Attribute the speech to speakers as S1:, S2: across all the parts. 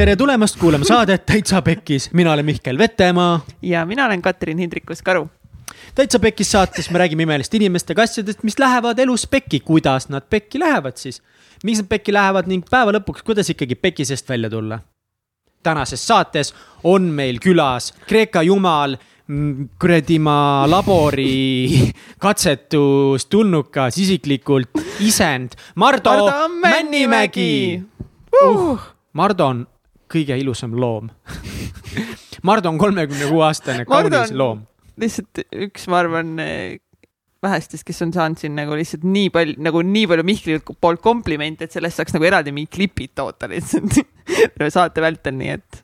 S1: tere tulemast kuulama saadet Täitsa Pekkis, mina olen Mihkel Vetemaa.
S2: ja mina olen Katrin Hindrikus-Karu.
S1: täitsa Pekkis saates me räägime imelist inimestega asjadest, mis lähevad elus pekki, kuidas nad pekki lähevad siis. miks nad pekki lähevad ning päeva lõpuks, kuidas ikkagi peki seest välja tulla. tänases saates on meil külas Kreeka jumal kuradi ma labori katsetust tulnukas isiklikult isend Mardo, Mardo Männimägi uh.. Mardo on kõige ilusam loom Mardo on kolmekümne kuue aastane kaunis loom.
S2: lihtsalt üks, ma arvan, vähestest, kes on saanud siin nagu lihtsalt nii palju, nagu nii palju Mihkli poolt komplimente, et sellest saaks nagu eraldi mingid klipid toota lihtsalt saate vältel, nii et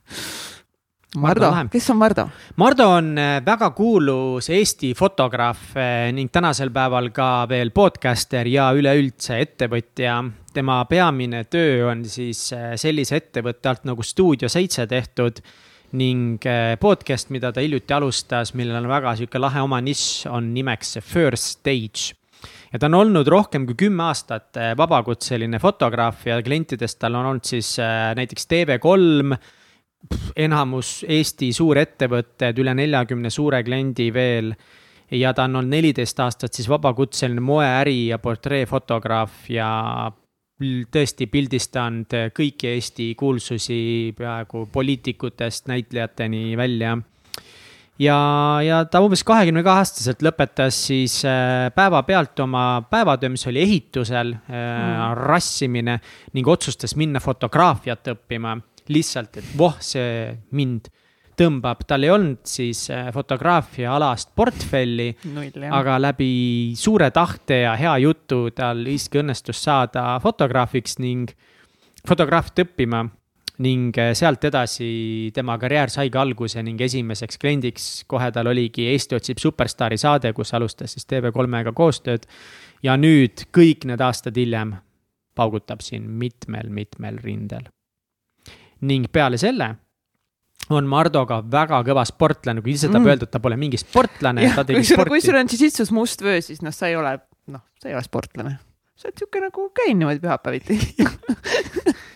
S2: Mardo, kes on Mardo?
S1: Mardo on äh, väga kuulus Eesti fotograaf äh, ning tänasel päeval ka veel podcaster ja üleüldse ettevõtja. tema peamine töö on siis äh, sellise ettevõtte alt nagu Stuudio seitse tehtud ning podcast, mida ta hiljuti alustas, millel on väga sihuke lahe oma nišš, on nimeks First Stage ja ta on olnud rohkem kui kümme aastat vabakutseline fotograaf ja klientidest tal on olnud siis näiteks TV3 enamus Eesti suurettevõtted, üle neljakümne suure kliendi veel. ja ta on olnud neliteist aastat siis vabakutseline moeäri ja portreefotograaf ja tõesti pildistanud kõiki Eesti kuulsusi peaaegu poliitikutest näitlejateni välja. ja, ja ta umbes kahekümne kahe aastaselt lõpetas siis äh, päevapealt oma päevatöö, mis oli ehitusel äh, mm., rassimine ning otsustas minna fotograafiat õppima lihtsalt, et voh, see mind tõmbab, tal ei olnud siis äh, fotograafia alast portfelli, aga läbi suure tahte ja hea jutu tal siiski õnnestus saada fotograafiks ning fotograafiat õppima ning äh, sealt edasi tema karjäär saigi alguse ning esimeseks kliendiks. Kohe tal oligi Eesti otsib superstaari saade, kus alustas siis TV3-ga koostööd. ja nüüd kõik need aastad hiljem paugutab siin mitmel-mitmel rindel ning peale selle on Mardo ka väga kõva sportlane, kui ise tahab mm. öelda, et ta pole mingi sportlane.
S2: kui sul, on siis itsus must vöö, siis noh, sa ei ole, noh, sa ei ole sportlane sa oled sihuke nagu käin niimoodi pühapäeviti.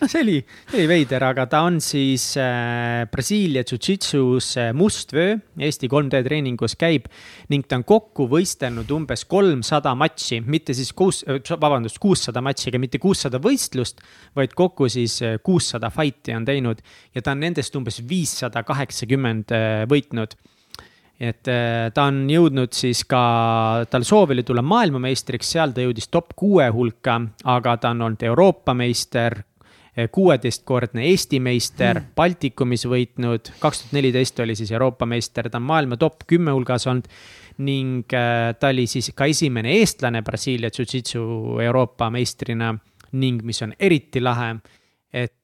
S1: See oli, see oli veider, aga ta on siis äh, Brasiilia Jiu-Jitsus äh, mustvöö, Eesti 3D treeningus käib ning ta on kokku võistelnud umbes kolmsada matši, mitte siis kuus, äh, vabandust, kuussada matši, aga mitte kuussada võistlust, vaid kokku siis äh, kuussada fight'i on teinud ja ta on nendest umbes viissada kaheksakümmend äh, võitnud et äh, ta on jõudnud siis ka, tal soov oli tulla maailmameistriks, seal ta jõudis top kuue hulka, aga ta on olnud Euroopa meister, äh, kuueteistkordne Eesti meister mm., Baltikumis võitnud, kaks tuhat neliteist oli siis Euroopa meister, ta on maailma top kümme hulgas olnud ning äh, ta oli siis ka esimene eestlane Brasiilia Jiu-Jitsu Euroopa meistrina ning mis on eriti lahe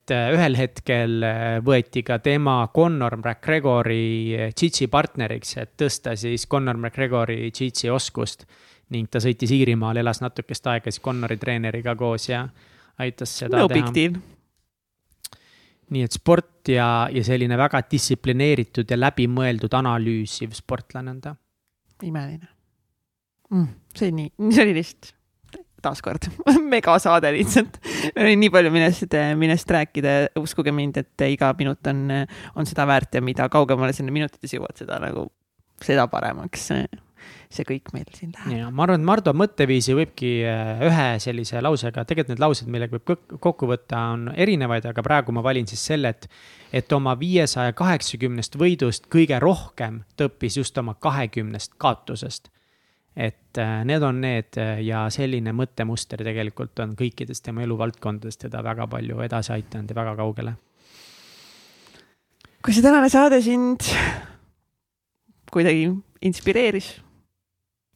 S1: et äh, ühel hetkel äh, võeti ka tema Connor McGregori Jitsi äh, partneriks, et tõsta siis Connor McGregori Jitsi oskust. ning ta sõitis Iirimaale, elas natukest aega siis Connori treeneriga koos ja aitas seda
S2: no
S1: teha. nii et sport ja, ja selline väga distsiplineeritud ja läbimõeldud analüüsiv sportlane on ta.
S2: imeline mm,. see nii, see oli lihtsalt taaskord megasaade lihtsalt. meil oli nii palju, millest, millest rääkida uskuge mind, et iga minut on, on seda väärt ja mida kaugemale sinna minutites jõuad, seda nagu, seda paremaks see kõik meil siin läheb.
S1: ja ma arvan, et Mardu mõtteviisi võibki äh, ühe sellise lausega, tegelikult need laused, millega võib kokku võtta, on erinevaid, aga praegu ma valin siis selle, et. et oma viiesaja kaheksakümnest võidust kõige rohkem ta õppis just oma kahekümnest kaotusest et äh, need on need äh, ja selline mõttemuster tegelikult on kõikidest tema eluvaldkondadest teda väga palju edasi aidanud ja väga kaugele.
S2: kui see tänane saade sind kuidagi inspireeris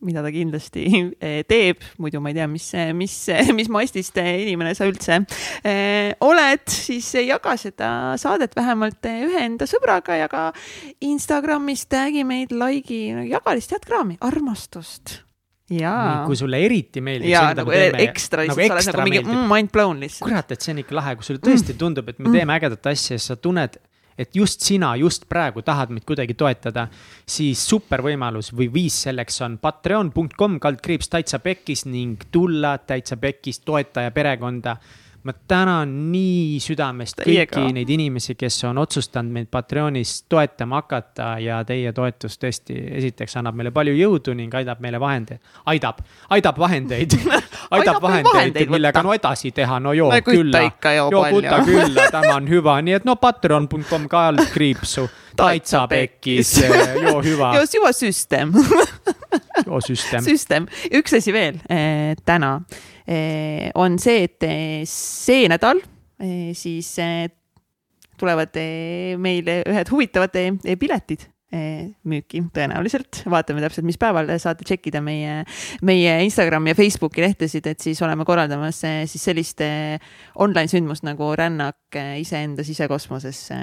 S2: mida ta kindlasti eh, teeb, muidu ma ei tea, mis, mis, mis mastist inimene sa üldse eh, oled, siis jaga seda saadet vähemalt ühe enda sõbraga, jaga Instagramis, tag'i meid, like'i, jaga lihtsalt head kraami, armastust jaa.
S1: kui sulle eriti meeldib.
S2: jaa, nagu teeme, ekstra lihtsalt nagu, sa oled nagu mingi mm, mind blown lihtsalt.
S1: kurat, et see on ikka lahe, kui sulle tõesti mm. tundub, et me teeme mm. ägedat asja ja sa tunned et just sina just praegu tahad meid kuidagi toetada, siis super võimalus või viis selleks on patreon.com kaldkriips täitsa pekkis ning tulla täitsa pekkis toetaja perekonda. Ma tänan nii südamest kõiki neid inimesi, kes on otsustanud meid Patreonis toetama hakata ja teie toetus tõesti esiteks annab meile palju jõudu ning aidab meile vahendeid, aidab, aidab vahendeid.
S2: Aidab
S1: vahendeid, millega no edasi teha, no joo
S2: No
S1: külla.
S2: joo
S1: joo kütta külla, tämä on hyvä, nii et no patreon.com kaldkriipsu, taitsa pekkis, joo hyvä,
S2: just juba süsteem
S1: joo süsteem.
S2: süsteem, üks asi veel eh, täna eh, on see, et eh, see nädal siis tulevad meile ühed huvitavad piletid müüki tõenäoliselt, vaatame täpselt, mis päeval saate tšekkida meie, meie Instagrami ja Facebooki lehtesid, et siis oleme korraldamas siis sellist online sündmust nagu rännak iseenda sisekosmosesse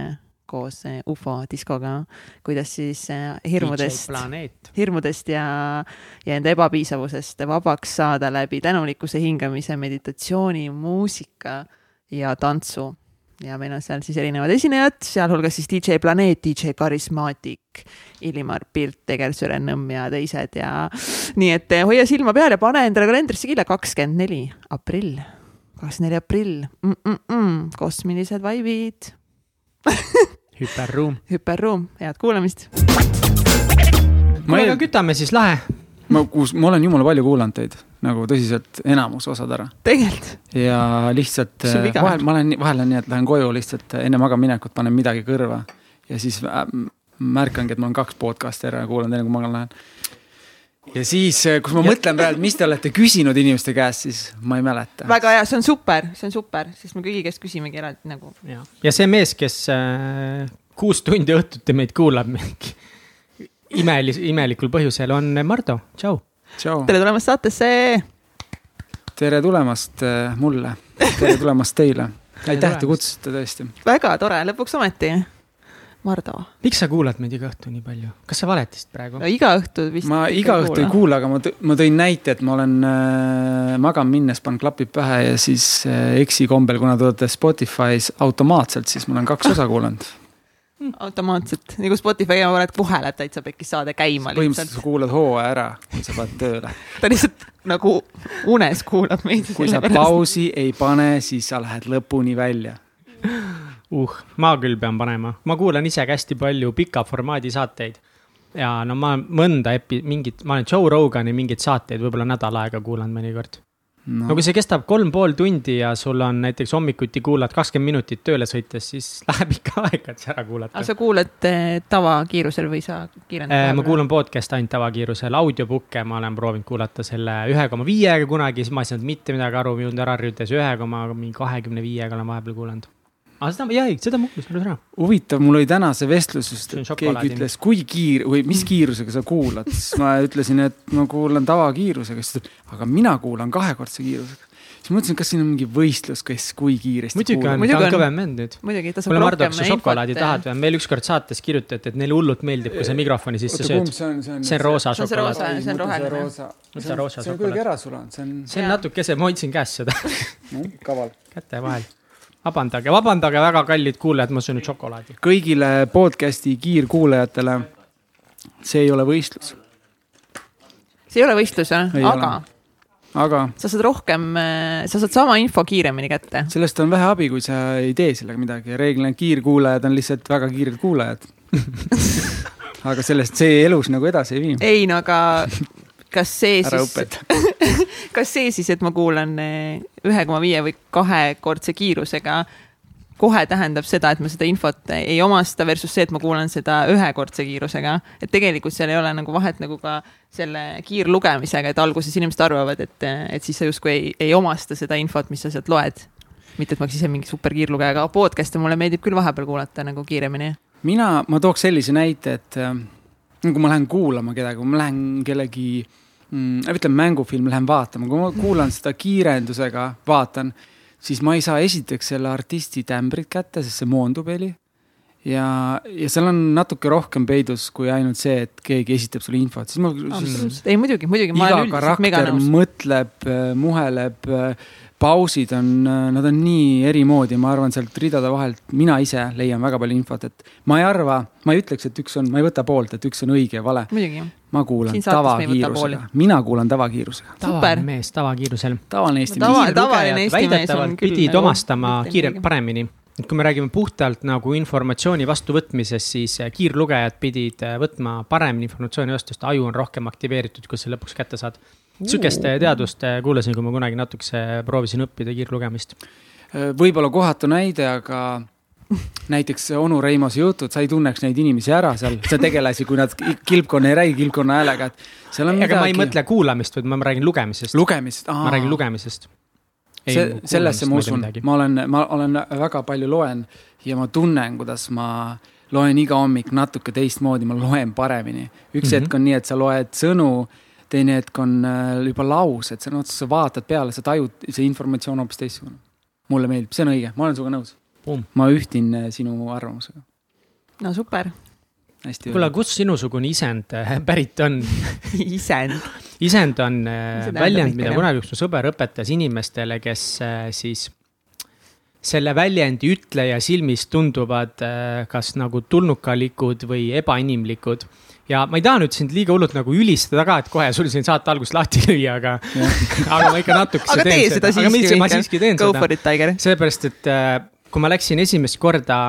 S2: koos eh, ufo diskoga, kuidas siis eh, hirmudest hirmudest ja, ja enda ebapiisavusest vabaks saada läbi tänulikkuse hingamise, meditatsiooni, muusika ja tantsu. ja meil on seal siis erinevad esinejad, sealhulgas siis DJ Planeet, DJ Karismaatik, Illimar Pilt, Tegersüren Nõmm ja teised ja nii et eh, hoia silma peal ja pane endale kalendrisse kirja. kakskümmend neli aprill, kakskümmend neli aprill. Mm, mm, -mm, kosmilised vaibid,
S1: hüperruum.
S2: hüperruum, head kuulamist.
S3: ma
S1: kuule, aga, kütame siis lahe.
S3: ma, kus ma olen jumala palju kuulanud teid nagu tõsiselt enamus osad ära
S2: tegelikult
S3: ja lihtsalt
S2: on?
S3: vahel ma olen, vahel on nii, et lähen koju lihtsalt enne magamaminekut panen midagi kõrva ja siis äh, märkangi, et mul on kaks podcast'i ära ja kuulan enne kui magama lähen. Ja siis, kus ma
S1: Ja-
S3: mõtlen praegu, mis te olete küsinud inimeste käest, siis ma ei mäleta.
S2: väga hea, see on super, see on super, sest me kõigi käest küsimegi eraldi nagu
S1: ja see mees, kes äh, kuus tundi õhtuti meid kuulab mingi imelis-, imelikul põhjusel on Mardu, tšau.
S2: tere tulemast saatesse.
S3: tere tulemast äh, mulle, tere tulemast teile. aitäh, et te kutsusite tõesti.
S2: väga tore, lõpuks ometi. Mardo,
S1: miks sa kuulad meid iga õhtu nii palju, kas sa valetasid praegu?
S2: iga õhtu vist.
S3: ma iga õhtu ei. kuula, aga ma, ma tõin näite, et ma olen äh, magama minnes panen klapid pähe ja siis äh, eksikombel, kuna te olete Spotify's automaatselt, siis ma olen kaks osa kuulanud.
S2: automaatselt, nagu Spotify ja oled kohe läheb täitsa pekkis saade käima
S3: põhimõtteliselt sa kuulad hooaja ära, kui sa paned tööle.
S2: ta lihtsalt nagu unes kuulab meid.
S3: kui sa. pausi ei pane, siis sa lähed lõpuni välja.
S1: uh, ma küll pean panema, ma kuulan ise ka hästi palju pika formaadi saateid. ja no ma mõnda epi-, mingit, ma olen Joe Rogani mingeid saateid võib-olla nädal aega kuulanud mõnikord no.. no kui see kestab kolm pool tundi ja sul on näiteks hommikuti kuulad kakskümmend minutit tööle sõites, siis läheb ikka aega, et see ära kuulata
S2: aga. sa kuulad eh, tavakiirusel või sa kiirendad?
S1: ma kuulan podcast'e ainult tavakiirusel, audiobook'e ma olen proovinud kuulata selle ühe koma viiega kunagi, siis ma ei saanud mitte midagi aru, mind ära rüütas ühe koma mingi kahekümne viiega olen vahepeal kuulanud. Aga seda, jaa, ei, seda ma kuulasin ära.
S3: huvitav, mul oli täna see vestlus just,
S1: on
S3: et keegi ütles, kui kiir- või mis kiirusega sa kuulad, siis ma ütlesin, et ma kuulan tavakiirusega, siis ta ütles, aga mina kuulan kahekordse kiirusega. siis mõtlesin, kas siin on mingi võistlus, kes kui kiiresti
S1: muidugi on,
S2: Muidugi
S1: ta on
S2: on.
S1: kõvem vend nüüd.
S2: muidugi, ta saab
S1: kuule, Mardu,
S2: rohkem
S1: kas sa šokolaadi
S2: infot,
S1: tahad või? meil ükskord saates kirjutati, et neile hullult meeldib, kui sa mikrofoni sisse sööd.
S3: see on, see on?
S1: see on roosa
S2: See on see
S1: šokolaad
S2: see on roheline.
S3: roosa.
S1: See on roosa
S3: see on kuidagi
S1: šokolaad.
S3: ära sulanud, see on
S1: see on natukese, ma hoidsin käes seda
S3: kaval.
S1: käte vahel. vabandage, vabandage, väga kallid kuulajad, ma söön nüüd šokolaadi.
S3: kõigile podcast'i kiirkuulajatele, see ei ole võistlus,
S2: see ei ole võistlus,
S3: Ei
S2: aga
S3: aga
S2: sa saad rohkem, sa saad sama info kiiremini kätte.
S3: sellest on vähe abi, kui sa ei tee sellega midagi, reeglina kiirkuulajad on lihtsalt väga kiired kuulajad. aga sellest see elus nagu edasi ei vii.
S2: ei no aga kas see
S3: ära
S2: siis, kas see siis, et ma kuulan eh, ühe koma viie või kahekordse kiirusega, kohe tähendab seda, et ma seda infot ei omasta versus see, et ma kuulan seda ühekordse kiirusega. et tegelikult seal ei ole nagu vahet nagu ka selle kiirlugemisega, et alguses inimesed arvavad, et, et siis sa justkui ei, ei omasta seda infot, mis sa sealt loed. mitte, et ma oleks ise mingi superkiirlugeja, aga podcast'e mulle meeldib küll vahepeal kuulata nagu kiiremini.
S3: mina, ma tooks sellise näite, et kui ma lähen kuulama kedagi, kui ma lähen kellegi mm,, ütleme mängufilmi lähen vaatama, kui ma kuulan seda kiirendusega, vaatan, siis ma ei saa esiteks selle artisti tämbrit kätte, sest see moondub heli. ja, ja seal on natuke rohkem peidus kui ainult see, et keegi esitab sulle infot, siis ma.
S2: absoluutselt, ei muidugi, muidugi.
S3: iga karakter mõtleb, muheleb, pausid on, nad on nii eri moodi, ma arvan, sealt ridade vahelt mina ise leian väga palju infot, et ma ei arva, ma ei ütleks, et üks on, ma ei võta poolt, et üks on õige ja vale.
S2: muidugi.
S3: ma kuulan tavakiirusega, mina kuulan tavakiirusega.
S2: Super.
S1: mees tavakiirusel.
S3: tavaline Eesti mees.
S2: tavaline Eesti mees on
S1: väidetavalt
S2: küll
S1: pidid
S2: nagu
S1: omastama
S2: mitte
S1: kiire,
S2: midagi.
S1: paremini. et kui me räägime puhtalt nagu informatsiooni vastuvõtmisest, siis äh, kiirlugejad pidid äh, võtma paremini informatsiooni vastu, sest aju on rohkem aktiveeritud, kui sa lõpuks kätte saad. Sihukest äh, teadust äh, kuulasin, kui ma kunagi natukese proovisin õppida kiirlugemist.
S3: võib-olla kohatu näide, aga näiteks onu Reimose jutud, sa ei tunneks neid inimesi ära seal, sa tegelasi, kui nad kilpkonna ei räägi kilpkonna häälega, et seal on
S1: aga ma ei
S3: midagi.
S1: mõtle kuulamist, vaid ma räägin lugemisest.
S3: lugemist,
S1: ma räägin lugemisest.
S3: see, sellesse ma usun, ma olen, ma olen väga palju loen ja ma tunnen, kuidas ma loen iga hommik natuke teistmoodi, ma loen paremini. üks mm. -hmm. hetk on nii, et sa loed sõnu, teine hetk on äh, juba laused, sa, no, sa vaatad peale, sa tajud, see informatsioon hoopis teistsugune. mulle meeldib, see on õige, ma olen sinuga nõus. ma ühtin äh, sinu arvamusega.
S2: no super
S1: kuule, kust sinusugune isend äh, pärit on?
S2: isend.
S1: isend on
S2: tähendab
S1: väljend, mida kunagi üks mu sõber õpetas inimestele, kes siis selle väljendi ütleja silmis tunduvad kas nagu tulnukalikud või ebainimlikud. Ja ma ei taha nüüd sind liiga hullult nagu ülistada ka, et kohe sul siin saate alguses lahti lüüa, aga, aga ma ikka natukese
S2: aga tee seda
S1: aga ma,
S2: siiski.
S1: ma siiski teen
S2: Go
S1: seda sellepärast, et äh, kui ma läksin esimest korda,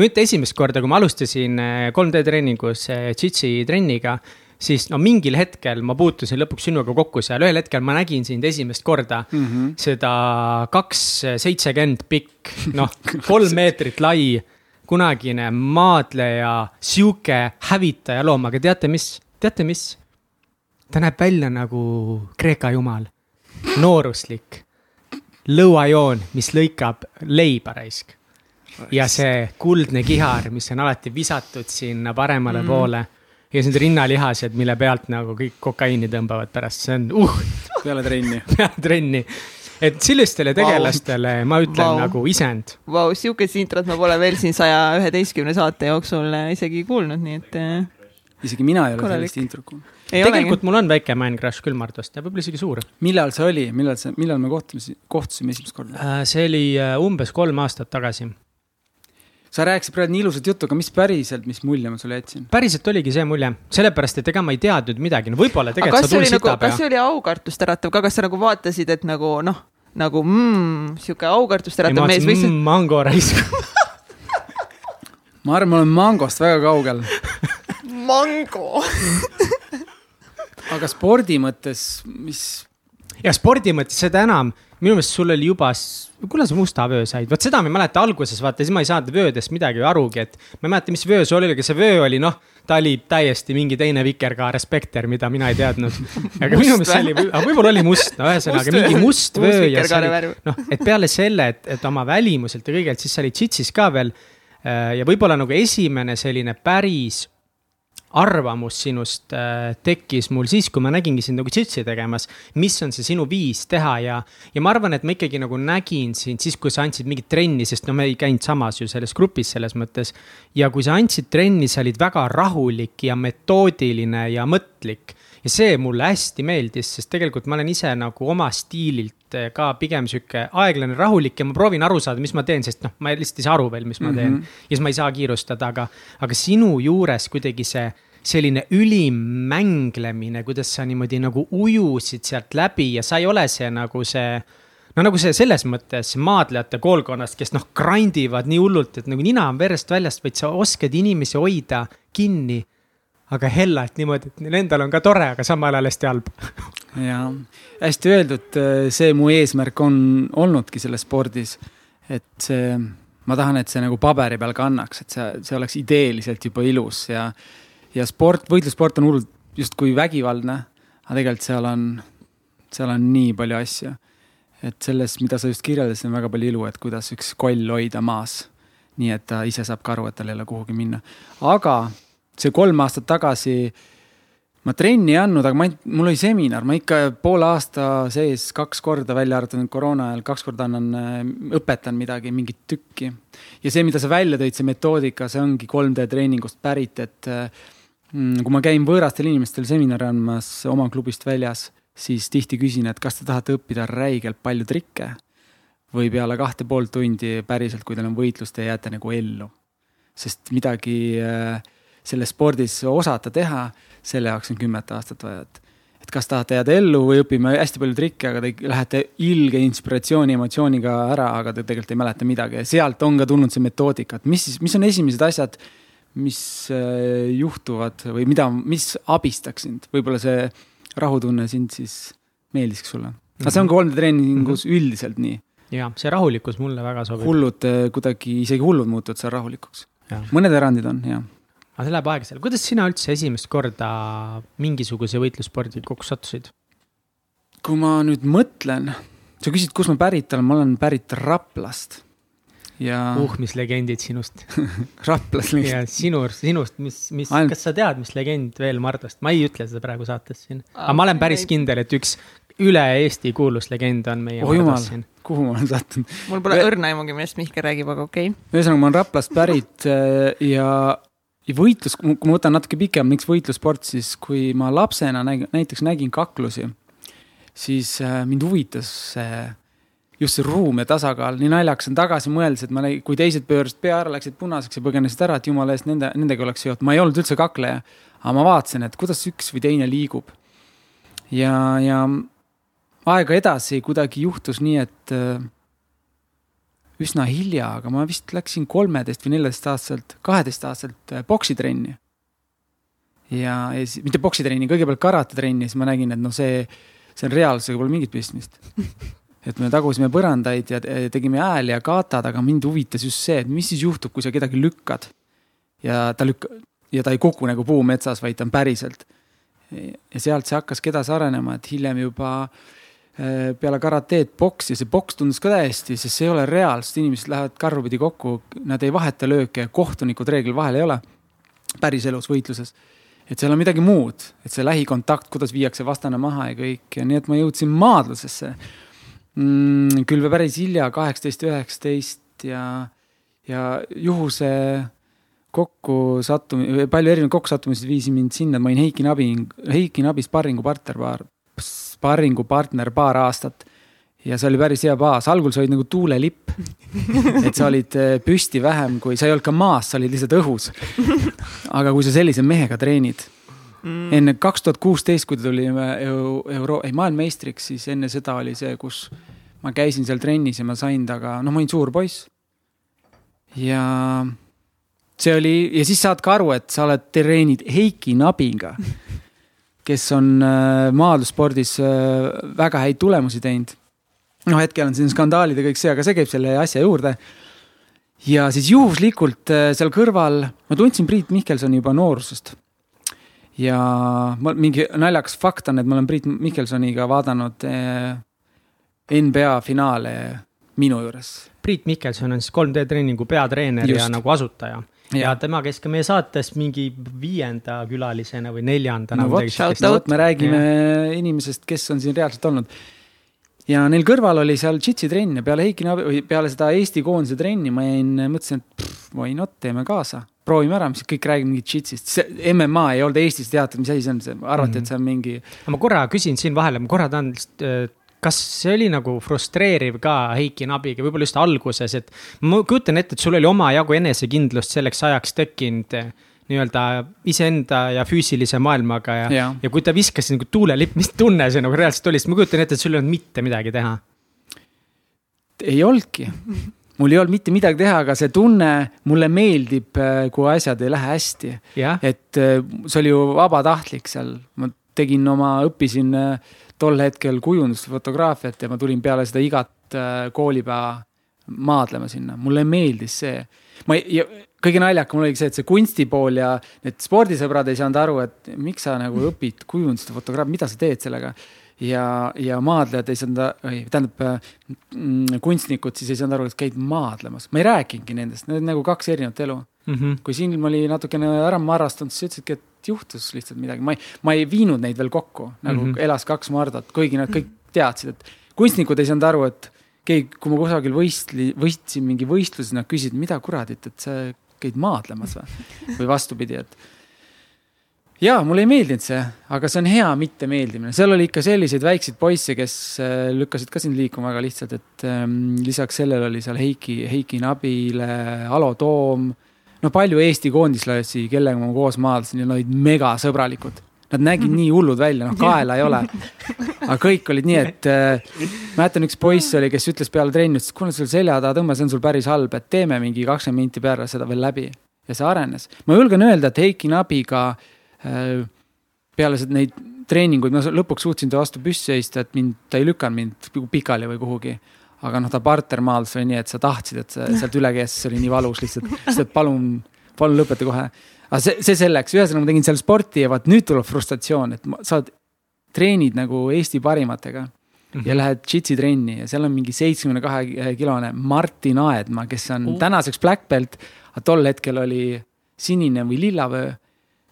S1: mitte esimest korda, kui ma alustasin äh, 3D treeningus äh, Jitsi trenniga, siis no mingil hetkel ma puutusin lõpuks sinuga kokku seal, ühel hetkel ma nägin sind esimest korda
S3: mm. -hmm.
S1: seda kaks seitsekümmend pikk, noh, kolm meetrit lai, kunagine maadleja, sihuke hävitaja loom, aga teate mis, teate mis? ta näeb välja nagu Kreeka jumal, nooruslik, lõuajoon, mis lõikab leiba raisk. Ja see kuldne kihar, mis on alati visatud sinna paremale mm. poole. Ja siis need rinnalihased, mille pealt nagu kõik kokaiini tõmbavad pärast, see on uh,
S3: peale trenni.
S1: peale trenni. Et sellistele tegelastele ma ütlen
S2: Vau.
S1: nagu isend.
S2: Vau, sihukest introt ma pole veel siin saja üheteistkümne saate jooksul äh, isegi kuulnud, nii et äh,
S3: isegi mina ei ole
S2: Korralik.
S3: sellist introt kuulnud.
S1: tegelikult
S2: olegi.
S1: mul on väike man crush küll Mardost ja võib-olla isegi suur.
S3: millal see oli, millal see, millal me kohtusime, kohtusime esimest korda?
S1: see oli äh, umbes kolm aastat tagasi.
S3: sa rääkisid praegu nii ilusat juttu, aga mis päriselt, mis mulje ma sulle jätsin?
S1: päriselt oligi see mulje, sellepärast et ega ma ei teadnud midagi, no võib-olla tegelikult
S2: kas
S1: sa
S2: see oli
S1: tulid
S2: nagu,
S1: sita
S2: kas
S1: pea.
S2: see oli aukartust äratav ka, kas sa nagu vaatasid, et nagu noh, nagu mm, sihuke aukartust äratav mees
S1: mõtlesin
S2: või see
S1: mm, mango raisk
S3: ma arvan, ma olen mangost väga kaugel,
S2: mango?
S3: aga spordi mõttes, mis,
S1: ja spordi mõttes seda enam, minu meelest sul oli juba, kuule sa musta vöö said, vot seda ma ei mäleta alguses, vaata siis ma ei saanud vöödest midagi arugi, et. ma ei mäleta, mis vöö sul oli, aga see vöö oli noh, ta oli täiesti mingi teine vikerkaare spekter, mida mina ei teadnud. aga minu meelest see oli, aga võib-olla oli must, no ühesõnaga mingi
S2: vöö.
S1: must vöö ja see oli, noh, et peale selle, et, et oma välimuselt ja kõigelt, siis sa olid Jitsis ka veel. äh, ja võib-olla nagu esimene selline päris arvamus sinust äh, tekkis mul siis, kui ma nägingi sind nagu džitsi tegemas. mis on see sinu viis teha ja, ja ma arvan, et ma ikkagi nagu nägin sind siis, kui sa andsid mingit trenni, sest no me ei käinud samas ju selles grupis selles mõttes. ja kui sa andsid trenni, sa olid väga rahulik ja metoodiline ja mõtlik. ja see mulle hästi meeldis, sest tegelikult ma olen ise nagu oma stiililt eh, ka pigem sihuke aeglane, rahulik ja ma proovin aru saada, mis ma teen, sest noh, ma lihtsalt ei saa aru veel, mis ma teen mm. -hmm. ja siis ma ei saa kiirustada, aga, aga sinu juures kuidagi see selline ülim mänglemine, kuidas sa niimoodi nagu ujusid sealt läbi ja sa ei ole see nagu see. no nagu see selles mõttes maadlejate koolkonnast, kes noh, grind ivad nii hullult, et nagu nina on verest väljast, vaid sa oskad inimesi hoida kinni. aga hellalt niimoodi, et neil endal on ka tore, aga samal ajal hästi halb.
S3: ja hästi öeldud, see mu eesmärk on olnudki selles spordis. et see, ma tahan, et see nagu paberi peal kannaks, et see, see oleks ideeliselt juba ilus ja ja sport, võitlussport on hullult justkui vägivaldne, aga tegelikult seal on, seal on nii palju asju. et selles, mida sa just kirjeldasid, on väga palju ilu, et kuidas üks koll hoida maas. nii et ta ise saab ka aru, et tal ei ole kuhugi minna. aga see kolm aastat tagasi ma trenni ei andnud, aga ma, mul oli seminar, ma ikka poole aasta sees kaks korda, välja arvatud nüüd koroona ajal, kaks korda annan, õpetan midagi, mingit tükki. ja see, mida sa välja tõid, see metoodika, see ongi 3D treeningust pärit, et mm, kui ma käin võõrastel inimestel seminare andmas oma klubist väljas, siis tihti küsin, et kas te tahate õppida räigelt palju trikke? Või peale kahte poolt tundi päriselt, kui teil on võitlus, te jääte nagu ellu. sest midagi äh, selles spordis osata teha, selle jaoks on kümmet aastat vaja, et et kas tahate jääda ellu või õpime hästi palju trikke, aga te lähete ilge inspiratsiooni, emotsiooniga ära, aga te tegelikult ei mäleta midagi. Ja sealt on ka tulnud see metoodika, et mis siis, mis on esimesed asjad, mis äh, juhtuvad või mida, mis abistaks sind, võib-olla see rahutunne sind siis meeldiks sulle. aga see on ka 3D treeningus mm -hmm. üldiselt nii.
S1: ja see rahulikkus mulle väga sobib.
S3: hullud äh, kuidagi, isegi hullud muutuvad seal rahulikuks. mõned erandid on, jah
S1: aga see läheb aeglaselt, kuidas sina üldse esimest korda mingisuguse võitlusspordi kokku sattusid?
S3: kui ma nüüd mõtlen, sa küsid, kust ma pärit olen, ma olen pärit Raplast
S1: ja. uh, mis legendid sinust
S3: Raplas lihtsalt.
S1: ja sinu, sinust, mis, mis Ainult..., kas sa tead, mis legend veel Mardast, ma ei ütle seda praegu saates siin, aga ma olen päris kindel, et üks üle Eesti kuulus legend on meie
S3: oh, Mardas siin. kuhu ma olen sattunud?
S2: mul pole õrna aimugi, millest Mihkel räägib, aga okei okay..
S3: ühesõnaga, ma olen Raplast pärit äh, ja ja võitlus, kui ma võtan natuke pikem, miks võitlussport, siis kui ma lapsena nägin, näiteks nägin kaklusi, siis äh, mind huvitas see, just see ruum ja tasakaal, nii naljakas on tagasi mõeldes, et ma kui teised pöörasid pea ära, läksid punaseks ja põgenesid ära, et jumala eest nende, nendega oleks seotud, ma ei olnud üldse kakleja. aga ma vaatasin, et kuidas üks või teine liigub. ja, ja aega edasi kuidagi juhtus nii, et äh, üsna hilja, aga ma vist läksin kolmeteist või neljateistaastaselt, kaheteistaastaselt äh, poksitrenni. ja, ja siis, mitte poksitrenni, kõigepealt karatetrenni, siis ma nägin, et noh, see, see on reaalsusega pole mingit pistmist. et me tagusime põrandaid ja tegime hääli ja katad, aga mind huvitas just see, et mis siis juhtub, kui sa kedagi lükkad. ja ta lükk- ja ta ei kuku nagu puu metsas, vaid ta on päriselt. ja sealt see hakkaski edasi arenema, et hiljem juba äh, peale karateed boks ja see boks tundus ka täiesti, sest see ei ole reaalsust, inimesed lähevad karvapidi kokku, nad ei vaheta lööke, kohtunikud reeglil vahel ei ole. päriselus võitluses. et seal on midagi muud, et see lähikontakt, kuidas viiakse vastane maha ja kõik ja nii, et ma jõudsin maadlusesse mm,. küll päris hilja, kaheksateist, üheksateist ja, ja juhuse kokkusattumine, palju erinevaid kokkusattumisi viisid mind sinna, ma olin Heiki Nabi, Heiki Nabi sparringupartner paar, sparringupartner paar aastat. ja see oli päris hea baas, algul sa olid nagu tuulelipp. et sa olid äh, püsti vähem, kui sa ei olnud ka maas, sa olid lihtsalt õhus. aga kui sa sellise mehega treenid mm. enne kaks tuhat kuusteist, kui tulime euro, euro, ei maailmameistriks, siis enne seda oli see, kus ma käisin seal trennis ja ma sain temaga, noh, ma olin suur poiss. ja see oli ja siis saad ka aru, et sa oled, treenid Heiki Nabiga kes on äh, maadlusspordis äh, väga häid tulemusi teinud. noh, hetkel on siin skandaalid ja kõik see, aga see käib selle asja juurde. ja siis juhuslikult äh, seal kõrval, ma tundsin Priit Mihkelsoni juba noorusest. Ja ma mingi naljakas fakt on, et ma olen Priit Mihkelsoniga vaadanud NBA finaale minu juures.
S1: Priit Mihkelson on siis 3D treeningu peatreener Just. ja nagu asutaja ja tema käis ka meie saates mingi viienda külalisena või neljandana
S3: no,. me räägime ja. inimesest, kes on siin reaalselt olnud. ja neil kõrval oli seal džitsi trenn ja peale Heiki Nabi või peale seda Eesti koondise trenni ma jäin, mõtlesin, et pff, why not, teeme kaasa. Proovime ära, mis kõik räägib mingit džitsist, MMA ei olnud Eestis teatud, mis asi see on, arvati mm, -hmm. et see on mingi.
S1: ma korra küsin siin vahele, ma korra tahan äh, kas see oli nagu frustreeriv ka Heiki Nabiga, võib-olla just alguses, et ma kujutan ette, et sul oli omajagu enesekindlust selleks ajaks tekkinud eh, nii-öelda iseenda ja füüsilise maailmaga ja, ja., ja kui ta viskas nagu tuulelipp, mis tunne see nagu reaalselt oli, sest ma kujutan ette, et sul ei olnud mitte midagi teha.
S3: ei olnudki, mul ei olnud mitte midagi teha, aga see tunne, mulle meeldib, eh, kui asjad ei lähe hästi. et eh, see oli ju vabatahtlik seal, ma tegin oma, õppisin äh, tol hetkel kujundust, fotograafiat ja ma tulin peale seda igat äh, koolipäeva maadlema sinna, mulle meeldis see. ma ei, kõige naljakam oligi see, et see kunsti pool ja need spordisõbrad ei saanud aru, et miks sa nagu õpid kujundust ja fotograafia, mida sa teed sellega. Ja, ja maadlejad ei saanud, tähendab mm, kunstnikud siis ei saanud aru, et käid maadlemas, ma ei rääkinudki nendest, need on nagu kaks erinevat elu mm. -hmm. kui silm oli natukene ära marrastunud, siis ütlesidki, et juhtus lihtsalt midagi, ma ei, ma ei viinud neid veel kokku, nagu mm -hmm. elas kaks Mardot, kuigi nad kõik teadsid, et kunstnikud ei saanud aru, et keegi, kui ma kusagil võistli, võistsin mingi võistluse, nad küsisid, mida kuradit, et sa käid maadlemas või, või vastupidi, et. Ja mulle ei meeldinud see, aga see on hea mittemeeldimine, seal oli ikka selliseid väikseid poisse, kes äh, lükkasid ka sind liikuma väga lihtsalt, et ähm, lisaks sellele oli seal Heiki, Heiki Nabile, Alo Toom. no palju Eesti koondislasi, kellega ma koos maadlesin ja nad olid megasõbralikud. Nad nägid nii hullud välja, noh kaela ei ole. aga kõik olid nii, et äh, mäletan, üks poiss oli, kes ütles peale trenni, ütles, kuule sul selja taha tõmba, see on sul päris halb, et teeme mingi kakskümmend minti peale seda veel läbi. ja see arenes. ma julgen öelda, et Heiki Nabiga Äh, peale seda neid treeninguid ma lõpuks suutsin ta vastu püssi seista, et mind, ta ei lükanud mind pikali või kuhugi. aga noh, ta partermaadlus oli nii, et sa tahtsid, et sa sealt üle käis, see oli nii valus lihtsalt, et palun, palun lõpeta kohe. aga see, see selleks, ühesõnaga ma tegin seal sporti ja vaat nüüd tuleb frustratsioon, et ma, sa treenid nagu Eesti parimatega mm -hmm. ja lähed džitsi trenni ja seal on mingi seitsmekümne kahe kilone Martin Aedmaa, kes on uh. tänaseks black belt, tol hetkel oli sinine või lillavöö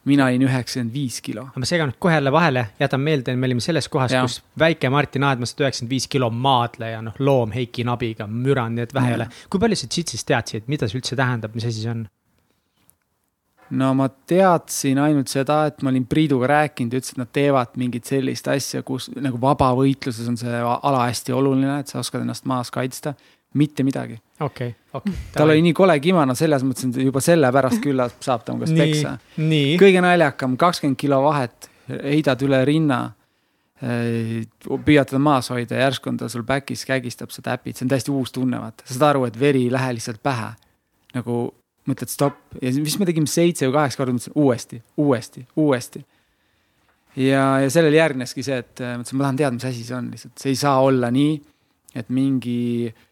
S3: mina olin üheksakümmend viis kilo.
S1: ma segan nüüd kohe jälle vahele, jätan meelde, me olime selles kohas, kus väike Martin Aedma sada üheksakümmend viis kilo maadleja, noh, loom Heiki Nabiga müranud, nii et vähe ei ole. kui palju sa Jitsist teadsid, mida see üldse tähendab, mis asi see on?
S3: no ma teadsin ainult seda, et ma olin Priiduga rääkinud ja ütles, et nad teevad mingit sellist asja, kus nagu vabavõitluses on see ala hästi oluline, et sa oskad ennast maas kaitsta mitte midagi.
S1: Okei okay,, okei okay,.
S3: tal oli nii kole kimono seljas, mõtlesin, et juba sellepärast küllalt saab ta käest peksa. kõige naljakam, kakskümmend kilo vahet, heidad üle rinna. Eh, püüad teda maas hoida järsku on ta sul back'is, kägistab, sa täpid, see on täiesti uus tunne, vaata, saad aru, et veri ei lähe lihtsalt pähe. nagu mõtled stopp ja mis me tegime seitse või kaheksa korda, mõtlesin uuesti, uuesti, uuesti ja, ja sellele järgneski see, et mõtlesin, ma tahan teada, mis asi see on lihtsalt, see ei saa olla nii, et mingi äh,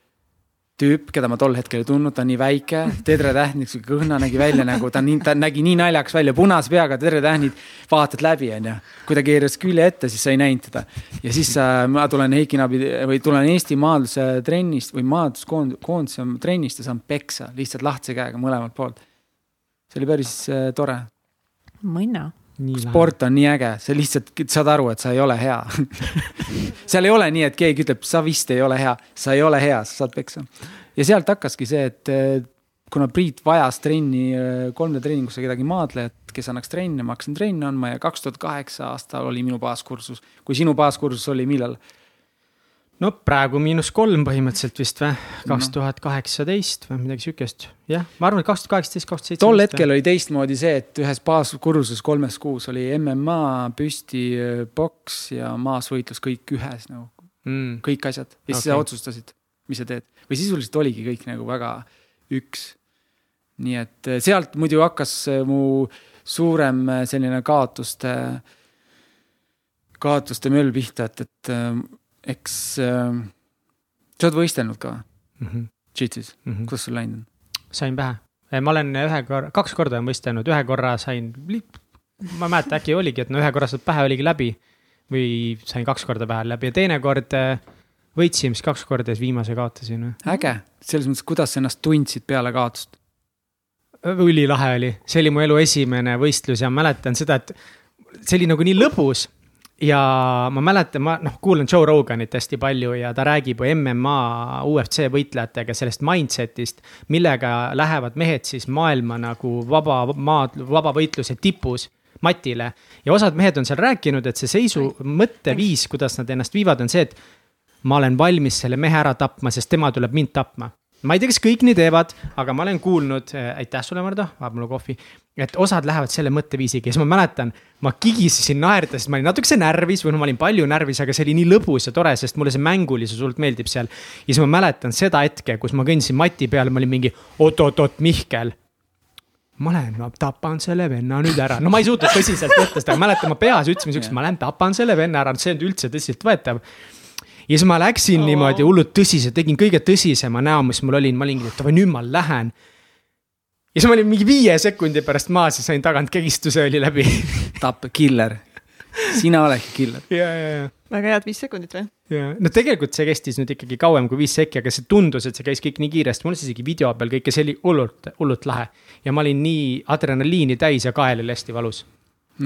S3: tüüp, keda ma tol hetkel ei tundnud, ta on nii väike, tedretähnik, sihuke kõhna nägi välja nagu, ta nii, ta nägi nii naljakas välja, punase peaga tedretähnid, vaatad läbi, onju. kui ta keeras külje ette, siis sa ei näinud teda. ja siis äh, ma tulen Heiki Nabi või tulen Eesti maadluse trennist või maadluskoondise trennist ja saan peksa lihtsalt lahtise käega mõlemalt poolt. see oli päris äh, tore.
S2: mõnna
S3: sport on nii äge, sa lihtsalt saad aru, et sa ei ole hea seal ei ole nii, et keegi ütleb, sa vist ei ole hea, sa ei ole hea, sa saad peksa. ja sealt hakkaski see, et eh, kuna Priit vajas trenni, 3D eh, treeningusse kedagi maadlejat, kes annaks trenni, ma hakkasin trenni andma ja kaks tuhat kaheksa aastal oli minu baaskursus. kui sinu baaskursus oli millal?
S1: No praegu miinus kolm põhimõtteliselt vist või, kaks tuhat kaheksateist või midagi sihukest. jah, ma arvan, et kaks tuhat kaheksateist, kaks tuhat seitseteist.
S3: tol hetkel oli teistmoodi see, et ühes baaskursuses kolmes kuus oli MMA, püsti, poks ja maasvõitlus kõik ühes nagu mm.. kõik asjad ja siis okay. sa otsustasid, mis sa teed või sisuliselt oligi kõik nagu väga üks. nii et eh, sealt muidu hakkas eh, mu suurem eh, selline kaotuste, kaotuste möll pihta, et, et eks äh, sa oled võistelnud ka mm -hmm. Jitsis mm, -hmm. kuidas sul läinud on?
S1: sain pähe, ma olen ühe korra, kaks korda olen võistelnud, ühe korra sain, ma ei mäleta, äkki oligi, et no ühe korra saad pähe oligi läbi. või sain kaks korda pähe läbi ja teine kord äh, võitsime siis kaks korda ja siis viimase kaotasin.
S3: äge, selles mõttes, kuidas sa ennast tundsid peale kaotust?
S1: ülilahe oli, see oli mu elu esimene võistlus ja mäletan seda, et see oli nagu nii lõbus ja ma mäletan, ma noh, kuulan Joe Roganit hästi palju ja ta räägib ju MMA, UFC võitlejatega sellest mindset'ist. millega lähevad mehed siis maailma nagu vaba maad, vabavõitluse tipus matile. ja osad mehed on seal rääkinud, et see seisu mõtteviis, kuidas nad ennast viivad, on see, et ma olen valmis selle mehe ära tapma, sest tema tuleb mind tapma ma ei tea, kas kõik nii teevad, aga ma olen kuulnud, äh, aitäh sulle, Mardu, vaata mulle kohvi. et osad lähevad selle mõtteviisiga ja siis ma mäletan, ma kigisesin naerda, sest ma olin natukese närvis või noh, ma olin palju närvis, aga see oli nii lõbus ja tore, sest mulle see mängulisus hullult meeldib seal. ja siis ma mäletan seda hetke, kus ma kõndisin mati peal, ma olin mingi oot-oot-oot, Mihkel ma lähen, ma tapan selle venna nüüd ära, no ma ei suutnud tõsiselt võtta seda, mäletan, ma peas ütlesin siukest, ma lähen tapan selle venna ära, see ei olnud üldse tõsiseltvõetav ja siis ma läksin oh. niimoodi hullult tõsiselt, tegin kõige tõsisema näo, mis mul oli, ma olingi, et davai, nüüd ma lähen. ja siis ma olin mingi viie sekundi pärast maas ja sain tagant kegistuse oli läbi
S3: tapp, killer. sina oledki killer.
S1: ja, ja, ja.
S2: väga head viis sekundit või?
S1: ja, no tegelikult see kestis nüüd ikkagi kauem kui viis sekki, aga see tundus, et see käis kõik nii kiiresti, mul isegi video peal kõik ja see oli hullult, hullult lahe. ja ma olin nii adrenaliini täis ja kael oli hästi valus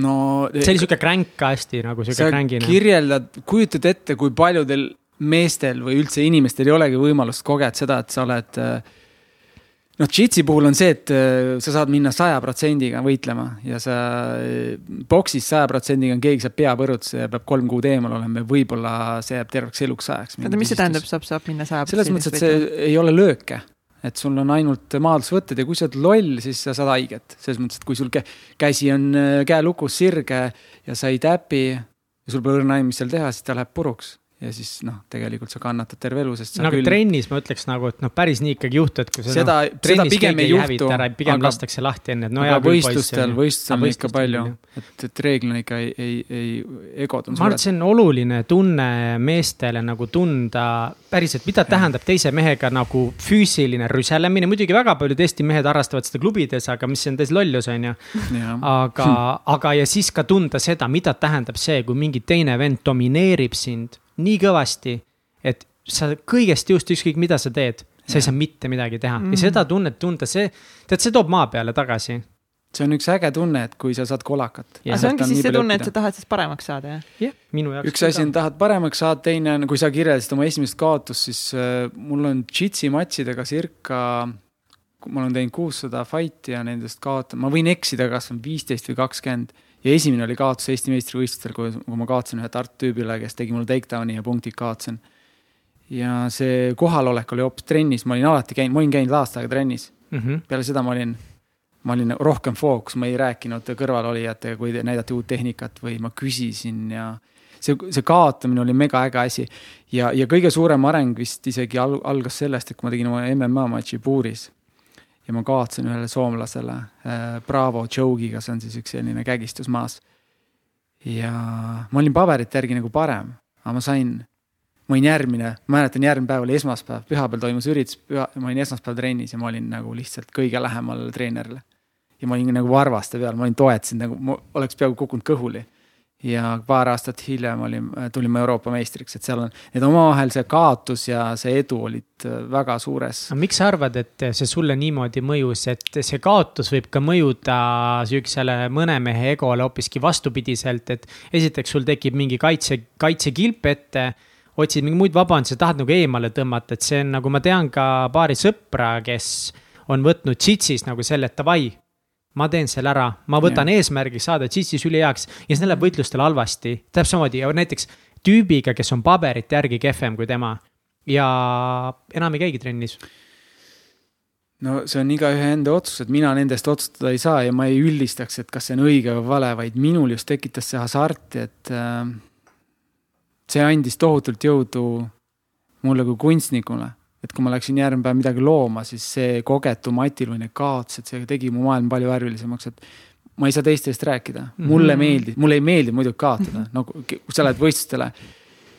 S3: no.
S1: see oli sihuke kränk hästi nagu sihuke krängine.
S3: kirjeldad, kujutad ette, kui paljudel meestel või üldse inimestel ei olegi võimalust kogeda seda, et sa oled äh, noh, džitsi puhul on see, et äh, sa saad minna saja protsendiga võitlema ja sa boksis saja protsendiga on keegi saab pea põrutuse ja peab kolm kuud eemal olema ja võib-olla see jääb terveks eluks ajaks.
S2: oota, mis see tähendab, saab, saab minna saja
S3: selles mõttes, et see ei ole lööke. Et sul on ainult maadlusvõtted ja kui sa oled loll, siis sa saad haiget. selles mõttes, et kui sul käsi on äh, käelukus sirge ja sa ei täpi ja sul pole õrna aimu, mis seal teha, siis ta läheb puruks ja siis noh, tegelikult sa kannatad terve elu, sest.
S1: no aga küll... trennis ma ütleks nagu, et noh, päris nii ikkagi ei juhtu, et kui
S3: sa. seda no,, seda pigem ei juhtu.
S1: pigem aga, lastakse lahti enne, et
S3: no hea küll. võistlustel, võistlustel on ikka palju, et, et reeglina ikka ei, ei, ei, egod on
S1: ma arvan, et see on oluline tunne meestele nagu tunda päriselt, mida tähendab teise mehega nagu füüsiline rüselemine, muidugi väga paljud Eesti mehed harrastavad seda klubides, aga mis on täis lollus, on ju. aga, aga ja siis ka tunda seda, mida tähendab see, kui mingi teine vend domineerib sind nii kõvasti, et sa kõigest just ükskõik, mida sa teed, sa ei saa mitte midagi teha mm -hmm. ja seda mhm. tunnet tunda, see, tead, see toob maa peale tagasi
S3: see on üks äge tunne, et kui sa saad kolakat.
S2: aga see ongi siis see tunne, et sa tahad siis paremaks saada, jah?
S1: jah, minu jaoks.
S3: üks asi on, tahad paremaks saada, teine on, kui sa kirjeldasid oma esimest kaotust, siis äh, mul on jitsi matšidega circa, ma olen teinud kuussada fight'i ja nendest kaotanud, ma võin eksida, kas on viisteist või kakskümmend ja esimene oli kaotus Eesti meistrivõistlustel, kui, kui ma kaotasin ühe Tartu tüübile, kes tegi mulle takedowni ja punktid kaotasin. ja see kohalolek oli hoopis trennis, ma olin alati käinud, ma olin käinud aasta aega trennis mm. -hmm. peale seda ma olin, ma olin rohkem fookus, ma ei rääkinud kõrvalolijatega, kui näidati uut tehnikat või ma küsisin ja see, see kaotamine oli mega äge asi. ja, ja kõige suurem areng vist isegi al, algas sellest, et kui ma tegin oma MMA matši puuris ja ma kaotasin ühele soomlasele äh, Bravo Joke'iga, see on siis üks selline kägistus maas. ja ma olin paberite järgi nagu parem, aga ma sain, ma olin järgmine, ma mäletan, järgmine päev oli esmaspäev, pühapäeval toimus üritus, püha, ma olin esmaspäeval trennis ja ma olin nagu lihtsalt kõige lähemal treenerile. ja ma olin nagu varvaste peal, ma olin toetasin nagu, ma oleks peaaegu kukkunud kõhuli ja paar aastat hiljem olin, tulin ma Euroopa meistriks, et seal on, need omavahel see kaotus ja see edu olid äh, väga suures.
S1: aga miks sa arvad, et see sulle niimoodi mõjus, et see kaotus võib ka mõjuda sihukesele mõne mehe egole hoopiski vastupidiselt, et esiteks sul tekib mingi kaitse, kaitsekilp ette otsid mingeid muid vabandusi, tahad nagu eemale tõmmata, et see on nagu ma tean ka paari sõpra, kes on võtnud tšitsis nagu selle, et davai, ma teen selle ära, ma võtan ja. eesmärgiks saada džitsis üliheaks ja siis ta läheb võitlustel halvasti. täpselt samamoodi ja näiteks tüübiga, kes on paberite järgi kehvem kui tema ja enam ei käigi trennis.
S3: no see on igaühe enda otsus, et mina nendest otsustada ei saa ja ma ei üldistaks, et kas see on õige või vale, vaid minul just tekitas see hasarti, et äh, see andis tohutult jõudu mulle kui kunstnikule et kui ma läksin järgmine päev midagi looma, siis see kogetu Matil või need kaotused, see tegi mu maailma palju värvilisemaks, et ma ei saa teiste eest rääkida, mulle mm -hmm. meeldib, mulle ei meeldi muidugi kaotada -hmm. no kui sa lähed võistlustele.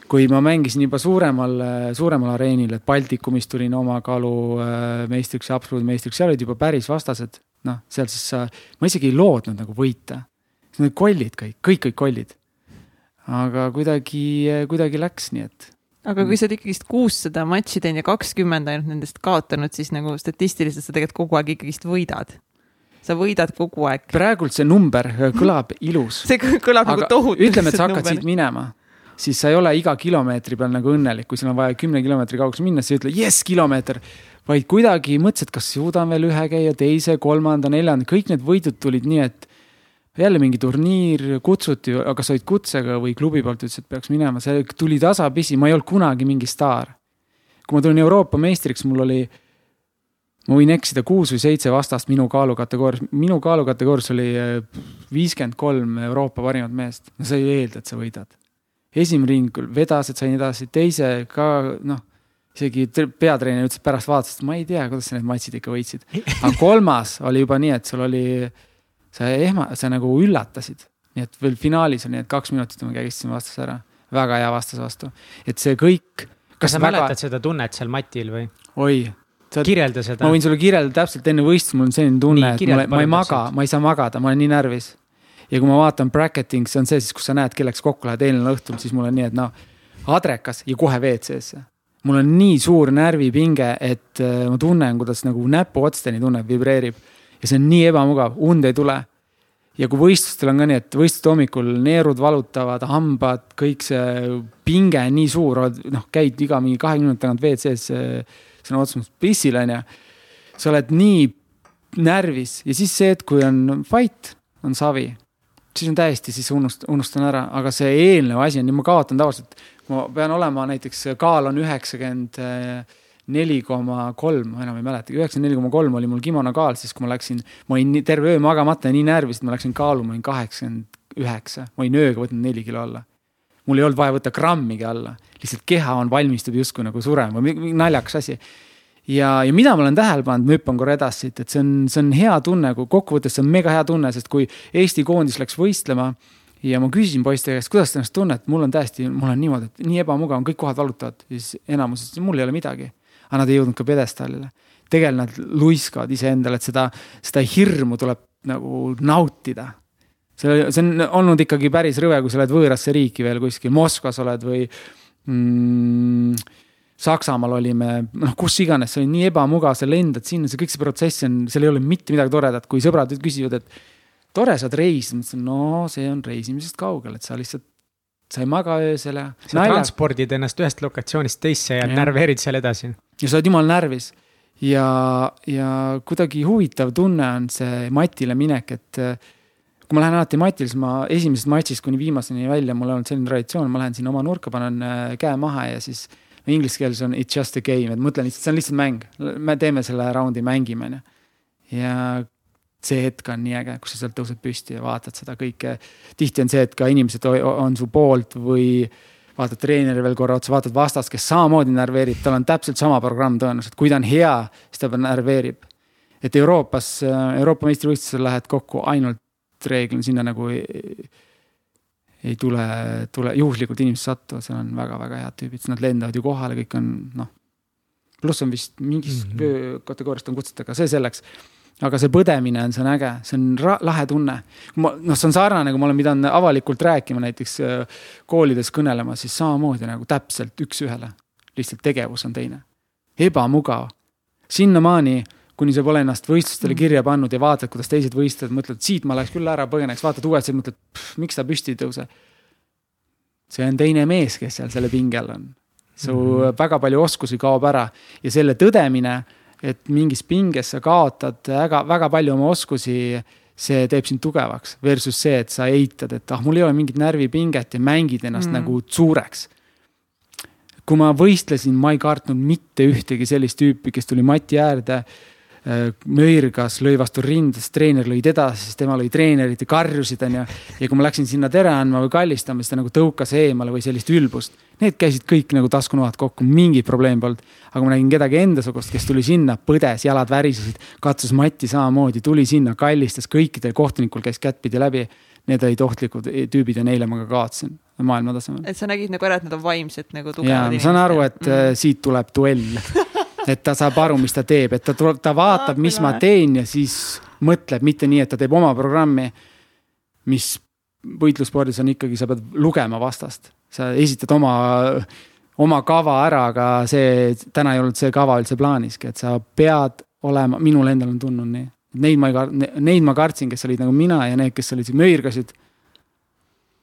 S3: kui ma mängisin juba suuremal, suuremal areenil, et Baltikumis tulin oma kaalu äh, meistriks ja absoluutmeistriks, seal olid juba päris vastased. noh, seal siis sa, ma isegi ei lootnud nagu võita. Need kollid kõik, kõik olid kollid. aga kuidagi, kuidagi läks nii, et
S2: aga kui mm. sa oled ikkagist kuussada matši teinud ja kakskümmend ainult nendest kaotanud, siis nagu statistiliselt sa tegelikult kogu aeg ikkagist võidad. sa võidad kogu aeg.
S3: praegult see number äh, kõlab ilus.
S2: see kõlab nagu aga nagu tohutu.
S3: ütleme, et sa hakkad siit minema, siis sa ei ole iga kilomeetri peal nagu õnnelik, kui sul on vaja kümne kilomeetri kaugusele minna, siis sa ei ütle jess, kilomeeter. vaid kuidagi mõtlesid, kas suudan veel ühe käia, teise, kolmanda, neljanda, kõik need võidud tulid nii, et jälle mingi turniir, kutsuti, kas olid kutsega või klubi poolt ütles, et peaks minema, see tuli tasapisi, ma ei olnud kunagi mingi staar. kui ma tulin Euroopa meistriks, mul oli, ma võin eksida, kuus või seitse vastast minu kaalukategoorias, minu kaalukategoorias oli äh, viiskümmend kolm Euroopa parimat meest, no sa ei eelda, et sa võidad. esimene ring küll vedas, et sain edasi, teise ka noh, isegi peatreener ütles pärast vaatas, et ma ei tea, kuidas sa need matšid ikka võitsid. aga kolmas oli juba nii, et sul oli sa ehma-, sa nagu üllatasid. nii et veel finaalis oli need kaks minutit ja ma kägistasime vastase ära. väga hea vastase vastu, et see kõik.
S1: kas sa väga... mäletad seda tunnet seal matil või?
S3: oi.
S1: kirjelda seda.
S3: ma võin sulle kirjeldada täpselt enne võistlust, mul on selline tunne, et mulle, ma ei maga, ma ei saa magada, ma olen nii närvis. ja kui ma vaatan bracketing, see on see siis, kus sa näed, kelleks kokku lähed eelneval õhtul, siis mul on nii, et noh, adrekas ja kohe WC-sse mul on nii suur närvipinge, et äh, ma tunnen, kuidas nagu näpuotsteni tunneb, vibreerib ja see on nii ebamugav, und ei tule. ja kui võistlustel on ka nii, et võistluste hommikul neerud valutavad, hambad, kõik see pinge on nii suur, noh, käid iga mingi kahekümne minuti tagant WC-s sõna otseses mõttes pissil, on ju. sa oled nii närvis ja siis see, et kui on fight, on savi, siis on täiesti, siis unust-, unustan ära, aga see eelnev asi on, ma kaotan tavaliselt, ma pean olema näiteks, kaal on üheksakümmend neli koma kolm, ma enam ei mäletagi, üheksakümmend neli koma kolm oli mul kimono kaal, siis kui ma läksin, ma olin terve öö magamata ja nii närvis, et ma läksin kaaluma, olin kaheksakümmend üheksa, ma olin ööga võtnud neli kilo alla. mul ei olnud vaja võtta grammigi alla, lihtsalt keha on, valmistub justkui nagu surema, naljakas asi. Ja, ja mida ma olen tähele pannud, ma hüppan korra edasi siit, et see on, see on hea tunne, kui kokkuvõttes see on mega hea tunne, sest kui Eesti koondis läks võistlema ja ma küsisin poiste käest, kuidas te ennast tunnete, mul on täiesti, mul on niimoodi, et nii ebamugav on, kõik kohad valutavad ja siis enamus ütles, mul ei ole midagi. Aga nad ei jõudnud ka pjedestaalile. tegelikult nad luiskavad iseendale, et seda, seda hirmu tuleb nagu nautida. see, see on olnud ikkagi päris rõve, kui sa oled võõrasse riiki veel kuskil, Moskvas oled või mm, Saksamaal olime, noh, kus iganes, see oli nii ebamugav, sa lendad sinna, see kõik see protsess on, seal ei ole mitte midagi toredat, kui sõbrad küsivad, et tore, saad reisida, ma ütlesin, no see on reisimisest kaugel, et sa lihtsalt, sa ei maga öösel ja.
S1: sa nalja... transpordid ennast ühest lokatsioonist teisse ja, ja närveerid seal edasi.
S3: ja sa oled jumal närvis ja, ja kuidagi huvitav tunne on see matile minek, et kui ma lähen alati matile, siis ma esimesest matšist kuni viimaseni välja, mul on olnud selline traditsioon, ma lähen sinna oma nurka, panen äh, käe maha ja siis inglise keeles on it's just a game, et mõtlen lihtsalt, see on lihtsalt mäng. me teeme selle raundi, mängime, onju. ja see hetk on nii äge, kus sa sealt tõused püsti ja vaatad seda kõike. tihti on see, et ka inimesed on su poolt või vaatad treeneri veel korra otsa, vaatad vastast, kes samamoodi närveerib, tal on täpselt sama programm tõenäoliselt, kui ta on hea, siis ta närveerib. et Euroopas, Euroopa meistrivõistlusel lähed kokku ainult reeglina sinna nagu ei tule, tule, juhuslikult inimesed satuvad, seal on väga-väga head tüübid, nad lendavad ju kohale, kõik on noh. pluss on vist mingist mm -hmm. kategooriast on kutsutud, aga see selleks. Aga see põdemine on, see on äge, see on lahe tunne. ma noh, see on sarnane, kui ma olen pidanud avalikult rääkima näiteks äh, koolides kõnelema, siis samamoodi nagu täpselt üks-ühele. lihtsalt tegevus on teine, ebamugav. sinnamaani kuni sa pole ennast võistlustele mm. kirja pannud ja vaatad, kuidas teised võistlevad, mõtled, siit ma läheks küll ära, põgeneks, vaatad uuesti, mõtled, miks ta püsti ei tõuse. see on teine mees, kes seal selle pinge all on. su mm -hmm. väga palju oskusi kaob ära ja selle tõdemine, et mingis pinges sa kaotad väga, väga palju oma oskusi see teeb sind tugevaks versus see, et sa eitad, et ah, mul ei ole mingit närvipinget ja mängid ennast mm. nagu suureks. kui ma võistlesin, ma ei kartnud mitte ühtegi sellist tüüpi, kes tuli mati äärde möirgas, lõi vastu rindes, treener lõi edasi, siis tema lõi treenerit ja karjusid, onju. ja kui ma läksin sinna tere andma või kallistama, siis ta nagu tõukas eemale või sellist ülbust. Need käisid kõik nagu taskunoad kokku, mingit probleemi polnud. aga ma nägin kedagi endasugust, kes tuli sinna, põdes, jalad värisesid, katsus matti samamoodi, tuli sinna, kallistas, kõikidel kohtunikul käis kättpidi läbi. Need olid ohtlikud tüübid ja neile ma ka kaotasin maailma tasemel.
S2: et sa nägid nagu ära, et nad on vaimselt nagu tugevad
S3: inimesed. ma saan aru, et mm. Äh, siit tuleb duell et ta saab aru, mis ta teeb, et ta tuleb, ta vaatab, mis ma teen ja siis mõtleb, mitte nii, et ta teeb oma programmi. mis võitlusspordis on ikkagi, sa pead lugema vastast, sa esitad oma, oma kava ära, aga see täna ei olnud see kava üldse plaaniski, et sa pead olema, minul endal on tundunud nii. Neid ma ei, neid ma kartsin, kes olid nagu mina ja need, kes olid möirgasid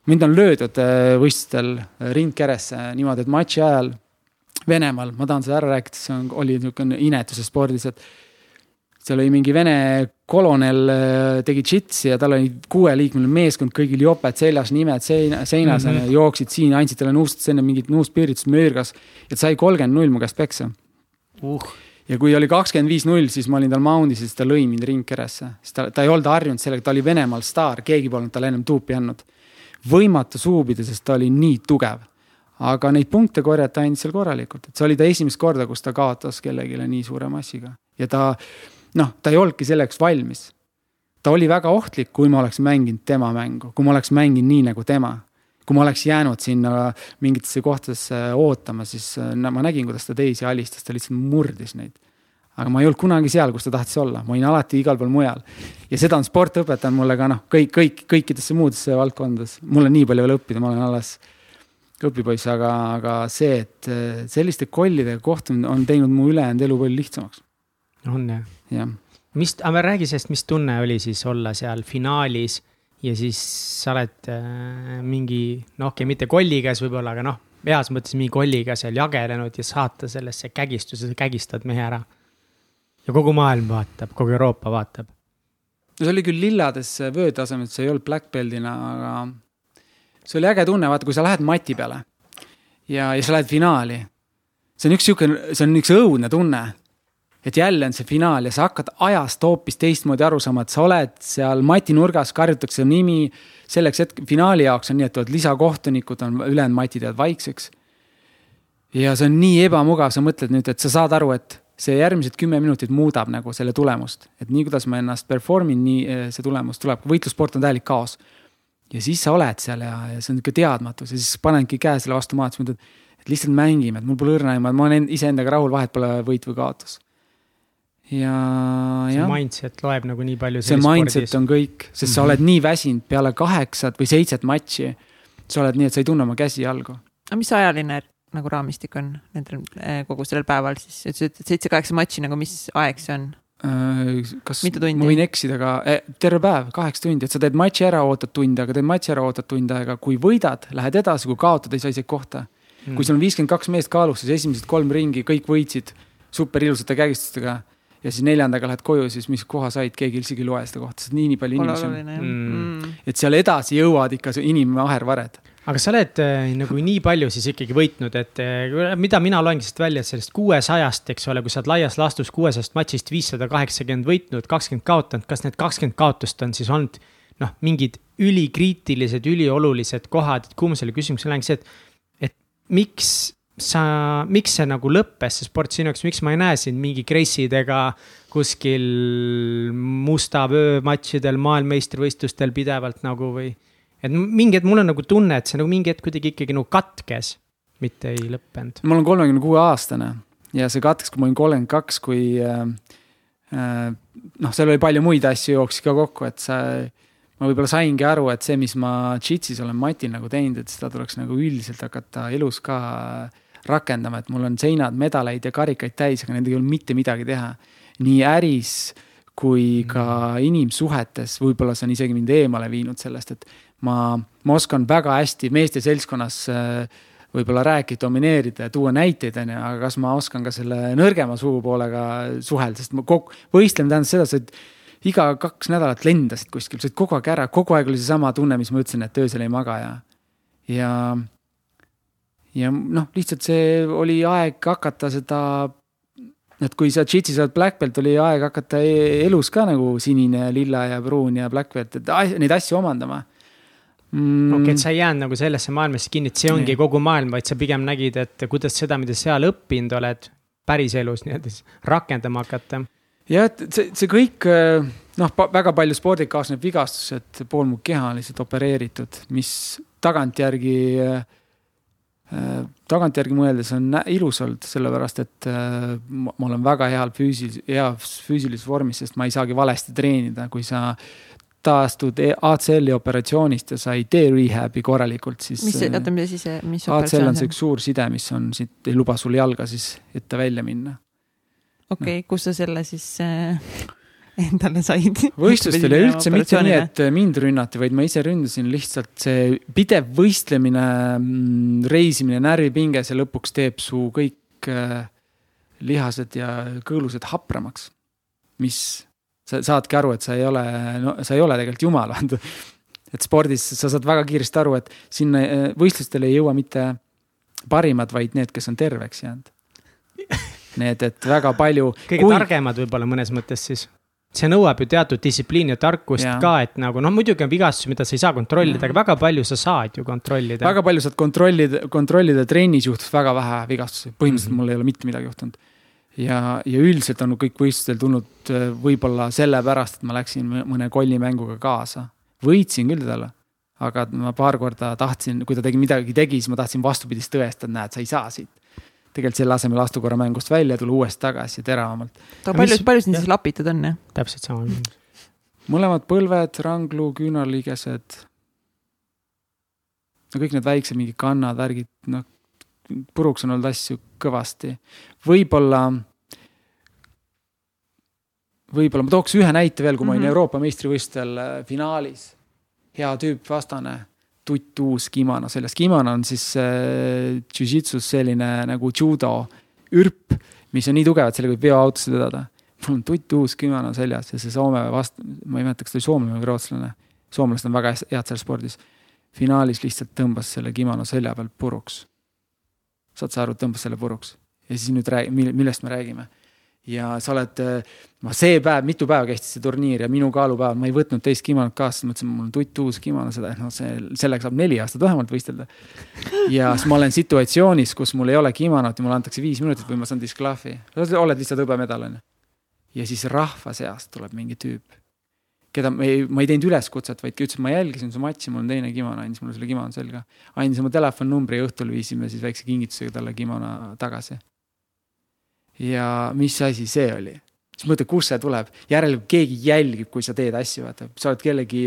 S3: mind on löödud äh, võistlustel ringkeresse niimoodi, et matši ajal Venemaal, ma tahan seda ära rääkida, see on, oli niisugune inetuse spordis, et seal oli mingi vene kolonel äh, tegi džitsi ja tal oli kuueliikmeline meeskond, kõigil joped seljas, nimed seina, seinas mm, -hmm. jooksid siin, andsid talle nuustust enne mingit nuuspiiritust, möörgas. et sai kolmkümmend null mu käest peksa uh.. ja kui oli kakskümmend viis null, siis ma olin tal mound'is ja siis ta lõi mind ringkeresse. siis ta, ta ei olnud harjunud sellega, ta oli Venemaal staar, keegi polnud talle ennem tuupi andnud. võimatu suubida, sest ta oli nii tugev aga neid punkte korjata andis seal korralikult, et see oli ta esimest korda, kus ta kaotas kellelegi nii suure massiga ja ta noh, ta ei olnudki selleks valmis. ta oli väga ohtlik, kui ma oleks mänginud tema mängu, kui ma oleks mänginud nii nagu tema. kui ma oleks jäänud sinna mingitesse kohtadesse ootama, siis no, ma nägin, kuidas ta teisi alistas, ta lihtsalt murdis neid aga ma ei olnud kunagi seal, kus ta tahtis olla, ma olin alati igal pool mujal. ja seda on sport õpetanud mulle ka noh, kõik, kõik, kõikidesse muudesse valdkondadesse, mul on nii palju veel õppida, ma olen alles õpipoiss, aga, aga see, et äh, selliste kollidega kohtumine on teinud mu ülejäänud elu palju lihtsamaks.
S1: on jah?
S3: jah.
S1: mis, aga räägi sellest, mis tunne oli siis olla seal finaalis ja siis sa oled äh, mingi, noh, okei okay,, mitte kolli käes võib-olla, aga noh, heas mõttes mingi kolliga seal jagelenud ja saata sellesse kägistusse, sa kägistad mehe ära ja kogu maailm vaatab, kogu Euroopa vaatab.
S3: no see oli küll lillades vöötasemel, see ei olnud black belt'ina, aga see oli äge tunne, vaata, kui sa lähed mati peale ja, ja sa lähed finaali. see on üks sihuke, see on üks õudne tunne. et jälle on see finaal ja sa hakkad ajast hoopis teistmoodi aru saama, et sa oled seal mati nurgas, karjutakse nimi. selleks hetk finaali jaoks on nii, et tulevad lisakohtunikud, on ülejäänud matid jäävad vaikseks. ja see on nii ebamugav, sa mõtled nüüd, et sa saad aru, et see järgmised kümme minutit muudab nagu selle tulemust, et nii, kuidas ma ennast perform in, nii eh, see tulemus tuleb, võitlussport on täielik kaos ja siis sa oled seal ja, ja see on niisugune teadmatus ja siis panedki käe selle vastu maha, et sa mõtled, et lihtsalt mängime, et mul pole õrna aimu, et ma olen iseendaga rahul, vahet pole võit või kaotus. ja,
S1: jah. mindset loeb nagu nii palju.
S3: see mindset spordis. on kõik, sest mm -hmm. sa oled nii väsinud peale kaheksat või seitset matši. sa oled nii, et sa ei tunne oma käsi-jalgu.
S2: aga mis ajaline nagu raamistik on nendel eh, kogu sellel päeval siis, ütlesid, et seitse-kaheksa matši nagu, mis aeg see on?
S3: Äh, kas ma võin eksida ka eh,, terve päev, kaheksa tundi, et sa teed matši ära, ootad tund aega, teed matši ära, ootad tund aega, kui võidad, lähed edasi, kui kaotad, ei saa isegi kohta mm.. kui sul on viiskümmend kaks meest kaalus, siis esimesed kolm ringi kõik võitsid super ilusate kägistustega. ja siis neljandaga lähed koju, siis mis koha said, keegi isegi ei loe seda kohta, sest nii, nii palju inimesi on. Mm. et seal edasi jõuad ikka inimahervared
S1: aga sa oled äh, nagu nii palju siis ikkagi võitnud, et äh, mida mina loengi siit välja, et sellest kuuesajast, eks ole, kui sa oled laias laastus kuuesajast matšist viissada kaheksakümmend võitnud, kakskümmend kaotanud, kas need kakskümmend kaotust on siis olnud noh, mingid ülikriitilised, üliolulised kohad, et kuhu ma selle küsimusega lähen, see, et, et miks sa, miks see nagu lõppes, see sport sinu jaoks, miks ma ei näe sind mingi Grace'idega kuskil musta vöö matšidel, maailmameistrivõistlustel pidevalt nagu või et mingi hetk mul on nagu tunne, et see nagu mingi hetk kuidagi ikkagi nagu katkes, mitte ei lõppenud.
S3: ma olen kolmekümne kuue aastane ja see katkes, kui ma olin kolmkümmend kaks, kui äh, äh, noh, seal oli palju muid asju jooksis ka kokku, et sa, ma võib-olla saingi aru, et see, mis ma Jitsis olen Matil nagu teinud, et seda tuleks nagu üldiselt hakata elus ka rakendama, et mul on seinad medaleid ja karikaid täis, aga nendega ei ole mitte midagi teha. nii äris kui ka mm. inimsuhetes, võib-olla see on isegi mind eemale viinud sellest, et ma, ma oskan väga hästi meeste seltskonnas äh, võib-olla rääkida, domineerida ja tuua näiteid, on ju, aga kas ma oskan ka selle nõrgema sugupoolega suhelda, sest ma kogu, võistlemine tähendas seda, sa oled iga kaks nädalat lendasid kuskil, sa olid kogu aeg ära, kogu aeg oli seesama tunne, mis ma ütlesin, et öösel ei maga ja, ja, ja noh, lihtsalt see oli aeg hakata seda et kui sa džitsis oled black belt, oli aeg hakata e-, elus ka nagu sinine, lilla ja pruun ja black belt, et neid asju omandama
S1: mm.. okei okay,, et sa ei jäänud nagu sellesse maailmasse kinni, et see ongi nee. kogu maailm, vaid sa pigem nägid, et kuidas seda, mida seal õppinud oled, päriselus nii-öelda siis rakendama hakata.
S3: jah, et see, see kõik noh, väga palju spordiga kaasneb vigastus, et pool mu keha on lihtsalt opereeritud, mis tagantjärgi äh, tagantjärgi mõeldes on ilus olnud, sellepärast et äh, ma olen väga heal füüsilis-, heas füüsilises vormis, sest ma ei saagi valesti treenida, kui sa taastud e-, ACL-i operatsioonist ja sa ei tee rehab'i korralikult, siis.
S2: mis, oota, mis siis, mis
S3: ACL on see üks suur side, mis on siit, ei luba sul jalga siis ette välja minna.
S2: okei okay, no., kus sa selle siis äh, endale said?
S3: võistlustel ja üldse mitte nii, et mind rünnati, vaid ma ise ründasin lihtsalt see pidev võistlemine, mm, reisimine, närvipinge, see lõpuks teeb su kõik äh, lihased ja kõõlused hapramaks, mis sa saadki aru, et sa ei ole, no sa ei ole tegelikult jumal, vaata. et spordis sa saad väga kiiresti aru, et sinna eh, võistlustele ei jõua mitte parimad, vaid need, kes on terveks jäänud. Need, et väga palju.
S1: kõige kui... targemad võib-olla mõnes mõttes siis see nõuab ju teatud distsipliini ja tarkust ja. ka, et nagu noh, muidugi on vigastusi, mida sa ei saa kontrollida, aga väga palju sa saad ju kontrollida.
S3: väga palju saad kontrollida, kontrollida, trennis juhtus väga vähe vigastusi, põhimõtteliselt mm -hmm. mul ei ole mitte midagi juhtunud ja, ja üldiselt on kõik võistlustel tulnud äh, võib-olla sellepärast, et ma läksin mõne kollimänguga kaasa. võitsin küll talle, aga ma paar korda tahtsin, kui ta tegi midagi tegi, siis ma tahtsin vastupidist tõestada, näed, sa ei saa siit. tegelikult selle asemel astu korra mängust välja, tule uuesti tagasi ja teravamalt.
S2: palju, palju sind siis lapitud on, jah?
S1: täpselt sama
S3: mõlemad põlved, ranglu, küünarliigesed. no kõik need väiksed mingid kannad, värgid, noh puruks on olnud asju kõvasti. võib-olla, võib-olla ma tooks ühe näite veel, kui ma olin mm -hmm. Euroopa meistrivõistlustel äh, finaalis. hea tüüp vastane, tutt uus kimono seljas. kimono on siis äh, jujitsus selline nagu judo ürp, mis on nii tugev, et sellega võib veoautosse vedada. mul on tutt uus kimono seljas ja see Soome vast-, ma ei mäleta, kas ta oli soomlane või rootslane. soomlased on väga head selles spordis. finaalis lihtsalt tõmbas selle kimono selja pealt puruks. Saad sa aru, tõmbas selle puruks ja siis nüüd räägi-, millest me räägime ja sa oled, noh see päev, mitu päeva kestis see turniir ja minu kaalupäev, ma ei võtnud teist kimonot kaasa, mõtlesin, mul on tutt uus kimono, seda, noh, see, sellega saab neli aastat vähemalt võistelda. ja siis ma olen situatsioonis, kus mul ei ole kimonot ja mulle antakse viis minutit või ma saan disklahvi. oled lihtsalt hõbemedal on ju. ja siis rahva seast tuleb mingi tüüp, keda ma ei, ma ei teinud üleskutset, vaid ütles, et ma jälgisin su matši, mul on teine kimono, andis mulle selle kimono selga. andis oma telefoninumbri ja õhtul viisime siis väikse kingitusega talle kimono tagasi ja mis asi see oli? siis mõtled, kust see tuleb, järelikult keegi jälgib, kui sa teed asju, vaata, sa oled kellegi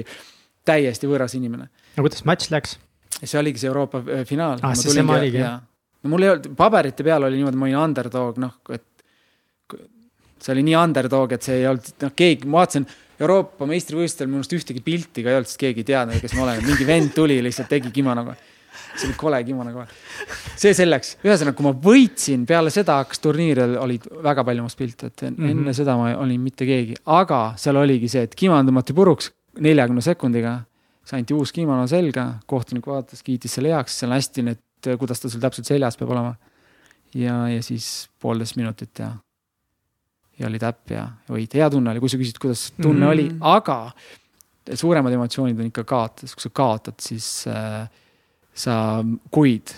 S3: täiesti võõras inimene.
S1: no kuidas matš läks?
S3: see oligi see Euroopa äh, finaal.
S1: ah, see tema oligi jah?
S3: no mul ei olnud, paberite peal oli niimoodi, ma olin underdog, noh, et see oli nii underdog, et see ei olnud, noh, keegi, ma vaatasin Euroopa meistrivõistlustel minu arust ühtegi pilti ka ei olnud, sest keegi ei teadnud, kes ma olen, mingi vend tuli, lihtsalt tegi kimonoga see oli kole kimono kohe. see selleks, ühesõnaga, kui ma võitsin, peale seda hakkas turniiril olid väga palju must pilte, et enne mm -hmm. seda ma olin mitte keegi, aga seal oligi see, et kimono tõmmati puruks neljakümne sekundiga. siis anti uus kimono selga, kohtunik vaatas, kiitis selle heaks, seal on hästi need, kuidas ta sul täpselt seljas peab olema. ja, ja siis poolteist minutit ja, ja oli täpp ja võit, hea tunne oli, kui sa küsid, kuidas tunne mm -hmm. oli, aga suuremad emotsioonid on ikka kaotades, kui sa kaotad, siis äh, sa kuid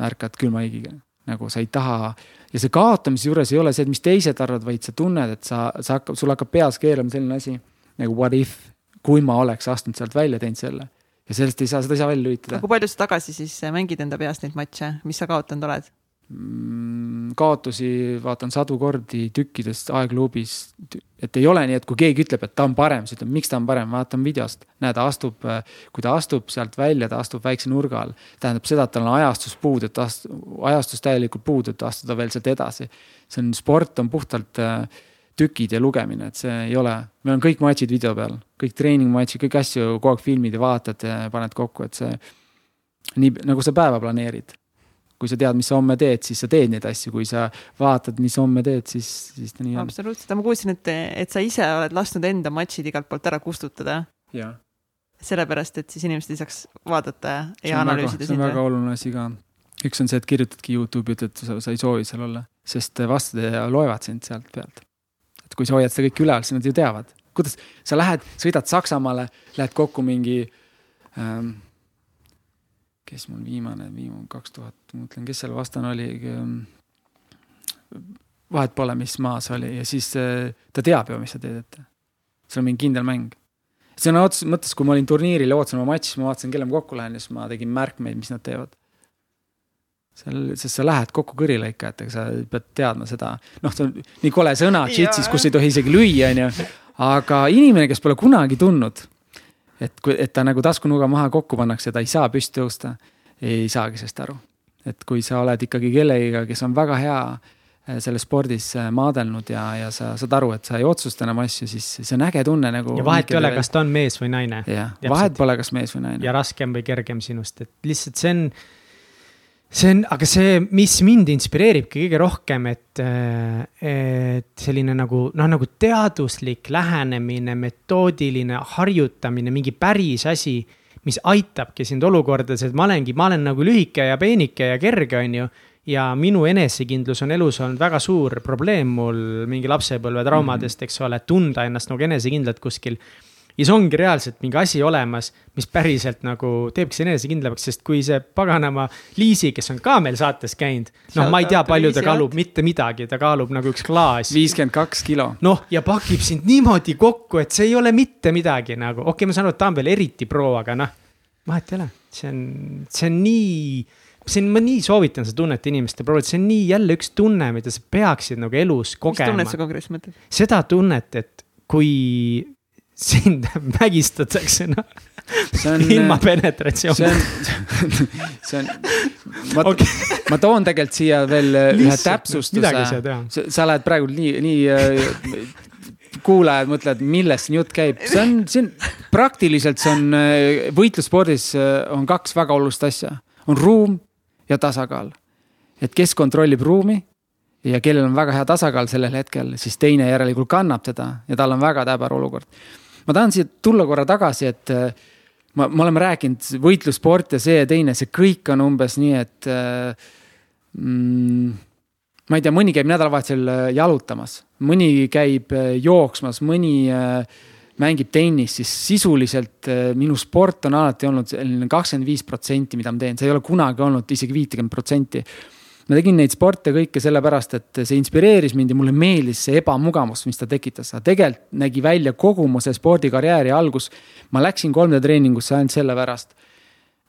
S3: ärkad külma haigiga, nagu sa ei taha. ja see kaotamise juures ei ole see, et mis teised arvavad, vaid sa tunned, et sa, sa hakkab, sul hakkab peas keerama selline asi nagu what if, kui ma oleks astunud sealt välja, teinud selle. ja sellest ei saa, seda ei saa välja lülitada.
S2: kui palju sa tagasi siis mängid enda peas neid matše, mis sa kaotanud oled?
S3: Mm, kaotusi vaatan sadu kordi tükkidest aegluubis. et ei ole nii, et kui keegi ütleb, et ta on parem, siis ütleb, miks ta on parem, vaatan videost. näe, ta astub, kui ta astub sealt välja, ta astub väikse nurga all. tähendab seda, et tal on ajastus puudu, et ast-, ajastus täielikult puudu, et astuda veel sealt edasi. see on, sport on puhtalt äh, tükid ja lugemine, et see ei ole, meil on kõik matšid video peal, kõik treeningmatšid, kõiki asju kogu aeg filmid ja vaatad ja paned kokku, et see nii nagu sa päeva planeerid kui sa tead, mis sa homme teed, siis sa teed neid asju, kui sa vaatad, mis homme teed, siis, siis ta nii
S2: on. absoluutselt, ma kuulsin, et, et sa ise oled lasknud enda matšid igalt poolt ära kustutada. sellepärast, et siis inimesed ei saaks vaadata ja analüüsida
S3: see on väga oluline asi ka. üks on see, et kirjutadki Youtube'i, ütled, sa, sa ei soovi seal olla, sest vastaja loevad sind sealt pealt. et kui sa hoiad seda kõike üleval, siis nad ju teavad, kuidas sa lähed, sõidad Saksamaale, lähed kokku mingi ähm, kes mul viimane, viimane kaks tuhat, ma mõtlen, kes seal vastane oli. vahet pole, mis maa see oli ja siis äh, ta teab ju, mis sa teed, et see on mingi kindel mäng. sõna otseses mõttes, kui ma olin turniiril ja ootasin oma matši, siis ma vaatasin, kelle ma kokku lähen ja siis ma tegin märkmeid, mis nad teevad. seal, sest sa lähed kokku kõrilõikajatega, sa pead teadma seda, noh, see on nii kole sõna, džitsis, kus ei tohi isegi lüüa, onju. aga inimene, kes pole kunagi tundnud et kui, et ta nagu taskunuga maha kokku pannakse, ta ei saa püsti tõusta, ei saagi sellest aru. et kui sa oled ikkagi kellegiga, kes on väga hea äh, selles spordis äh, maadelnud ja, ja sa saad aru, et sa ei otsusta enam asju, siis see on äge tunne nagu.
S1: ja vahet ei ole, kas ta on mees või naine.
S3: jah, vahet pole, kas mees või naine.
S1: ja raskem või kergem sinust, et lihtsalt see on see on, aga see, mis mind inspireeribki kõige rohkem, et, et selline nagu noh, nagu teaduslik lähenemine, metoodiline harjutamine, mingi päris asi. mis aitabki sind olukordades, et ma olengi, ma olen nagu lühike ja peenike ja kerge, on ju. ja minu enesekindlus on elus olnud väga suur probleem mul mingi lapsepõlve traumadest, eks ole, tunda ennast nagu enesekindlalt kuskil ja siis ongi reaalselt mingi asi olemas, mis päriselt nagu teebki enesekindlamaks, sest kui see paganama Liisi, kes on ka meil saates käinud. noh, ma ei tea, palju ta kaalub, mitte midagi, ta kaalub nagu üks klaas.
S3: viiskümmend kaks kilo.
S1: noh, ja pakib sind niimoodi kokku, et see ei ole mitte midagi nagu, okei okay,, ma saan aru, et ta on veel eriti pro, aga noh. vahet ei ole, see on, see on nii see on, ma nii soovitan seda tunnet inimestele proovida, see on nii jälle üks tunne, mida sa peaksid nagu elus kogema.
S2: mis tunnet sa konkreetselt mõtled?
S1: seda tunnet, et kui sind vägistatakse, noh. ilma penetratsiooni.
S3: see on, see on, ma okay., ma toon tegelikult siia veel Lihtsalt, ühe täpsustuse. sa oled praegu nii, nii äh, kuulajad mõtlevad, millest siin jutt käib, see on, see on praktiliselt, see on äh, võitlusspordis äh, on kaks väga olulist asja, on ruum ja tasakaal. et kes kontrollib ruumi ja kellel on väga hea tasakaal sellel hetkel, siis teine järelikult kannab teda ja tal on väga täbar olukord. Ma tahan siia tulla korra tagasi, et äh, ma, me oleme rääkinud, võitlussport ja see ja teine, see kõik on umbes nii, et äh, mm, ma ei tea, mõni käib nädalavahetusel äh, jalutamas, mõni käib jooksmas, mõni mängib tennist, siis sisuliselt minu sport on alati olnud selline kakskümmend viis protsenti, mida ma teen, see ei ole kunagi olnud isegi viitekümmet protsenti ma tegin neid sporte kõike sellepärast, et see inspireeris mind ja mulle meeldis see ebamugavus, mis ta tekitas, aga tegelikult nägi välja kogu mu see spordikarjääri algus. ma läksin 3D treeningusse ainult sellepärast,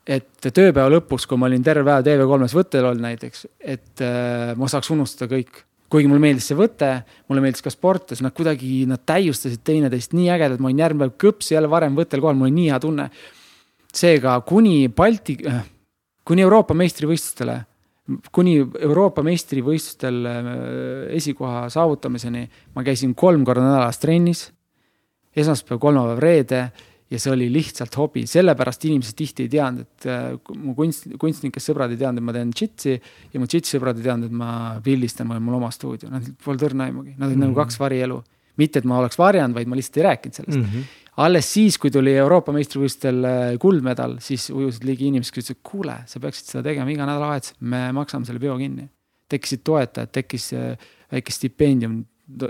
S3: et tööpäeva lõpus, kui ma olin terve päev TV3-s võttel olnud näiteks, et äh, ma saaks unustada kõik kuigi mulle meeldis see võte, mulle meeldis ka sport ja siis nad kuidagi, nad täiustasid teineteist nii ägedalt, ma olin järgmine päev kõps jälle varem võttel kohal, mul oli nii hea tunne. seega kuni Balti, äh, kuni Euroopa meistrivõistlustele kuni Euroopa meistrivõistlustel äh, esikoha saavutamiseni ma käisin kolm korda nädalas trennis. esmaspäev, kolmapäev, reede ja see oli lihtsalt hobi, sellepärast inimesed tihti ei teadnud, et äh, mu kunst, kunstnikest sõbrad ei teadnud, et ma teen džitsi ja mu džitsi sõbrad ei teadnud, et ma pildistan, mul on mul oma stuudio, nad polnud õrna aimugi, nad olid mm -hmm. nagu kaks varielu. mitte, et ma oleks varjanud, vaid ma lihtsalt ei rääkinud sellest mm. -hmm alles siis, kui tuli Euroopa meistrivõistlustel äh, kuldmedal, siis ujusid ligi inimesed, kes ütlesid, kuule, sa peaksid seda tegema iga nädalavahetus, me maksame selle peo kinni. tekkisid toetajad, tekkis äh, väike stipendium,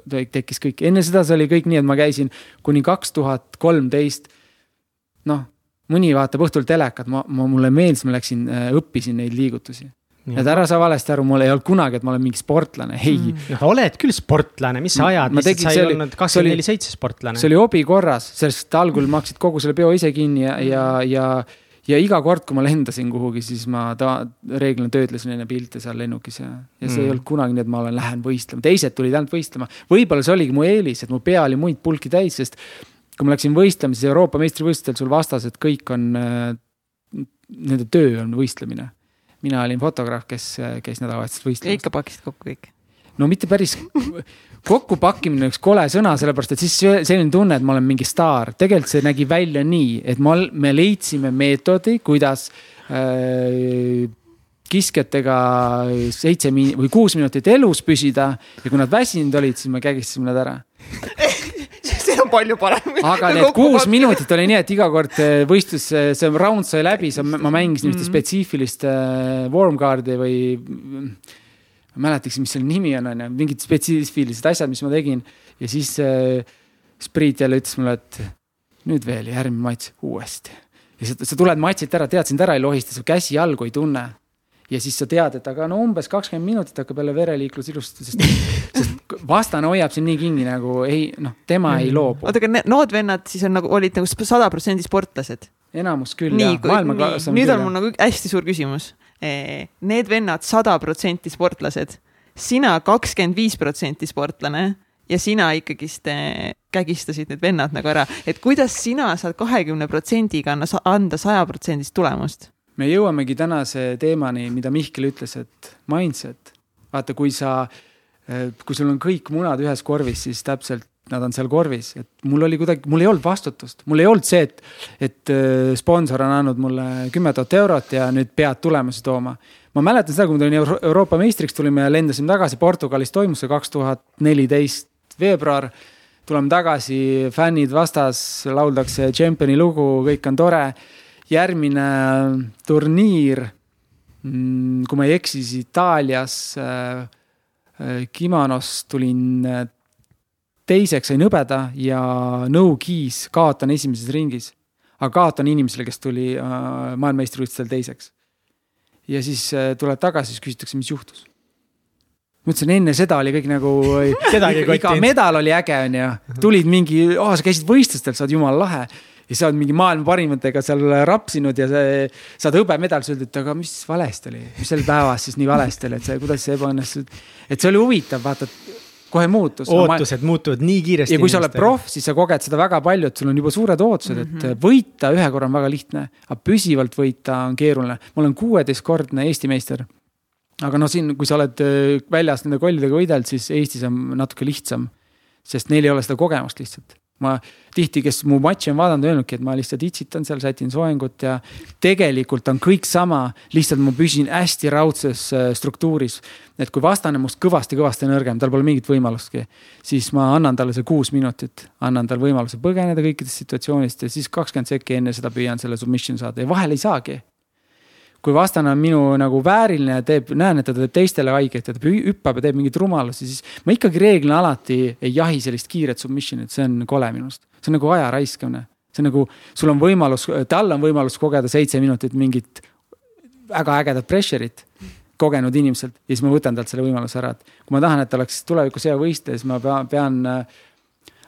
S3: tekkis kõik, enne seda see oli kõik nii, et ma käisin kuni kaks tuhat kolmteist. noh, mõni vaatab õhtul telekat, ma, ma, mulle meeldis, ma läksin, äh, õppisin neid liigutusi et ära saa valesti aru, mul ei olnud kunagi, et ma olen mingi sportlane, ei. Mm..
S1: oled küll sportlane, mis sa ajad, lihtsalt sa ei oli, olnud kakskümmend neli seitse sportlane.
S3: see oli hobi korras, sest algul maksid kogu selle peo ise kinni ja, ja, ja, ja iga kord, kui ma lendasin kuhugi, siis ma ta reeglina töötlesin enne pilte seal lennukis ja, ja see mm. ei olnud kunagi nii, et ma olen, lähen võistlema, teised tulid ainult võistlema. võib-olla see oligi mu eelis, et mu pea oli muid pulki täis, sest kui ma läksin võistlema, siis Euroopa meistrivõistlustel sul vastased kõik on, äh, nende töö on võistlemine mina olin fotograaf, kes käis nädalavahetusel võistlemas.
S2: ikka pakkisid kokku kõik?
S3: no mitte päris, kokkupakkimine üks kole sõna, sellepärast et siis selline tunne, et ma olen mingi staar. tegelikult see nägi välja nii, et ma, me leidsime meetodi, kuidas äh, kiskjatega seitse või kuus minutit elus püsida ja kui nad väsinud olid, siis me kägistasime nad ära
S2: on palju parem.
S3: aga need kuus minutit oli nii, et iga kord eh, võistlus, eh, see round sai läbi, ma mängisin ühte mm -hmm. spetsiifilist eh, warm guard'i või ma ei mäletagi, mis selle nimi on, on ju, mingid spetsiifilised asjad, mis ma tegin. ja siis äh, Priit jälle ütles mulle, et nüüd veel järgmine matš uuesti. ja sa, sa tuled matšilt ära, tead, sind ära ei lohista, su käsi jalgu ei tunne ja siis sa tead, et aga no umbes kakskümmend minutit hakkab jälle vereliiklus ilusti, sest, sest vastane hoiab sind nii kinni nagu ei, noh, tema ei mhm. loobu.
S2: oota, aga nood vennad siis on nagu, olid nagu sada protsenti sportlased?
S3: enamus küll nii, jah, maailmaklass
S2: on. nüüd on mul nagu hästi suur küsimus. Need vennad sada protsenti sportlased, sina kakskümmend viis protsenti sportlane ja sina ikkagist kägistasid need vennad nagu ära, et kuidas sina saad kahekümne protsendiga anda sajaprotsendist tulemust?
S3: Me jõuamegi tänase teemani, mida Mihkel ütles, et mindset. vaata, kui sa, eh, kui sul on kõik munad ühes korvis, siis täpselt nad on seal korvis, et mul oli kuidagi, mul ei olnud vastutust, mul ei olnud see, et, et eh, sponsor on andnud mulle kümme tuhat eurot ja nüüd pead tulemusi tooma. ma mäletan seda, kui ma tulin Euro Euroopa meistriks, tulime ja lendasime tagasi, Portugalis toimus see kaks tuhat neliteist veebruar. tuleme tagasi, fännid vastas, lauldakse tšempioni lugu, kõik on tore järgmine turniir, mm, kui ma ei eksi, siis Itaalias äh, äh, kimonos tulin äh, teiseks, sain hõbeda ja no-keys kaotan esimeses ringis. aga kaotan inimesele, kes tuli maailmameistrivõistlustel teiseks. ja siis tuled tagasi, siis küsitakse, mis juhtus ma ütlesin, enne seda oli kõik nagu iga medal oli äge, onju. tulid mingi, oh, sa käisid võistlustel, sa oled jumala lahe ja sa oled mingi maailma parimatega seal rapsinud ja see, saad hõbemedal, siis öeldi, et aga mis valesti oli, mis sel päevas siis nii valesti oli, et see, kuidas see ebaõnnestus. et see oli huvitav, vaata, kohe muutus.
S1: ootused ma... muutuvad nii kiiresti.
S3: ja kui sa oled proff, siis sa koged seda väga palju, et sul on juba suured ootused mm, -hmm. et mhm. võita ühe korra on väga lihtne, aga püsivalt võita on keeruline. ma olen kuueteistkordne Eesti meister. aga noh, siin, kui sa oled äh, väljas nende kollidega võidelnud, siis Eestis on natuke lihtsam. sest neil ei ole seda kogemust lihtsalt ma tihti, kes mu matši on vaadanud, öelnudki, et ma lihtsalt itsitan seal, sätin soengut ja tegelikult on kõik sama, lihtsalt ma püsin hästi raudses äh, struktuuris. et kui vastane must kõvasti-kõvasti nõrgem, tal pole mingit võimalustki, siis ma annan talle see kuus minutit, annan tal võimaluse põgeneda kõikidest situatsioonist ja siis kakskümmend sekki enne seda püüan selle submission saada ja vahel ei saagi kui vastane on minu nagu vääriline ja teeb, näen, et ta teeb teistele haiget ja ta hüppab ja teeb mingeid rumalusi, siis ma ikkagi reeglina alati ei jahi sellist kiiret submission'it, see on kole minu arust. see on nagu aja raiskamine, see on nagu, sul on võimalus, tal on võimalus kogeda seitse minutit mingit väga ägedat pressure'it kogenud inimeselt ja siis ma võtan talt selle võimaluse ära, et kui ma tahan, et oleks tulevikus hea võistleja, siis ma pean, pean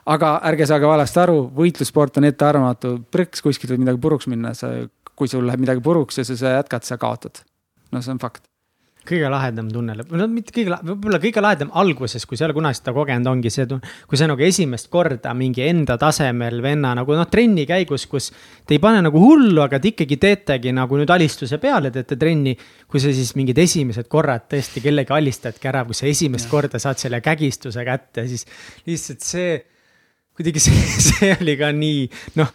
S3: aga ärge saage valesti aru, võitlussport on ettearvamatu, prõks kuskilt võib midagi puruks minna, sa kui sul läheb midagi puruks ja sa, sa jätkad, sa kaotad. no see on fakt
S1: kõige lahedam tunne, no mitte kõige, võib-olla kõige lahedam alguses, kui sa ei ole kunagi seda kogenud, ongi see, kui sa nagu esimest korda mingi enda tasemel venna nagu noh, trenni käigus, kus te ei pane nagu hullu, aga te ikkagi teetegi nagu nüüd alistuse peale teete trenni. kui sa siis mingid esimesed korrad tõesti kellegi alistadki ära, kui sa esimest ja. korda saad selle kägistuse kätte, siis lihtsalt see kuidagi see, see oli ka nii noh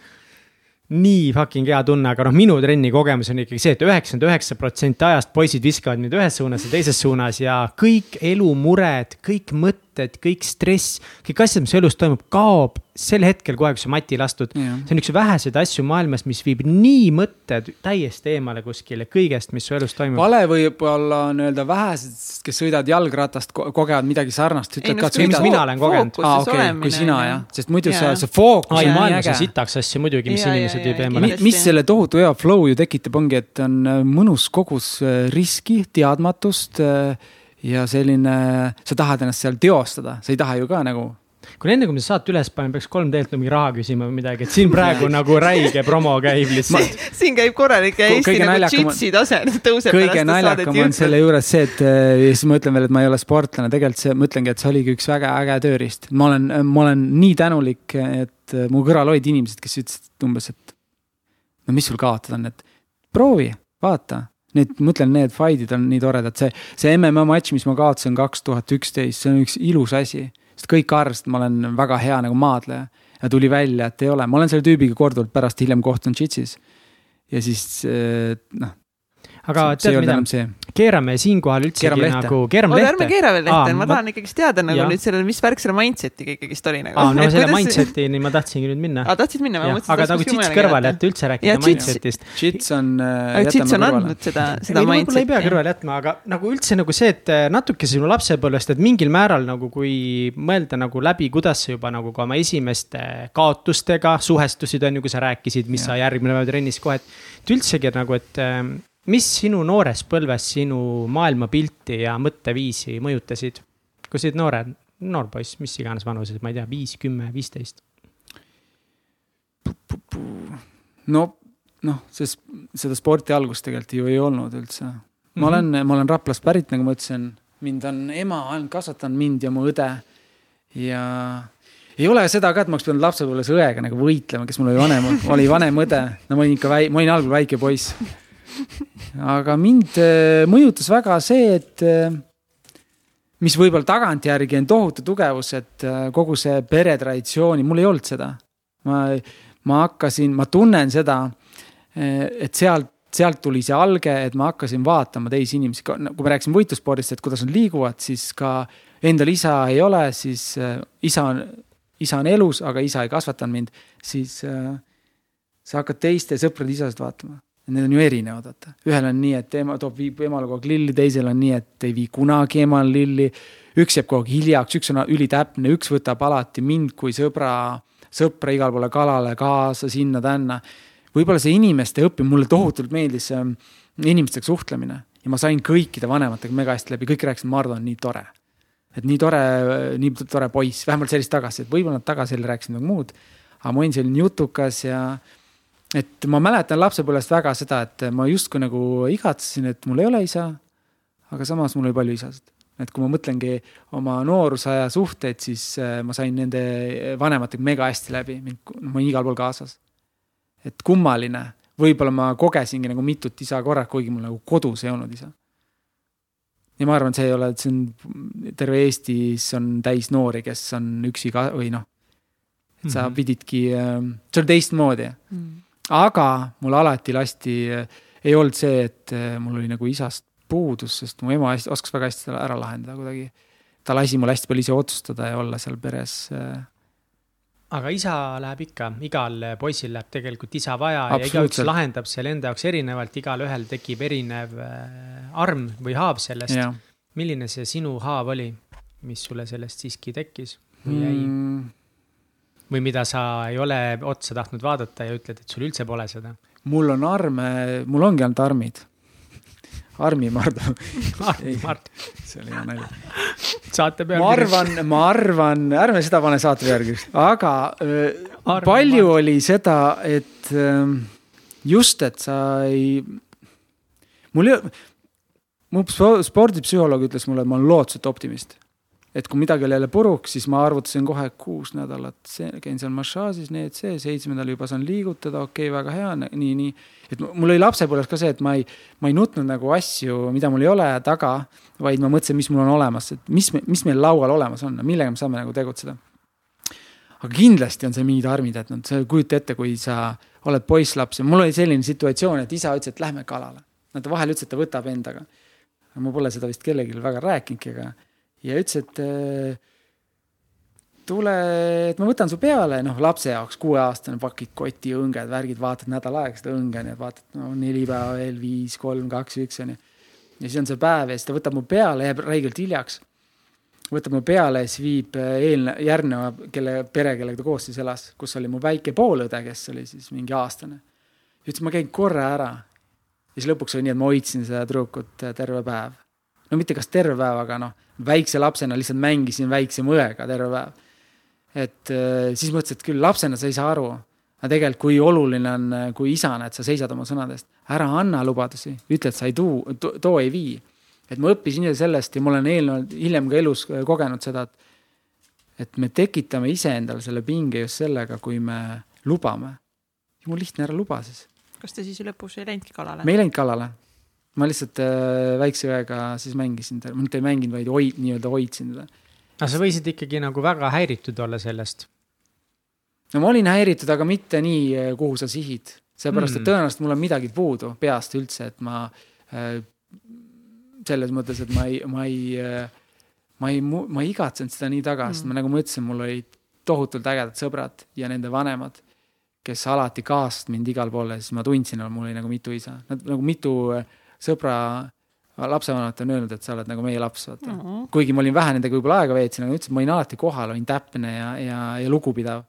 S1: nii fucking hea tunne, aga noh, minu trenni kogemus on ikkagi see et, et üheksakümmend üheksa protsenti ajast poisid viskavad mind ühes suunas ja teises suunas ja kõik elumured, kõik mõtted, kõik stress, kõik asjad, mis elus toimub, kaob sel hetkel kohe, kui sa mati lastud. see on üks väheseid asju maailmas, mis viib nii mõtted täiesti eemale kuskile kõigest, mis su elus toimub.
S3: vale võib-olla nii-öelda vähesed, kes sõidavad jalgratast, kogevad midagi sarnast.
S1: ei no see, mis mina olen kogenud.
S3: aa, okei okay,, kui sina jah, sest muidu yeah. see, see fookus
S1: on nii äge. sitaks asju muidugi, mis ja, inimesed viib eemale.
S3: mis selle tohutu hea flow ju tekitab, ongi, et on äh, mõnus kogus äh, riski, teadmatust äh, ja selline, sa tahad ennast seal teostada, sa ei taha ju ka nagu
S1: kuule, enne kui me saadet üles paneme, peaks 3D-lt mingi raha küsima või midagi, et siin praegu nagu räige promo käib lihtsalt.
S2: siin käib korralik Eesti nagu džitsi tase tõuseb.
S3: kõige naljakam on selle juures see, et ja siis ma ütlen veel, et ma ei ole sportlane, tegelikult see, ma ütlengi, et see oligi üks väga äge tööriist. ma olen, ma olen nii tänulik, et mu kõrval olid inimesed, kes ütlesid umbes, et no mis sul kaotada on, et proovi, vaata need, ma ütlen, need fight'id on nii toredad, see, see MMA matš, mis ma kaotasin kaks tuhat üksteist, see on üks ilus asi sest kõik arvasid, et ma olen väga hea nagu maadleja. ja tuli välja, et ei ole, ma olen selle tüübiga korduvalt pärast hiljem kohtunud džitsis. ja siis eh, noh
S1: aga tead mida, keerame siinkohal üldsegi keerame nagu, keerame
S2: lehte. ärme keera veel lehte, ma tahan ikkagist teada nagu ja. nüüd sellele, mis värk selle mindset'iga ikkagist oli nagu.
S1: aa, no selle mindset'ini ma tahtsingi nüüd minna.
S2: aa, tahtsid minna?
S1: aga nagu tsits kõrvale jätta, üldse rääkida mindset'ist.
S3: tsits on
S2: äh,. tsits on andnud seda, seda mindset'i.
S1: võib-olla ei pea kõrvale jätma, aga nagu üldse nagu see, et äh, natuke sinu lapsepõlvest, et mingil määral nagu kui mõelda nagu läbi, kuidas sa juba nagu ka oma esimeste kaotustega suhestusid, on ju, kui sa rääkisid, mis ja. sa järgmine päev trennis kohe, et üldsegi nagu, et ähm, mis sinu noores põlves sinu maailmapilti ja mõtteviisi mõjutasid? kui sa olid noore, noor poiss, mis iganes vanuses, ma ei tea, viis, kümme, viisteist?
S3: no, noh, see, seda sporti algust tegelikult ju ei olnud üldse. ma mm -hmm. olen, ma olen Raplast pärit, nagu ma ütlesin, mind on ema ainult kasvatanud, mind ja mu õde. ja ei ole seda ka, et ma oleks pidanud lapsepõlves õega nagu võitlema, kes mul oli vanem, oli vanem õde. no ma olin ikka väi-, ma olin algul väike poiss aga mind äh, mõjutas väga see, et äh, mis võib-olla tagantjärgi on tohutu tugevus, et äh, kogu see peretraditsiooni, mul ei olnud seda. ma, ma hakkasin, ma tunnen seda, et sealt, sealt tuli see alge, et ma hakkasin vaatama teisi inimesi, kui me rääkisime võitlusspordist, et kuidas nad liiguvad, siis ka endal isa ei ole, siis isa on, isa on elus, aga isa ei kasvatanud mind, siis sa hakkad teiste sõprade isasid vaatama Need on ju erinevad, vaata. ühel on nii, et ema toob, viib emale kogu aeg lilli, teisel on nii, et ei vii kunagi emal lilli. üks jääb kogu aeg hiljaks, üks on ülitäpne, üks võtab alati mind kui sõbra, sõpra igale poole kalale kaasa, sinna-tänna. võib-olla see inimeste õppimine, mulle tohutult meeldis see mm, inimestega suhtlemine ja ma sain kõikide vanematega mega hästi läbi, kõik rääkisid, Mardu on nii tore. et nii tore, nii tore poiss, vähemalt sellist tagasisidet, võib-olla nad tagasi jälle rääkisid midagi muud. aga ma olin selline jutukas ja et ma mäletan lapsepõlvest väga seda, et ma justkui nagu igatsesin, et mul ei ole isa. aga samas mul oli palju isasid, et kui ma mõtlengi oma noorusaja suhteid, siis äh, ma sain nende vanematega mega hästi läbi, mind, ma olin igal pool kaasas. et kummaline, võib-olla ma kogesingi nagu mitut isa korraga, kuigi mul nagu kodus ei olnud isa. ja ma arvan, et see ei ole, et see on terve Eestis on täis noori, kes on üksi ka või noh et sa
S1: Mhm.
S3: pididki, see oli teistmoodi. Aga mul alati lasti, ei olnud see, et äh, mul oli nagu isast puudus, sest mu ema hästi, oskas väga hästi seda ära lahendada kuidagi. ta lasi mul hästi palju ise otsustada ja olla seal peres äh,
S1: aga isa läheb ikka, igal poisil läheb tegelikult isa vaja ja igaüks lahendab selle enda jaoks erinevalt, igalühel tekib erinev arm või haav sellest. milline see sinu haav oli, mis sulle sellest siiski tekkis või jäi mm. Või mida sa ei ole otsa tahtnud vaadata ja ütled, et sul üldse pole seda?
S3: mul on arme, mul ongi ainult armid. armimardu, Ei.
S1: Mart,
S3: see oli hea nali.
S1: saate peal.
S3: ma arvan, ma arvan, ärme seda pane saate järgi, aga öö,
S1: Arvan,
S3: palju
S1: ma-
S3: oli seda, et öö, just, et sa ei, mul ei, mu spo- spordipsühholoog ütles mulle, et ma olen lootusetu optimist. Et kui midagi oli jälle puruks, siis ma arvutasin kohe kuus nädalat, käin seal massaažis, need, see, seitsmendal juba saan liigutada, okei okay,, väga hea, nii, nii. et mul oli lapsepõlves ka see, et ma ei, ma ei nutnud nagu asju, mida mul ei ole taga, vaid ma mõtlesin, mis mul on olemas, et mis, mis meil laual olemas on, millega me saame nagu tegutseda. aga kindlasti on see mingid armid, et noh, sa kujuta ette, kui sa oled poisslaps ja mul oli selline situatsioon, et isa ütles, et lähme kalale. Nad vahel ütles, et ta võtab endaga. ma pole seda vist kellelegi väga rääkinudki, aga ja ütles, et äh, tule, et ma võtan su peale, noh, lapse jaoks kuueaastane, pakid kotti õnged, värgid, vaatad nädal aega seda õnge, nii et vaatad, no neli päeva veel, viis, kolm, kaks, üks onju. ja siis on see päev ja siis ta võtab mu peale, jääb räigelt hiljaks. võtab mu peale ja siis viib äh, eelne-, järgneva, kelle pere, kellega ta koos siis elas, kus oli mu väike poolõde, kes oli siis mingi aastane. ütles, ma käin korra ära. ja siis lõpuks oli nii, et ma hoidsin seda tüdrukut äh, terve päev. No mitte kas terve päev, aga noh, väikse lapsena lihtsalt mängisin väikse mõega terve päev et äh, siis mõtlesin, et küll lapsena sa ei saa aru, aga tegelikult kui oluline on, kui isana, et sa seisad oma sõnadest, ära anna lubadusi, ütle, et sa ei tuu, too ei vii. et ma õppisin ise sellest ja ma olen eelnevalt, hiljem ka elus kogenud seda, et et me tekitame iseendale selle pinge just sellega, kui me lubame. jumal lihtne, ära luba siis.
S2: kas te siis lõpus ei läinudki kalale?
S3: me ei läinud kallale. Ma lihtsalt äh, väikse õega siis mängisin, mitte ei mänginud, vaid hoid-, nii-öelda hoidsin teda
S1: aga sa võisid ikkagi nagu väga häiritud olla sellest.
S3: no ma olin häiritud, aga mitte nii, kuhu sa sihid, sellepärast mm. Et tõenäoliselt mul on midagi puudu peast üldse, et ma äh, selles mõttes, et ma ei, ma ei äh,, ma ei, ma ei igatsenud seda nii taga, sest
S2: Mm.
S3: ma nagu ma ütlesin, mul olid tohutult ägedad sõbrad ja nende vanemad, kes alati kaasasid mind igale poole, siis ma tundsin, et mul oli nagu mitu isa, nad nagu mitu äh, sõbra, lapsevanemat on öelnud, et sa oled nagu meie laps, vaata mm
S2: Mhm.
S3: kuigi ma olin vähe nendega võib-olla aega veetsin, aga ütlesin, ma olin alati kohal, olin täpne ja, ja, ja lugupidav.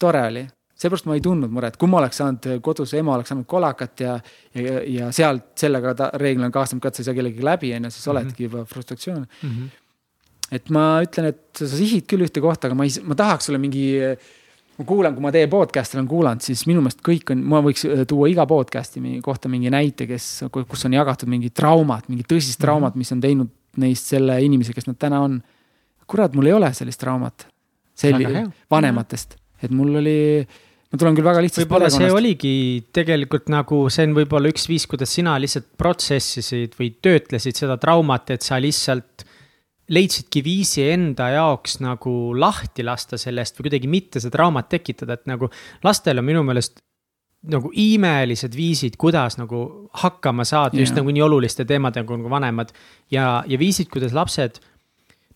S3: tore oli, seepärast ma ei tundnud muret, kui ma oleks saanud kodus, ema oleks saanud kolakat ja, ja, ja sealt sellega ta reeglina kaasneb ka, et sa ei saa kellegagi läbi, on ju, siis
S1: Mhm.
S3: oledki juba frustratsioon. et ma ütlen, et sa sihid küll ühte kohta, aga ma ei, ma tahaks sulle mingi, ma kuulan, kui ma teie podcast'e olen kuulanud, siis minu meelest kõik on, ma võiks äh, tuua iga podcast'i kohta mingi näite, kes, kus on jagatud mingi traumat, mingi tõsist
S1: Mhm.
S3: traumat, mis on teinud neist selle inimese, kes nad täna on. kurat, mul ei ole sellist traumat. Selli- vanematest, et mul oli, ma tulen küll väga lihtsast
S1: võib-olla see oligi tegelikult nagu, see on võib-olla üks viis, kuidas sina lihtsalt protsessisid või töötlesid seda traumat, et sa lihtsalt leidsidki viisi enda jaoks nagu lahti lasta sellest või kuidagi mitte seda traumat tekitada, et nagu lastel on minu meelest nagu imelised viisid, kuidas nagu hakkama saada yeah. just nagu nii oluliste teemadega nagu vanemad ja, ja viisid, kuidas lapsed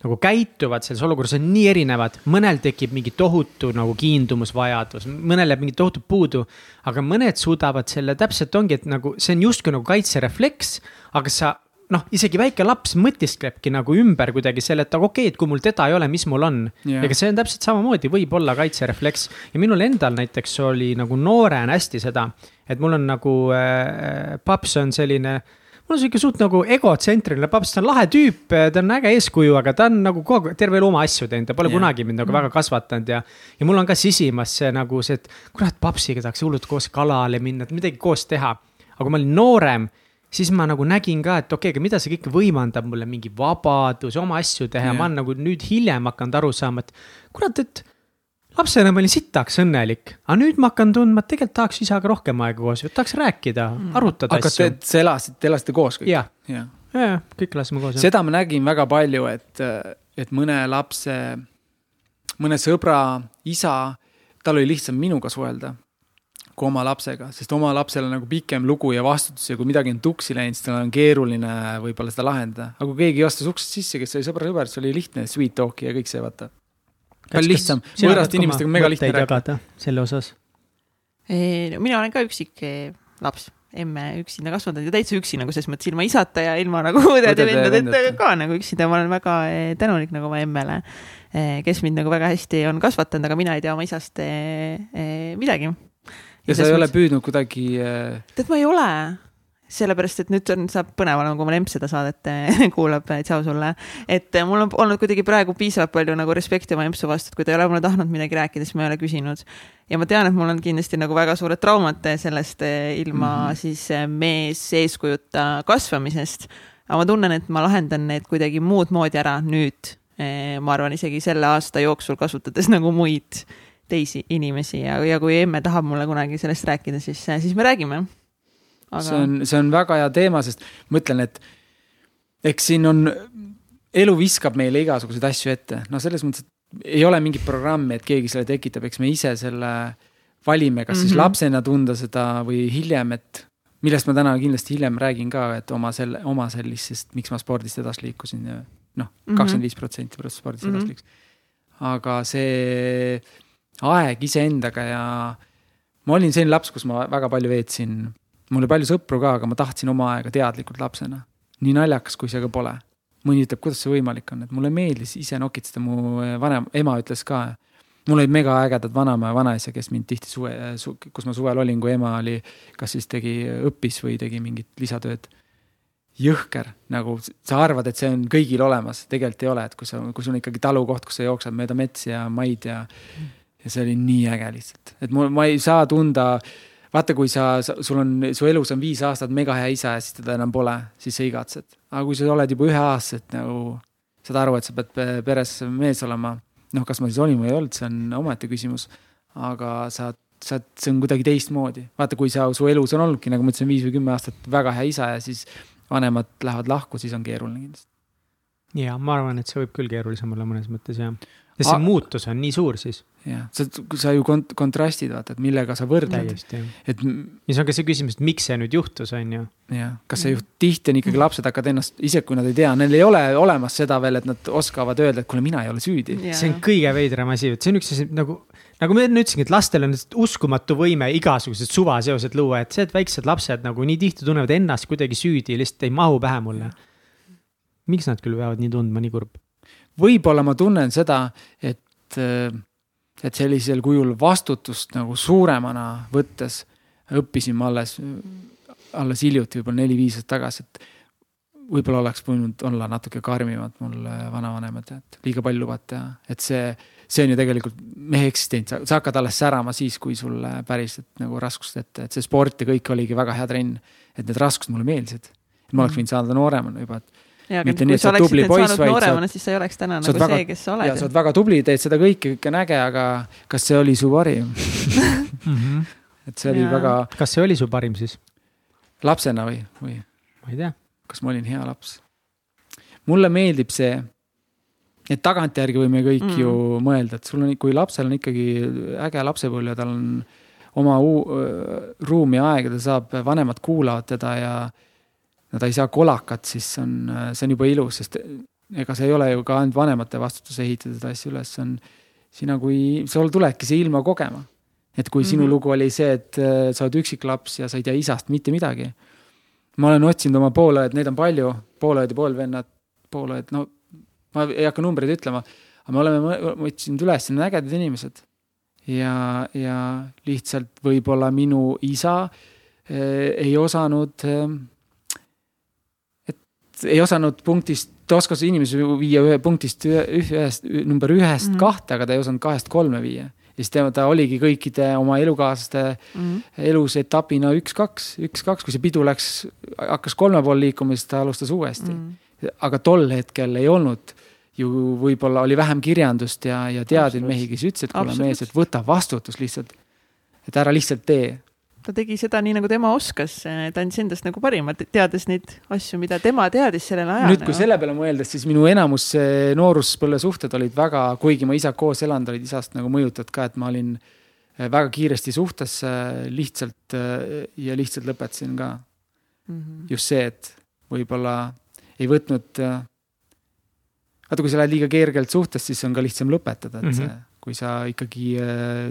S1: nagu käituvad selles olukorras on nii erinevad, mõnel tekib mingi tohutu nagu kiindumusvajadus, mõnel jääb mingi tohutu puudu. aga mõned suudavad selle täpselt ongi, et nagu see on justkui nagu kaitserefleks, aga sa noh, isegi väike laps mõtisklebki nagu ümber kuidagi selle, et aga okei okay,, et kui mul teda ei ole, mis mul on
S3: Jah.
S1: ega see on täpselt samamoodi, võib olla kaitserefleks ja minul endal näiteks oli nagu noorena hästi seda, et mul on nagu äh, paps on selline mul on sihuke suht nagu egotsentriline paps, ta on lahe tüüp, ta on äge eeskuju, aga ta on nagu kogu aeg terve elu oma asju teinud, ta pole yeah. kunagi mind nagu väga kasvatanud ja. ja mul on ka sisimas see nagu see, et kurat, papsiga tahaks hullult koos kalale minna, et midagi koos teha. aga kui ma olin noorem, siis ma nagu nägin ka, et okei okay,, aga mida see kõik võimaldab mulle, mingi vabadus, oma asju teha yeah., ma olen nagu nüüd hiljem hakanud aru saama, et kurat, et lapsena ma olin sitaks õnnelik, aga nüüd ma hakkan tundma, et tegelikult tahaks isaga rohkem aega koos, tahaks rääkida mm., arutada
S3: aga
S1: asju.,
S3: te elasite, te elasite koos kõik?
S1: jah,
S3: jah.
S1: ja, kõik laseme koos.
S3: seda ma nägin väga palju, et, et mõne lapse, mõne sõbra isa tal oli lihtsam minuga suhelda kui oma lapsega, sest oma lapsel on nagu pikem lugu ja vastutus ja kui midagi on tuksi läinud, siis tal on keeruline võib-olla seda lahendada. aga kui keegi astus uksest sisse, kes oli sõbra-sõber, siis oli lihtne sweet talk'i ja kõik see, vaata. palju lihtsam, võõraste inimestega on mega lihtne
S1: rääkida. selle osas?
S2: mina olen ka üksik laps emme üksinda kasvatanud ja täitsa üksi nagu selles mõttes ilma isata ja ilma nagu õdede ja vendadeta ka nagu üksinda, ma olen väga eh, tänulik nagu oma emmele, eh, kes mind nagu väga hästi on kasvatanud, aga mina ei tea oma isast eh, midagi
S3: ja sa ei ole püüdnud kuidagi
S2: äh.... tead, ma ei ole, sellepärast et nüüd on, saab põnev olema, kui mu lemp seda saadet äh, kuulab, tšau sulle. et äh, mul on olnud kuidagi praegu piisavalt palju nagu respekti oma empsu vastu, et kui ta ei ole mulle tahtnud midagi rääkida, siis ma ei ole küsinud. ja ma tean, et mul on kindlasti nagu väga suured traumad sellest ilma mm -hmm. siis mees eeskujuta kasvamisest. aga ma tunnen, et ma lahendan need kuidagi muud moodi ära nüüd. ma arvan isegi selle aasta jooksul kasutades nagu muid teisi inimesi ja, ja kui emme tahab mulle kunagi sellest rääkida, siis, siis me räägime
S3: Aga.... see on, see on väga hea teema, sest ma ütlen, et eks siin on, elu viskab meile igasuguseid asju ette, no selles mõttes, et ei ole mingit programmi, et keegi selle tekitab, eks me ise selle valime, kas mm -hmm. siis mhm. lapsena tunda seda või hiljem, et millest ma täna kindlasti hiljem räägin ka, et oma selle, oma sellisest, miks ma spordist edasi liikusin ja noh, mhm. kakskümmend viis protsenti pärast spordist edasi mhm. liikusin. aga see aeg iseendaga ja ma olin selline laps, kus ma väga palju veetsin, mul oli palju sõpru ka, aga ma tahtsin oma aega teadlikult lapsena. nii naljakas, kui see ka pole. mõni ütleb, kuidas see võimalik on, et mulle meeldis ise nokitseda, mu vanem, ema ütles ka. mul olid mega ägedad vanaema ja vanaisa, kes mind tihti suve su,, kus ma suvel olin, kui ema oli, kas siis tegi, õppis või tegi mingit lisatööd jõhker, nagu sa arvad, et see on kõigil olemas, tegelikult ei ole, et kui sa, kui sul on ikkagi talukoht, kus sa jooksed mööda metsi ja maid ja mm ja see oli nii äge lihtsalt, et mul, ma ei saa tunda, vaata, kui sa, sul on, su elus on viis aastat mega hea isa ja siis teda enam pole, siis sa igatsed. aga kui sa oled juba üheaastased nagu, saad aru, et sa pead peres mees olema, noh, kas ma siis olin või ei olnud, see on omaette küsimus. aga sa, sa, see on kuidagi teistmoodi, vaata, kui sa, su elus on olnudki, nagu ma ütlesin, viis või kümme aastat väga hea isa ja siis vanemad lähevad lahku, siis on keeruline kindlasti.
S1: ja ma arvan, et see võib küll keerulisem olla mõnes mõttes jah ja see A muutus on nii suur siis.
S3: jah, sa, sa ju kont-, kontrastid vaata, et millega sa võrdled.
S1: et. ja see on ka see küsimus, et miks see nüüd juhtus, on ju.
S3: jah, kas see juht-, tihti on ikkagi lapsed hakkavad ennast, isegi kui nad ei tea, neil ei ole olemas seda veel, et nad oskavad öelda, et kuule, mina ei ole süüdi.
S1: see on kõige veidram asi, et see on üks asi nagu, nagu ma enne ütlesingi, et lastel on uskumatu võime igasugused suvaseosed luua, et see, et väiksed lapsed nagu nii tihti tunnevad ennast kuidagi süüdi, lihtsalt ei mahu pähe mulle. miks nad küll peavad nii tundma, nii kurb
S3: võib-olla ma tunnen seda, et, et sellisel kujul vastutust nagu suuremana võttes õppisin ma alles, alles hiljuti, võib-olla neli-viis aastat tagasi, et võib-olla oleks võinud olla natuke karmimad mul vanavanemad, et liiga palju lubat teha, et see, see on ju tegelikult mehe eksistents, sa hakkad alles särama siis, kui sul päriselt nagu raskused ette, et see sport ja kõik oligi väga hea trenn. et need raskused mulle meeldisid. ma oleks võinud saada nooremana juba, et
S2: ja, aga kui sa oleksid nüüd saanud nooremana, siis sa ei oleks täna nagu väga, see, kes sa oled.
S3: ja sa oled väga tubli, teed seda kõike, kõik on äge, aga kas see oli su parim? -hmm. et see oli ja. väga.
S1: kas see oli su parim siis?
S3: lapsena või, või?
S1: ma ei tea.
S3: kas ma olin hea laps? mulle meeldib see, et tagantjärgi võime kõik mm. ju mõelda, et sul on, kui lapsel on ikkagi äge lapsepõlv ja tal on oma uu, ruum ja aeg ja ta saab, vanemad kuulavad teda ja no ta ei saa kolakat, siis on, see on juba ilus, sest ega see ei ole ju ka ainult vanemate vastutus ehitada seda asja üles, see on sina kui, sul tulebki see ilma kogema. et kui mm -hmm. sinu mhm. lugu oli see, et äh, sa oled üksiklaps ja sa ei tea isast mitte midagi. ma olen otsinud oma poolõed, neid on palju, poolõed ja poolvennad, poolõed, no ma ei hakka numbreid ütlema, aga me oleme, otsinud üles, need on ägedad inimesed. ja, ja lihtsalt võib-olla minu isa äh, ei osanud äh, ei osanud punktist, ta oskas inimesi viia ühe punktist ühe, ühest, number ühest mm -hmm. kahte, aga ta ei osanud kahest kolme viia. ja siis tema, ta oligi kõikide oma elukaaslaste mm -hmm. elus etapina üks-kaks, üks-kaks, kui see pidu läks, hakkas kolme poole liikuma, siis ta alustas uuesti mm. -hmm. aga tol hetkel ei olnud ju võib-olla oli vähem kirjandust ja, ja teadnud mehi, kes ütlesid, kuule mees, et võta vastutus lihtsalt. et ära lihtsalt tee
S2: ta tegi seda nii, nagu tema oskas, ta andis endast nagu parima, teades neid asju, mida tema teadis sellel ajal.
S3: nüüd, kui selle peale mõeldes, siis minu enamus nooruspõlve suhted olid väga, kuigi ma isaga koos elanud, olid isast nagu mõjutatud ka, et ma olin äh, väga kiiresti suhtesse lihtsalt äh, ja lihtsalt lõpetasin ka mm. -hmm. just see, et võib-olla ei võtnud. vaata, kui sa lähed liiga kergelt suhtest, siis on ka lihtsam lõpetada, et mm -hmm. see, kui sa ikkagi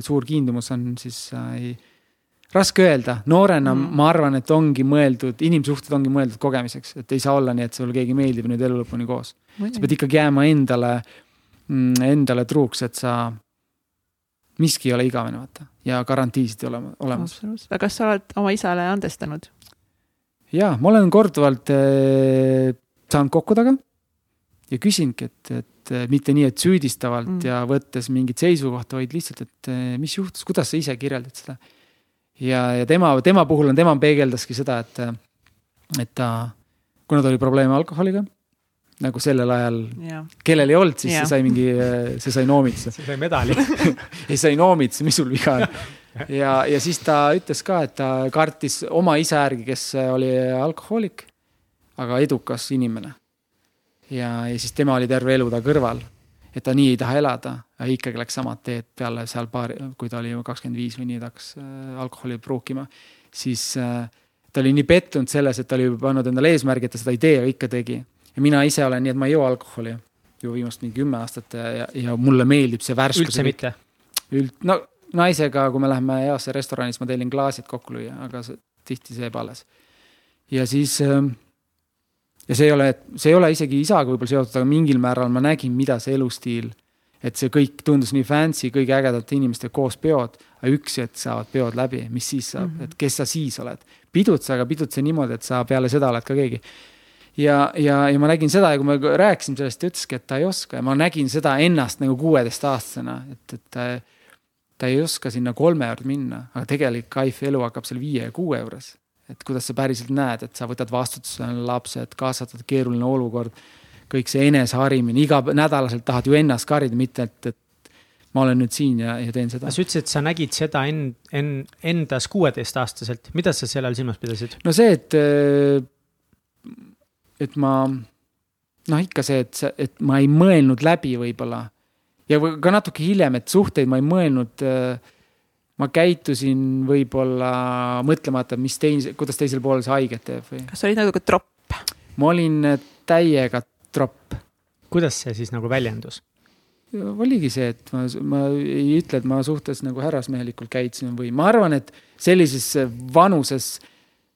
S3: suur kiindumus on, siis sa ei raske öelda, noorena mm. ma arvan, et ongi mõeldud, inimsuhted ongi mõeldud kogemiseks, et ei saa olla nii, et sulle keegi meeldib nüüd elu lõpuni koos. sa pead ikkagi jääma endale, mm, endale truuks, et sa, miski ei ole igavene, vaata ja garantiisid ei ole olemas.
S2: aga kas sa oled oma isale andestanud?
S3: ja, ma olen korduvalt äh, saanud kokku taga ja küsinudki, et, et mitte nii, et süüdistavalt mm. ja võttes mingit seisukohta, vaid lihtsalt, et mis juhtus, kuidas sa ise kirjeldad seda ja, ja tema, tema puhul on, tema peegeldaski seda, et, et ta, kuna ta oli probleeme alkoholiga, nagu sellel ajal, kellel ei olnud, siis ja. see sai mingi, see sai noomituse.
S1: see sai medali
S3: ei, sai noomituse, mis sul viga on. ja, ja siis ta ütles ka, et ta kartis oma isa järgi, kes oli alkohoolik, aga edukas inimene. ja, ja siis tema oli terve elu ta kõrval et ta nii ei taha elada, ikkagi läks samad teed peale seal paari, kui ta oli kakskümmend viis või nii, ta hakkas äh, alkoholi pruukima. siis äh, ta oli nii pettunud selles, et ta oli pannud endale eesmärgi, et ta seda ei tee, aga ikka tegi. ja mina ise olen nii, et ma ei joo alkoholi juba viimast mingi kümme aastat ja, ja, ja mulle meeldib see värskus.
S1: üldse mitte?
S3: üld-, no naisega, kui me läheme heasse restorani, siis ma tellin klaasid kokku lüüa, aga see, tihti see jääb alles. ja siis äh, ja see ei ole, see ei ole isegi isaga võib-olla seotud, aga mingil määral ma nägin, mida see elustiil, et see kõik tundus nii fancy, kõige ägedate inimestega koos peod, aga üks hetk saavad peod läbi, mis siis saab mm, -hmm. et kes sa siis oled. pidutse, aga pidutse niimoodi, et sa peale seda oled ka keegi. ja, ja, ja ma nägin seda ja kui me rääkisime sellest, ta ütleski, et ta ei oska ja ma nägin seda ennast nagu kuueteistaastasena, et, et ta, ta ei oska sinna kolme juurde minna, aga tegelik kaif elu hakkab seal viie ja kuue juures et kuidas sa päriselt näed, et sa võtad vastutuse, lapsed, kasvatad, keeruline olukord. kõik see eneseharimine, iganädalaselt tahad ju ennast harida, mitte et, et ma olen nüüd siin ja, ja teen seda.
S1: sa ütlesid, et sa nägid seda end, end, endas kuueteistaastaselt, mida sa selle all silmas pidasid?
S3: no see, et, et ma noh, ikka see, et, et ma ei mõelnud läbi võib-olla ja ka natuke hiljem, et suhteid ma ei mõelnud äh, ma käitusin võib-olla mõtlemata, mis teis-, kuidas teisel poolel see haiget teeb või.
S2: kas sa olid natuke tropp?
S3: ma olin täiega tropp.
S1: kuidas see siis nagu väljendus?
S3: oligi see, et ma, ma ei ütle, et ma suhtes nagu härrasmehelikult käitusin või ma arvan, et sellises vanuses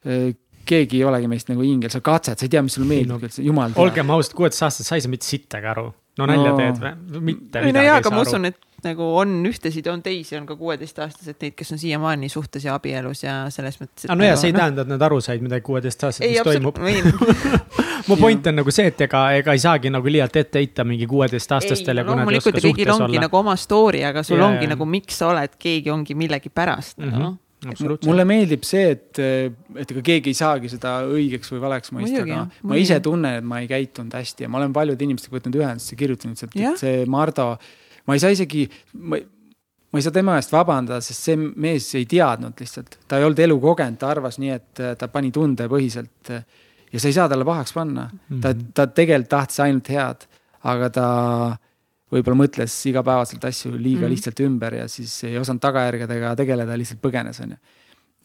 S3: äh, keegi ei olegi meist nagu ingel, sa katsed, sa ei tea, mis sulle meeldib no,, jumal
S1: teab. olgem ausad, kuueteistaastased sa ei saa mitte sittagi aru. no nalja no. teed või? mitte
S2: midagi no jaa, aga ma usun, et nagu on ühtesid, on teisi, on ka kuueteistaastased neid, kes on siiamaani suhtes ja abielus ja selles mõttes.
S1: aga nojah, see ei no. tähenda, et nad aru said midagi kuueteistaastaselt, mis toimub. mu point on nagu see, et ega, ega ei saagi nagu liialt ette heita mingi kuueteistaastastele
S2: no,. loomulikult ja kõigil ongi olla. nagu oma story, aga sul yeah. ongi nagu, miks sa oled, keegi ongi millegipärast mm, -hmm. noh
S3: mulle meeldib see, et, et ega keegi ei saagi seda õigeks või valeks mõista, aga ma ise tunnen, et ma ei käitunud hästi ja ma olen paljude inimestega võtnud ühendust ja kirjutanud, et see Mardo ma ei saa isegi, ma, ma ei saa tema eest vabandada, sest see mees ei teadnud lihtsalt, ta ei olnud elu kogenud, ta arvas nii, et ta pani tundepõhiselt. ja sa ei saa talle pahaks panna, ta, mhm. ta tegelikult tahtis ainult head, aga ta võib-olla mõtles igapäevaselt asju liiga mm -hmm. lihtsalt ümber ja siis ei osanud tagajärgedega tegeleda, lihtsalt põgenes, on ju.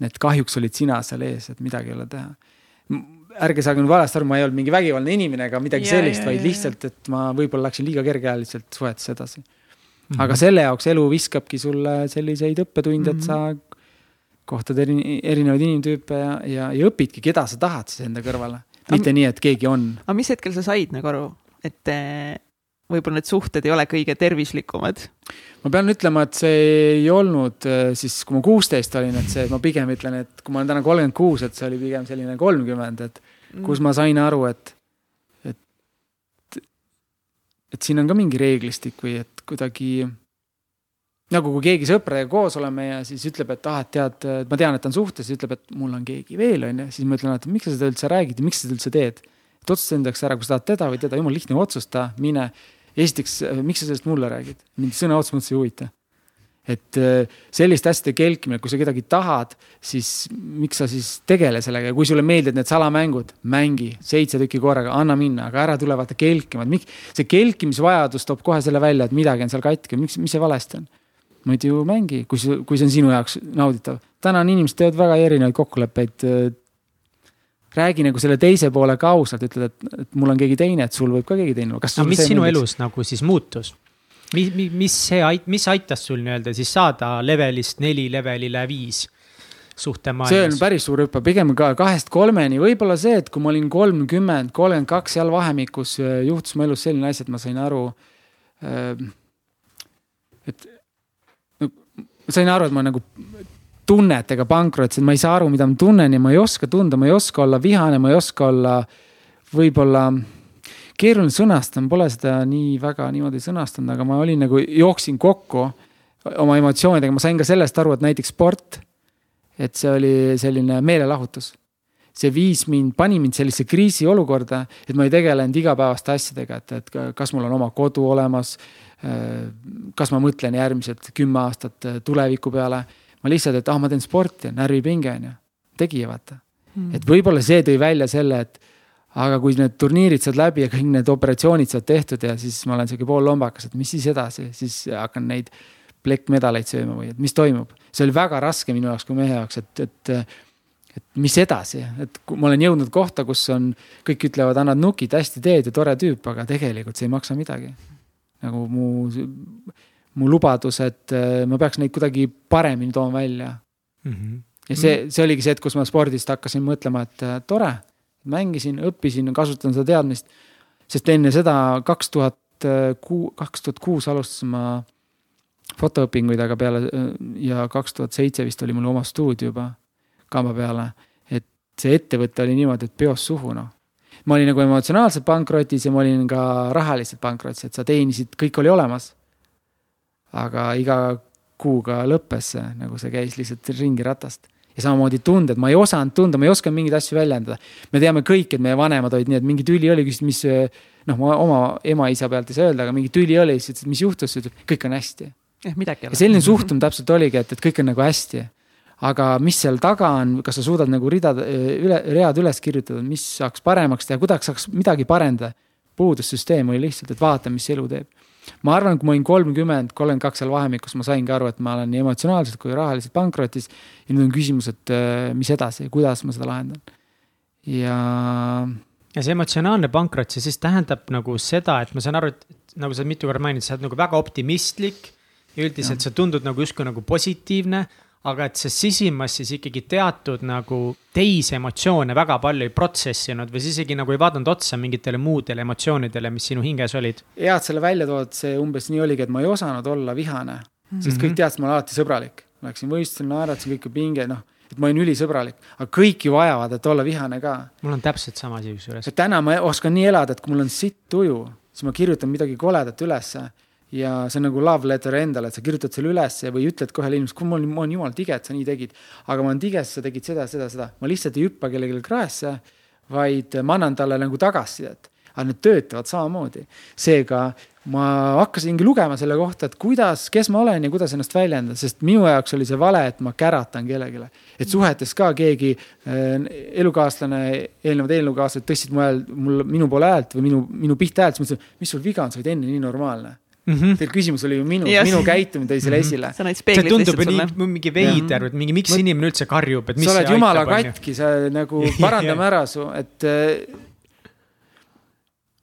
S3: et kahjuks olid sina seal ees, et midagi ei ole teha. ärge saage nüüd valesti aru, ma ei olnud mingi vägivaldne inimene ega midagi ja, sellist, vaid lihtsalt, et ma võib-olla läksin liiga kergekäeliselt suhetes edasi Mm -hmm. Aga selle jaoks elu viskabki sulle selliseid õppetunde et sa kohtad eri, erinevaid inimtüüpe ja, ja, ja õpidki, keda sa tahad siis enda kõrvale. mitte aga, nii, et keegi on.
S2: aga mis hetkel sa said nagu aru, et eh, võib-olla need suhted ei ole kõige tervislikumad?
S3: ma pean ütlema, et see ei olnud eh, siis, kui ma kuusteist olin, et see, ma pigem ütlen, et kui ma olen täna kolmkümmend kuus, et see oli pigem selline kolmkümmend, et mm. kus ma sain aru, et et siin on ka mingi reeglistik või et kuidagi nagu kui keegi sõpradega koos oleme ja siis ütleb, et ah, et tead, ma tean, et ta on suhtes ütleb, et mul on keegi veel, on ju, siis ma ütlen, et miks sa seda üldse räägid ja miks sa seda üldse teed. et otsusta endaks ära, kui sa tahad teda või teda, jumala lihtne, otsusta, mine. esiteks, miks sa sellest mulle räägid, mind sõna otseses mõttes ei huvita et äh, selliste asjade kelkimine, kui sa kedagi tahad, siis miks sa siis tegele sellega ja kui sulle meeldivad need salamängud, mängi seitse tükki korraga, anna minna, aga ära tule vaata kelkima, et miks. see kelkimisvajadus toob kohe selle välja, et midagi on seal katki, miks, mis see valesti on? muidu mängi, kui see, kui see on sinu jaoks nauditav. täna on inimesed teevad väga erinevaid kokkuleppeid. räägi nagu selle teise poolega ausalt, ütled, et, et mul on keegi teine, et sul võib ka keegi teine olla.
S1: no mis sinu meeldis? elus nagu siis muutus? Mis, mis see, mis aitas sul nii-öelda siis saada levelist neli levelile viis? suhtemaailmas.
S3: see on päris suur hüpe, pigem ka kahest kolmeni, võib-olla see, et kui ma olin kolmkümmend, kolmkümmend kaks seal vahemikus äh, juhtus mu elus selline asi, et ma sain aru. Äh, et no, ma sain aru, et ma nagu tunnetega pankrotis, et ma ei saa aru, mida ma tunnen ja ma ei oska tunda, ma ei oska olla vihane, ma ei oska olla võib-olla keeruline sõnastada, pole seda nii väga niimoodi sõnastanud, aga ma olin nagu, jooksin kokku oma emotsioonidega, ma sain ka sellest aru, et näiteks sport et see oli selline meelelahutus. see viis mind, pani mind sellisesse kriisiolukorda, et ma ei tegelenud igapäevaste asjadega, et, et kas mul on oma kodu olemas. kas ma mõtlen järgmised kümme aastat tuleviku peale. ma lihtsalt, et ah, ma teen sporti, närvipinge on ju, tegija vaata mm.. et võib-olla see tõi välja selle, et aga kui need turniirid saad läbi ja kõik need operatsioonid saad tehtud ja siis ma olen sihuke poollombakas, et mis siis edasi, siis hakkan neid plekkmedaleid sööma või et mis toimub. see oli väga raske minu jaoks kui mehe jaoks, et, et, et mis edasi, et ma olen jõudnud kohta, kus on, kõik ütlevad, annad nukid, hästi teed ja tore tüüp, aga tegelikult see ei maksa midagi. nagu mu, mu lubadus, et äh, ma peaks neid kuidagi paremini tooma välja mm. -hmm. ja see, see oligi see, et kus ma spordist hakkasin mõtlema, et tore, mängisin, õppisin, kasutan seda teadmist. sest enne seda kaks tuhat kuu, kaks tuhat kuus alustasin ma fotoõpinguid, aga peale ja kaks tuhat seitse vist oli mul oma stuudio juba kamba peale. et see ettevõte oli niimoodi, et peost suhu noh. ma olin nagu emotsionaalselt pankrotis ja ma olin ka rahaliselt pankrotis, et sa teenisid, kõik oli olemas. aga iga kuuga lõppes see, nagu see käis lihtsalt ringi ratast ja samamoodi tunded, ma ei osanud tunda, ma ei osanud mingeid asju väljendada. me teame kõik, et meie vanemad olid nii, et mingi tüli oli, küsisid, mis noh, ma oma ema-isa pealt ei saa öelda, aga mingi tüli oli, siis ütles, mis juhtus, ütleb kõik on hästi
S2: jah, midagi ei ole.
S3: selline suhtumine täpselt oligi, et, et kõik on nagu hästi. aga mis seal taga on, kas sa suudad nagu ridad, üle, read üles kirjutada, mis saaks paremaks teha, kuidas saaks midagi parendada. puudus süsteem oli lihtsalt, et vaata, mis elu teeb. Ma arvan, kui ma olin kolmkümmend, kolmkümmend kaks seal vahemikus, ma saingi aru, et ma olen nii emotsionaalselt kui rahaliselt pankrotis. ja nüüd on küsimus, et äh, mis edasi, kuidas ma seda lahendan. ja
S1: ja see emotsionaalne pankrot, see siis tähendab nagu seda, et ma saan aru, et nagu sa mitu korda mainisid, sa oled nagu väga optimistlik ja üldiselt ja. sa tundud nagu justkui nagu positiivne, aga et sa sisimas siis ikkagi teatud nagu teisi emotsioone väga palju ei protsessinud või sa isegi nagu ei vaadanud otsa mingitele muudele emotsioonidele, mis sinu hinges olid.
S3: hea, et selle välja tood, see umbes nii oligi, et ma ei osanud olla vihane mm, -hmm. sest kõik teadsid, ma olen alati sõbralik. Läksin võistlusele, naeratasin, kõik pinge, noh, et ma olin ülisõbralik, aga kõik ju vajavad, et olla vihane ka.
S1: mul on täpselt sama asi kusjuures.
S3: täna ma oskan nii elada, et kui mul on sitt tuju, siis ma kirjutan midagi koledat ülesse ja see on nagu love letter endale, et sa kirjutad selle ülesse või ütled kohale inimesele, kuule, ma olen, ma olen jumala tige, et sa nii tegid. aga ma olen tige, sest sa tegid seda, seda, seda. ma lihtsalt ei hüppa kellelegi kraesse, vaid ma annan talle nagu tagasisidet. aga need töötavad samamoodi. seega ma hakkasingi lugema selle kohta, et kuidas, kes ma olen ja kuidas ennast väljendada, sest minu jaoks oli see vale, et ma käratan kellelegi. et suhetes ka keegi äh, elukaaslane, eelnevad elukaaslased tõstsid mu hääl, mul, minu poole häält või minu, minu pihta häält, siis ma ütlesin, mis sul viga on, sa olid enne nii normaalne Mm -hmm. Teil küsimus oli ju minus, minu käitumine tõi selle mm -hmm. esile.
S2: sa näitasid peeglit
S1: lihtsalt sulle. nii mingi veider, et mingi, miks Mõt... inimene üldse karjub, et mis
S3: sa oled jumala katki, sa nagu parandame ära su, et. Äh,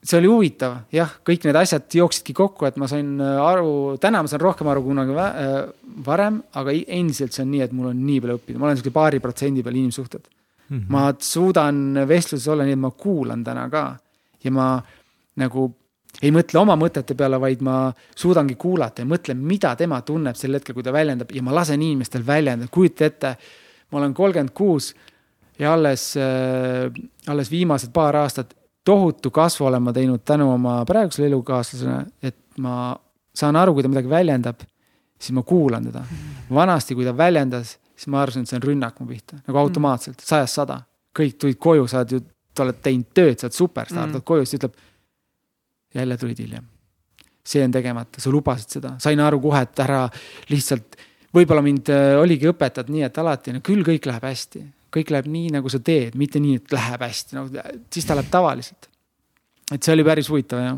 S3: see oli huvitav, jah, kõik need asjad jooksidki kokku, et ma sain äh, aru, täna ma saan rohkem aru kunagi äh, varem, aga endiselt see on nii, et mul on nii palju õppida, ma olen sihuke paari protsendi peal inimsuhted mm. -hmm. ma suudan vestluses olla nii, et ma kuulan täna ka ja ma nagu ei mõtle oma mõtete peale, vaid ma suudangi kuulata ja mõtlen, mida tema tunneb sel hetkel, kui ta väljendab ja ma lasen inimestel väljendada, kujuta ette. ma olen kolmkümmend kuus ja alles äh,, alles viimased paar aastat tohutu kasvu olen ma teinud tänu oma praegusele elukaaslasele, et ma saan aru, kui ta midagi väljendab, siis ma kuulan teda. vanasti, kui ta väljendas, siis ma arvasin, et see on rünnak mu pihta, nagu automaatselt, sajast sada. kõik tulid koju, sa oled ju, sa oled teinud tööd, sa oled superstaar mm., tuled koju, siis ütleb jälle tulid hiljem. see on tegemata, sa lubasid seda, sain aru kohe, et ära lihtsalt, võib-olla mind äh, oligi õpetatud nii, et alati, no küll kõik läheb hästi. kõik läheb nii, nagu sa teed, mitte nii, et läheb hästi, no siis ta läheb tavaliselt. et see oli päris huvitav jah.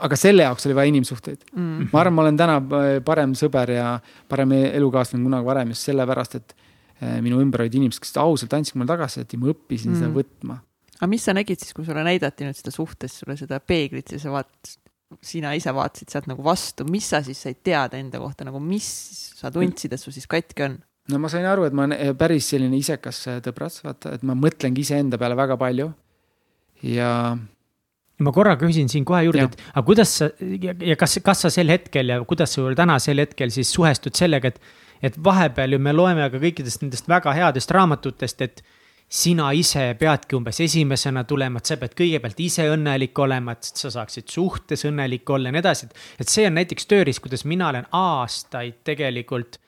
S3: aga selle jaoks oli vaja inimsuhteid
S2: mm..
S3: ma arvan, ma olen täna äh, parem sõber ja parem elukaaslane kui kunagi varem just sellepärast, et äh, minu ümber olid inimesed, kes ausalt andsid mulle tagasisidet ja ma õppisin mm. seda
S2: Mm.
S3: võtma.
S2: Aga mis sa nägid siis, kui sulle näidati nüüd seda suhtes sulle seda peeglit ja sa vaatasid, sina ise vaatasid sealt nagu vastu, mis sa siis said teada enda kohta nagu, mis sa tundsid, et sul siis katki on?
S3: no ma sain aru, et ma olen päris selline isekas äh, tõbras, vaata, et ma mõtlengi iseenda peale väga palju. ja
S1: ma korra küsin siin kohe juurde, et aga kuidas sa ja, ja kas, kas sa sel hetkel ja kuidas sa tänasel hetkel siis suhestud sellega, et, et vahepeal ju me loeme ka kõikidest nendest väga headest raamatutest, et sina ise peadki umbes esimesena tulema, et sa pead kõigepealt ise õnnelik olema, et sa saaksid suhtes õnnelik olla ja nii edasi. et see on näiteks tööriist, kuidas mina olen aastaid tegelikult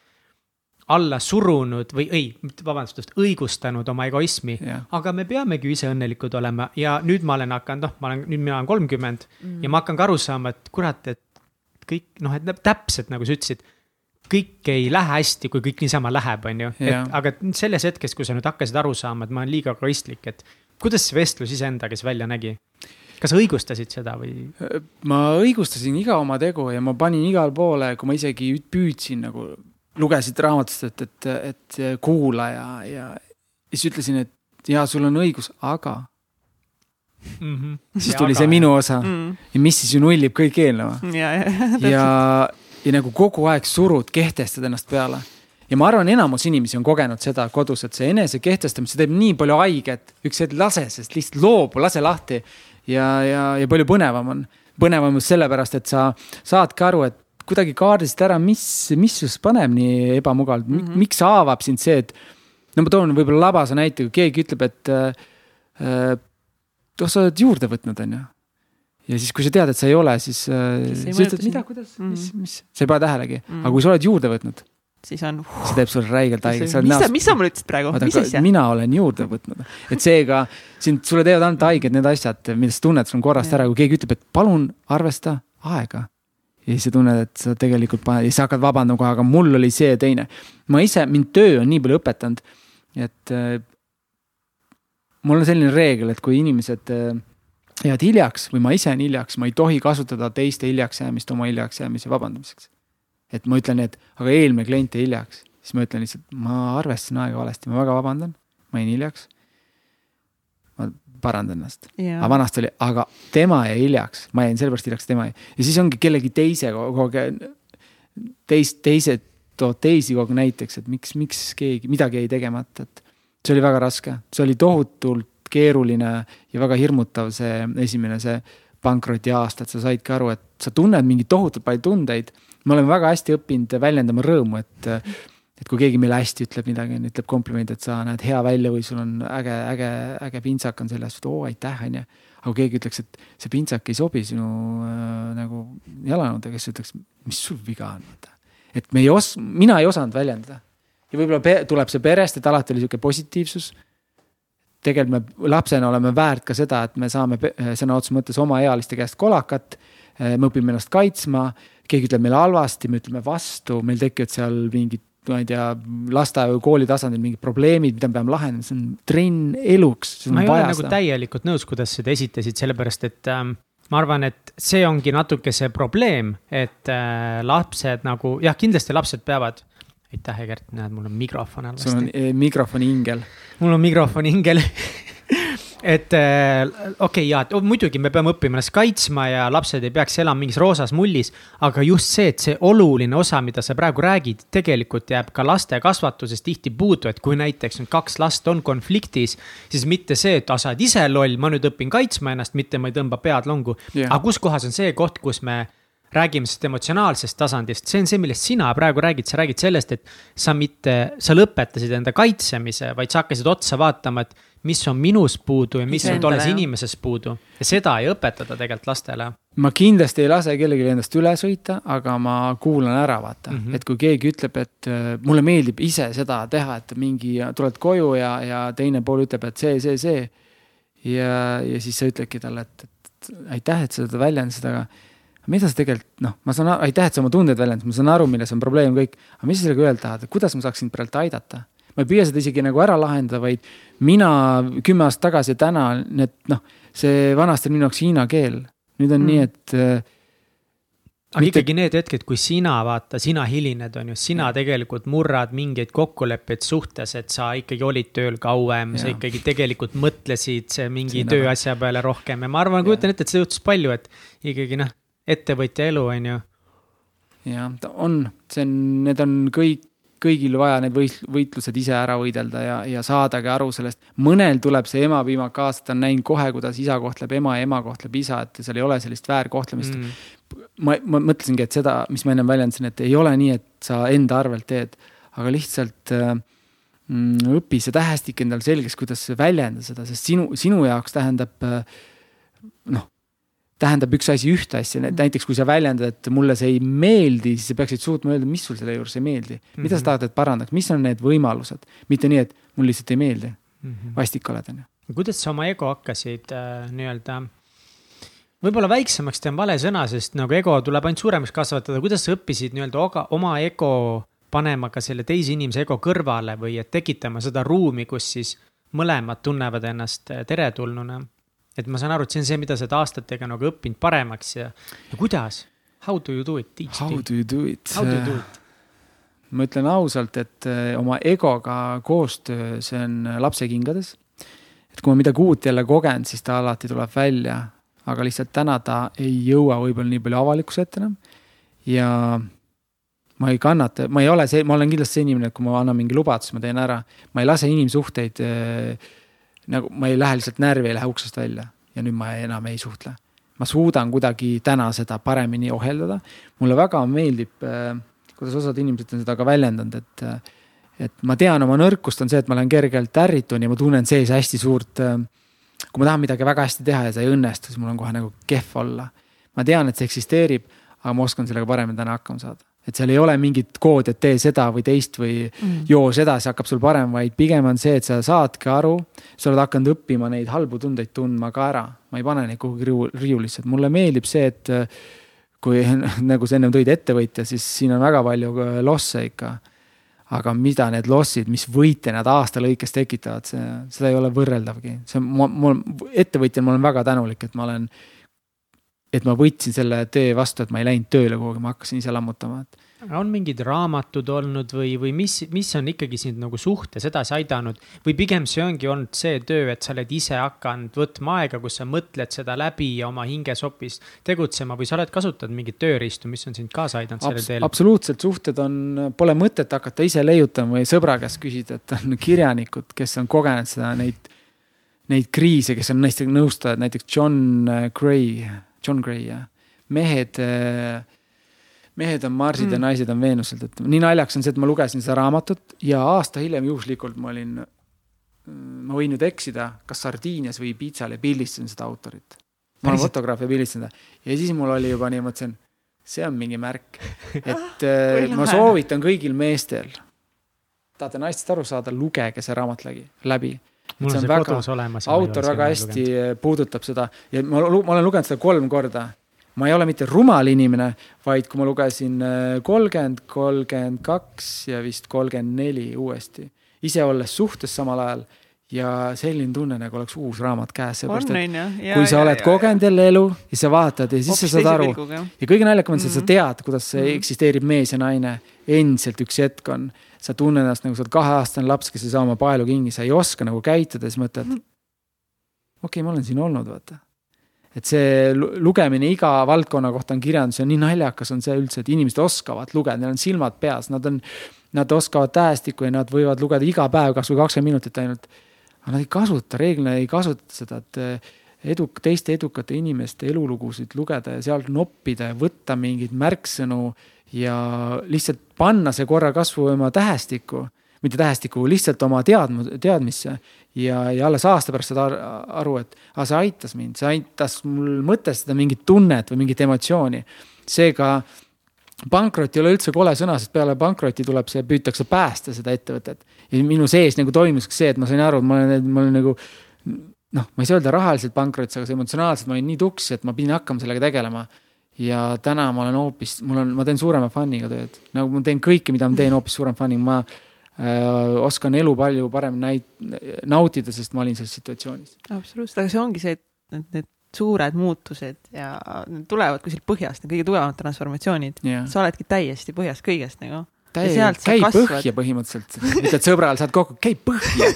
S1: alla surunud või ei, vabandust, õigustanud oma egoismi
S3: jah,
S1: aga me peamegi ju ise õnnelikud olema ja nüüd ma olen hakanud, noh, ma olen, nüüd mina olen kolmkümmend mm. ja ma hakkan ka aru saama, et kurat, et kõik noh, et täpselt nagu sa ütlesid, kõik ei lähe hästi, kui kõik niisama läheb, on ju, aga selles hetkes, kui sa nüüd hakkasid aru saama, et ma olen liiga egoistlik, et kuidas see vestlus iseendaga siis välja nägi? kas sa õigustasid seda või?
S3: ma õigustasin iga oma tegu ja ma panin igale poole, kui ma isegi püüdsin nagu, lugesid raamatust, et, et, et kuula ja, ja siis ütlesin, et jaa, sul on õigus, aga
S1: Mm -hmm.
S3: siis tuli see minu osa
S2: Mm.
S3: ja mis siis ju nullib kõik eelneva
S2: ja, ja,
S3: ja, ja nagu kogu aeg surud, kehtestad ennast peale. ja ma arvan, enamus inimesi on kogenud seda kodus, et see enese kehtestamine, see teeb nii palju haiget, üks hetk lase sellest lihtsalt loobu, lase lahti. ja, ja, ja palju põnevam on, põnevam just sellepärast, et sa saadki aru, et kuidagi kaardisid ära, mis, mis just paneb nii ebamugavalt mm, -hmm. miks haavab sind see, et. no ma toon võib-olla labasa näite, kui keegi ütleb, et äh, äh, noh, sa oled juurde võtnud, on ju ja siis, kui sa tead, et sa ei ole, siis äh, sa ütled, mida, kuidas
S2: Mm.,
S3: mis, mis, sa ei pane tähelegi mm.,
S2: Mm.
S3: aga kui sa oled juurde võtnud,
S2: siis on.
S3: see teeb sulle räigelt haiget, sa oled
S2: mis sa,
S3: näost.
S2: mis sa mulle ütlesid praegu, mis asja?
S3: mina olen juurde võtnud, et seega sind, sulle teevad ainult haiget need asjad, mida sa tunned, sul on korrast
S2: Jah.
S3: ära, kui keegi ütleb, et palun arvesta aega. ja siis sa tunned, et sa tegelikult paned ja sa hakkad vabandama kohe, aga mul oli see ja teine. ma ise, mind töö on nii palju õpetanud, et äh, mul on selline reegel, et kui inimesed äh, jäävad hiljaks või ma ise jään hiljaks, ma ei tohi kasutada teiste hiljaks jäämist oma hiljaks jäämise vabandamiseks. et ma ütlen, et aga eelmine klient jäi hiljaks, siis ma ütlen lihtsalt, ma arvestasin aega valesti, ma väga vabandan, ma jäin hiljaks. ma parandan ennast, aga vanasti oli, aga tema jäi hiljaks, ma jäin sellepärast hiljaks, tema jäi ja siis ongi kellegi teise kogu aeg, teist, teised tood teisi kogu aeg näiteks, et miks, miks keegi midagi jäi tegemata, et see oli väga raske, see oli tohutult keeruline ja väga hirmutav, see esimene, see pankrotiaasta, et sa saidki aru, et sa tunned mingeid tohutult palju tundeid. me oleme väga hästi õppinud väljendama rõõmu, et, et kui keegi meile hästi ütleb midagi, ütleb komplimendi, et sa näed hea välja või sul on äge, äge, äge pintsak on seljas, et oo aitäh, onju. aga kui keegi ütleks, et see pintsak ei sobi sinu äh, nagu jalanõudega, siis ütleks, mis sul viga on, vaata. et me ei os-, mina ei osanud väljendada. ja võib-olla tuleb see perest, et alati oli sihuke positiivsus tegelikult me lapsena oleme väärt ka seda, et me saame pe- sõna otseses mõttes omaealiste käest kolakat. me õpime ennast kaitsma, keegi ütleb meile halvasti, me ütleme vastu, meil tekivad seal mingid, ma ei tea, lasteaia või kooli tasandil mingid probleemid, mida me peame lahendama, see on trenn eluks.
S1: ma ei ole nagu täielikult nõus, kuidas seda esitasid, sellepärast et ähm, ma arvan, et see ongi natuke see probleem, et äh, lapsed nagu jah, kindlasti lapsed peavad. aitäh, Egert, näed, mul on mikrofon all.
S3: sul on eh, mikrofoni ingel.
S1: mul on mikrofoni hingel et äh, okei okay, ja muidugi me peame õppima ennast kaitsma ja lapsed ei peaks elama mingis roosas mullis. aga just see, et see oluline osa, mida sa praegu räägid, tegelikult jääb ka laste kasvatuses tihti puudu, et kui näiteks nüüd kaks last on konfliktis, siis mitte see, et ah, sa oled ise loll, ma nüüd õpin kaitsma ennast, mitte ma ei tõmba pead longu
S3: Jah.
S1: aga kus kohas on see koht, kus me räägime sellest emotsionaalsest tasandist, see on see, millest sina praegu räägid, sa räägid sellest, et sa mitte, sa lõpetasid enda kaitsemise, vaid sa hakkasid otsa vaatama, et mis on minus puudu ja mis on
S2: Iseendale,
S1: tolles inimeses puudu. ja seda ei õpetada tegelikult lastele.
S3: ma kindlasti ei lase kellelgi endast üle sõita, aga ma kuulan ära, vaata mm. -hmm. et kui keegi ütleb, et äh, mulle meeldib ise seda teha, et mingi, tuled koju ja, ja teine pool ütleb, et see, see, see. ja, ja siis sa ütledki talle, et, et aitäh, et sa seda väljendasid, aga mida sa tegelikult noh, ma saan, aitäh, et sa oma tundeid väljendasid, ma saan aru, milles on probleem kõik, aga mis sa sellega öelda tahad, kuidas ma saaksin praegu aidata? ma ei püüa seda isegi nagu ära lahendada, vaid mina kümme aastat tagasi ja täna need noh, see vanasti oli minu jaoks hiina keel. nüüd on
S2: Mm.
S3: nii, et äh,
S1: aga
S3: Mitte-
S1: ikkagi need hetked, kui sina vaata, sina hilined, on ju, sina tegelikult murrad mingeid kokkuleppeid suhtes, et sa ikkagi olid tööl kauem, sa ikkagi tegelikult mõtlesid see mingi
S3: Siin
S1: tööasja peale rohkem ja ma arvan, kujutan ette, et seda juhtus palju, et ikkagi noh, ettevõtja elu, on ju.
S3: jah, ta on, see on, need on kõik, kõigil vaja need võit-, võitlused ise ära võidelda ja, ja saadagi aru sellest. mõnel tuleb see emapiima kaasa, ta on näinud kohe, kuidas isa kohtleb ema ja ema kohtleb isa, et seal ei ole sellist väärkohtlemist mm.. Ma, ma mõtlesingi, et seda, mis ma ennem väljendasin, et ei ole nii, et sa enda arvelt teed, aga lihtsalt äh, mm, õpi see tähestik endale selgeks, kuidas väljendada seda, sest sinu, sinu jaoks tähendab äh, noh, tähendab üks asi ühte asja, näiteks kui sa väljendad, et mulle see ei meeldi, siis sa peaksid suutma öelda, mis sul selle juures ei meeldi mm. -hmm. mida sa tahad, et parandaks, mis on need võimalused, mitte nii, et mul lihtsalt ei meeldi,
S1: Mhm.
S3: vastik oled, onju.
S1: kuidas sa oma ego hakkasid äh, nii-öelda, võib-olla väiksemaks teha on vale sõna, sest nagu ego tuleb ainult suuremaks kasvatada, kuidas sa õppisid nii-öelda oma ego panema ka selle teise inimese ego kõrvale või et tekitama seda ruumi, kus siis mõlemad tunnevad ennast äh, teretulnuna. Et ma saan aru, et see on see, mida sa oled aastatega nagu õppinud paremaks ja, ja kuidas? How do you do it?
S3: How do you do it?
S1: How do you do it?
S3: ma ütlen ausalt, et äh, oma egoga koostöö, see on äh, lapsekingades. et kui ma midagi uut jälle kogen, siis ta alati tuleb välja, aga lihtsalt täna ta ei jõua võib-olla nii palju avalikkuse ette enam. ja ma ei kannata, ma ei ole see, ma olen kindlasti see inimene, et kui ma annan mingi lubaduse, ma teen ära. ma ei lase inimsuhteid äh, nagu, ma ei lähe lihtsalt närvi, ei lähe uksest välja ja nüüd ma enam ei suhtle. ma suudan kuidagi täna seda paremini ohjeldada. mulle väga meeldib äh, kuidas osad inimesed on seda ka väljendanud, et et ma tean oma nõrkust on see, et ma olen kergelt ärritun ja ma tunnen sees hästi suurt kui ma tahan midagi väga hästi teha ja see ei õnnestu, siis mul on kohe nagu kehv olla. ma tean, et see eksisteerib, aga ma oskan sellega paremini täna hakkama saada. Et seal ei ole mingit koodi, et tee seda või teist või
S2: Mm.
S3: joo seda, see hakkab sul parem, vaid pigem on see, et sa saadki aru, sa oled hakanud õppima neid halbu tundeid tundma ka ära. ma ei pane neid kuhugi riiulisse, et mulle meeldib see, et äh, kui nagu sa ennem tõid ettevõtja, siis siin on väga palju losse ikka. aga mida need lossid, mis võite nad aasta lõikes tekitavad, see, seda ei ole võrreldavgi. see on, mul, ettevõtjana ma olen väga tänulik, et ma olen, et ma võtsin selle tee vastu, et ma ei läinud tööle kuhugi, ma hakkasin ise lammutama, et
S1: on mingid raamatud olnud või, või mis, mis on ikkagi sind nagu suhtes edasi aidanud või pigem see ongi olnud see töö, et sa oled ise hakanud võtma aega, kus sa mõtled seda läbi ja oma hingesopis tegutsema või sa oled kasutanud mingit tööriistu, mis on sind kaasa aidanud sellel
S3: Abs
S1: teel?
S3: absoluutselt suhted on, pole mõtet hakata ise leiutama või sõbra käest küsida, et on kirjanikud, kes on kogenud seda, neid, neid kriise, kes on näiteks nõustajad, näiteks John äh, Gray, John Gray jah, mehed, mehed on Marsid mm. ja
S2: Mm.
S3: naised on Veenuselt, et nii naljakas on see, et ma lugesin seda raamatut ja aasta hiljem juhuslikult ma olin, ma võin nüüd eksida, kas Sardiinias või Piitsal ja pildistasin seda autorit. ma olen fotograaf ja pildistasin ta ja siis mul oli juba nii, mõtlesin, see on mingi märk, et äh, ma soovitan kõigil meestel, tahate naistest aru saada, lugege see raamat läbi, läbi.
S1: Mul
S3: see
S1: on see
S3: väga-
S1: kodus olemas.
S3: autor väga hästi puudutab seda ja ma, ma olen lugenud seda kolm korda. ma ei ole mitte rumal inimene, vaid kui ma lugesin äh, kolmkümmend, kolmkümmend kaks ja vist kolmkümmend neli uuesti, ise olles suhtes samal ajal ja selline tunne, nagu oleks uus raamat käes, seepärast et
S2: onju.
S3: kui sa oled kogenud jälle elu ja sa vaatad ja siis sa saad aru ja kõige naljakam on see, et sa
S2: Mhm.
S3: tead, kuidas see
S2: Mhm.
S3: eksisteerib mees ja naine. endiselt üks hetk on, sa tunned ennast nagu sa oled kaheaastane laps, kes ei saa oma paelu kinni, sa ei oska nagu käituda, siis mõtled. okei okay,, ma olen siin olnud, vaata. et see lu- lugemine iga valdkonna kohta on kirjandus ja nii naljakas on see üldse, et inimesed oskavad lugeda, neil on silmad peas, nad on, nad oskavad tähestikku ja nad võivad lugeda iga päev kasvõi kakskümmend minutit ainult. aga nad ei kasuta, reeglina ei kasutata seda, et eh, eduk-, teiste edukate inimeste elulugusid lugeda ja sealt noppida ja võtta mingeid märksõnu ja lihtsalt panna see korra kasvõi oma tähestikku, mitte tähestikku, lihtsalt oma teadm-, teadmisse. ja, ja alles aasta pärast saad ar- aru, et aga see aitas mind, see aitas mul mõtestada mingit tunnet või mingit emotsiooni. seega pankrot ei ole üldse kole sõna, sest peale pankrotti tuleb see, püütakse päästa seda ettevõtet. ja minu sees nagu toimuski see, et ma sain aru, et ma olen, ma olen nagu noh, ma ei saa öelda rahaliselt pankrotis, aga see emotsionaalselt ma olin nii tuks, et ma pidin hakkama sellega tegelema. Ja täna ma olen hoopis, mul on, ma teen suurema fun'iga tööd, nagu ma teen kõike, mida ma teen hoopis suurema fun'iga, ma äh, oskan elu palju paremini näit-, nautida, sest ma olin selles situatsioonis.
S2: absoluutselt, aga see ongi see, et need, need suured muutused ja need tulevad kuskilt põhjast, need kõige tugevamad transformatsioonid
S3: jah.
S2: sa oledki täiesti põhjas kõigest nagu.
S3: täie-
S2: sealt, sa
S3: käi põhja põhimõtteliselt, ütled sõbrale, saad kokku, käi põhja,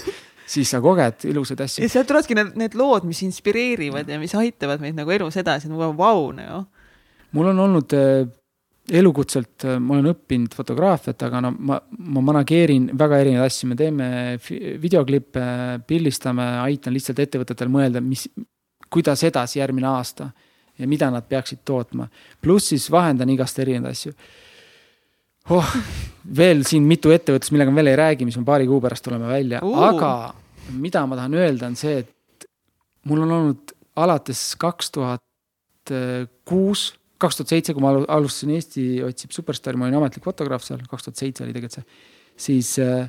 S3: siis sa koged ilusaid asju
S2: ja. sealt tulevadki need, need lood, mis inspireerivad ja mis aitavad meid nagu elus edasi, nagu vau nagu.
S3: Mul on olnud äh, elukutselt, ma olen õppinud fotograafiat, aga no ma, ma manageerin väga erinevaid asju, me teeme videoklippe, pildistame, aitan lihtsalt ettevõtetel mõelda, mis, kuidas edasi järgmine aasta ja mida nad peaksid tootma. pluss siis vahendan igast erinevaid asju oh,. veel siin mitu ettevõttest, millega ma veel ei räägi, mis me paari kuu pärast tuleme välja
S2: uh.,
S3: aga mida ma tahan öelda, on see, et mul on olnud alates kaks tuhat kuus, kaks tuhat seitse, kui ma alu- alustasin Eesti otsib superstaari, ma olin ametlik fotograaf seal, kaks tuhat seitse oli tegelikult see, siis äh,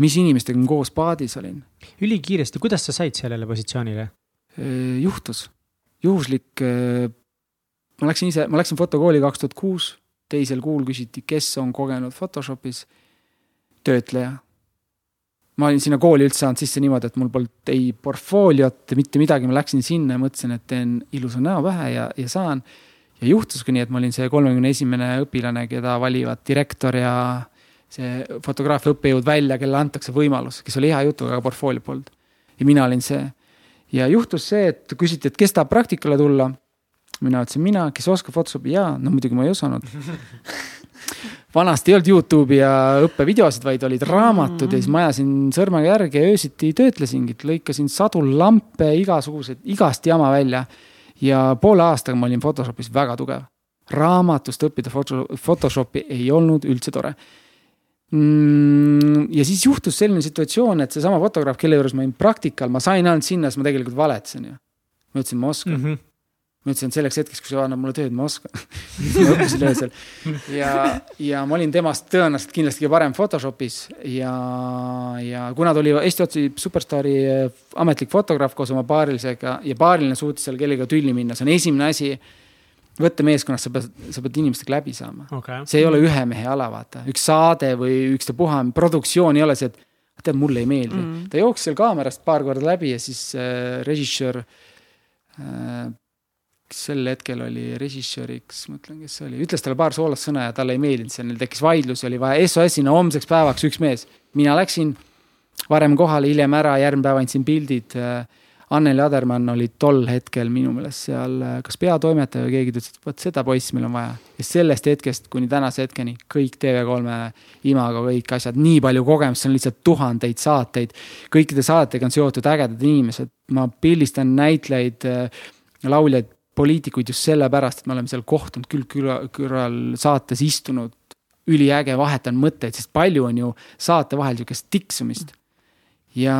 S3: mis inimestega ma koos paadis olin,
S1: ülikiiresti, kuidas sa said sellele positsioonile?
S3: juhtus, juhuslik. ma läksin ise, ma läksin fotokooli kaks tuhat kuus, teisel kuul küsiti, kes on kogenud Photoshopis, töötleja. ma olin sinna kooli üldse saanud sisse niimoodi, et mul polnud ei portfooliot, mitte midagi, ma läksin sinna ja mõtlesin, et teen ilusa näo pähe ja, ja saan. Ja juhtuski nii, et ma olin see kolmekümne esimene õpilane, keda valivad direktor ja see fotograafia õppejõud välja, kellele antakse võimalus, kes oli hea jutuga, aga portfooliot polnud. ja mina olin see ja juhtus see, et küsiti, et kes tahab praktikale tulla. mina ütlesin mina, kes oskab Photoshopi ja no muidugi ma ei osanud. vanasti ei olnud Youtube'i ja õppevideosid, vaid olid raamatud ja siis ma ajasin sõrmega järge ja öösiti töötlesingi, lõikasin sadu lampe, igasuguseid, igast jama välja. Ja poole aastaga ma olin Photoshopis väga tugev. raamatust õppida foto, Photoshopi ei olnud üldse tore mm,. ja siis juhtus selline situatsioon, et seesama fotograaf, kelle juures ma olin praktikal, ma sain ainult sinna, siis ma tegelikult valetasin ju. ma ütlesin, ma oskan mm. -hmm. Ma ütlesin, et selleks hetkeks, kui see annab mulle tööd, ma oskan. ma õppisin öösel ja, ja ma olin temast tõenäoliselt kindlasti kõige parem Photoshopis ja, ja kuna ta oli Eesti otsib superstaari eh, ametlik fotograaf koos oma paarilisega ja paariline suutis seal kellegagi tülli minna, see on esimene asi. võtta meeskonnast, sa pead, sa pead inimestega läbi saama
S1: okei.
S3: see ei ole ühe mehe ala, vaata, üks saade või ükstapuha produktsioon ei ole see, et tead, mulle ei meeldi mm.
S2: Mm..
S3: ta jooksis seal kaamerast paar korda läbi ja siis äh, režissöör äh,, sel hetkel oli režissööriks, mõtlen, kes see oli, ütles talle paar soolast sõna ja talle ei meeldinud see, neil tekkis vaidlus ja oli vaja SOS-ina homseks päevaks üks mees. mina läksin varem kohale, hiljem ära, järgmine päev andsin pildid Anneli Adermann oli tol hetkel minu meelest seal kas peatoimetaja või keegi, ta ütles, et vot seda poissi meil on vaja. ja sellest hetkest kuni tänase hetkeni kõik TV3 imago, kõik asjad, nii palju kogemust, see on lihtsalt tuhandeid saateid. kõikide saadetega on seotud ägedad inimesed, ma pildistan näitlejaid, lauljaid, poliitikuid just sellepärast, et me oleme seal kohtunud külg külga kõrval saates istunud. üliäge, vahetan mõtteid, sest palju on ju saate vahel sihukest tiksumist ja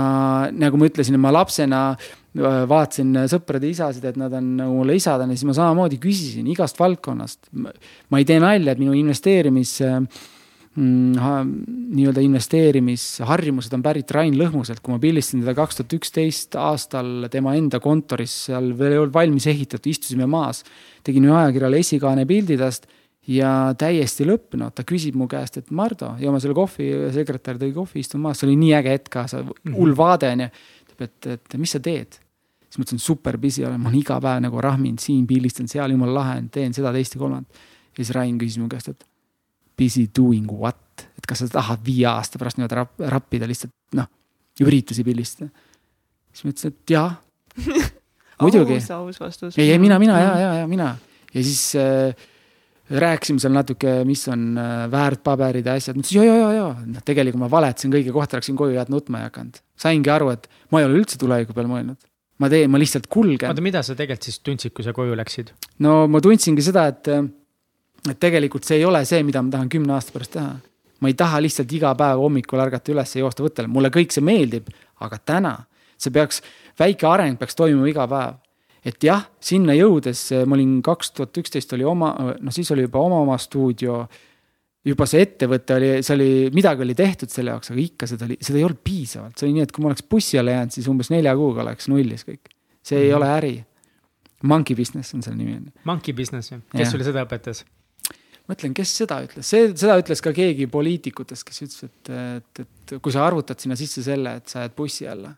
S3: nagu ma ütlesin, ma lapsena äh, vaatasin sõprade isasid, et nad on nagu mulle isadena, siis ma samamoodi küsisin igast valdkonnast. ma ei tee nalja, et minu investeerimis mm,, nii-öelda investeerimisharjumused on pärit Rain Lõhmuselt, kui ma pildistasin teda kaks tuhat üksteist aastal tema enda kontoris, seal veel ei olnud valmis ehitatud, istusime maas. tegin ühe ajakirjale esikaane pildi tast ja täiesti lõppenud, ta küsib mu käest, et Mardo, joome selle kohvi, sekretär tõi kohvi, istume maas, see oli nii äge hetk ka, see hull vaade on ju. ütleb, et, et mis sa teed? siis ma ütlesin, super busy olen, ma olen iga päev nagu rahminud siin, pildistan seal, jumala lahe on, teen seda, teist ja kolmandat. ja siis Rain küsis mu käest, et busy doing what, et kas sa tahad viie aasta pärast niimoodi rap, rappida lihtsalt noh, üritusi pildistada. siis ma ütlesin, et jaa, muidugi
S2: aus, aus vastus.
S3: ei, ei mina, mina ja, ja, ja mina ja siis äh, rääkisime seal natuke, mis on äh, väärtpaberid ja asjad, ma ütlesin ja, ja, ja, ja, noh, tegelikult ma valetasin kõige kohta, läksin koju ja nutma ei hakanud. saingi aru, et ma ei ole üldse tuleviku peale mõelnud. ma teen, ma lihtsalt kulgen
S1: oota,. mida sa tegelikult siis tundsid, kui sa koju läksid?
S3: no ma tundsingi seda, et, et tegelikult see ei ole see, mida ma tahan kümne aasta pärast teha. ma ei taha lihtsalt iga päev hommikul ärgata üles ja joosta võttele, mulle kõik see meeldib, aga täna see peaks, väike areng peaks toimuma iga päev et jah, sinna jõudes ma olin kaks tuhat üksteist oli oma, noh siis oli juba oma oma stuudio. juba see ettevõte oli, see oli, midagi oli tehtud selle jaoks, aga ikka seda oli, seda ei olnud piisavalt, see oli nii, et kui ma oleks bussi alla jäänud, siis umbes nelja kuuga oleks nullis kõik. see ei
S1: Mhm.
S3: ole äri. Monkey business on selle nimi on
S1: Monkey business või? kes
S3: Jah.
S1: sulle seda õpetas?
S3: mõtlen, kes seda ütles, see, seda ütles ka keegi poliitikutest, kes ütles, et, et, et kui sa arvutad sinna sisse selle, et sa jääd bussi alla,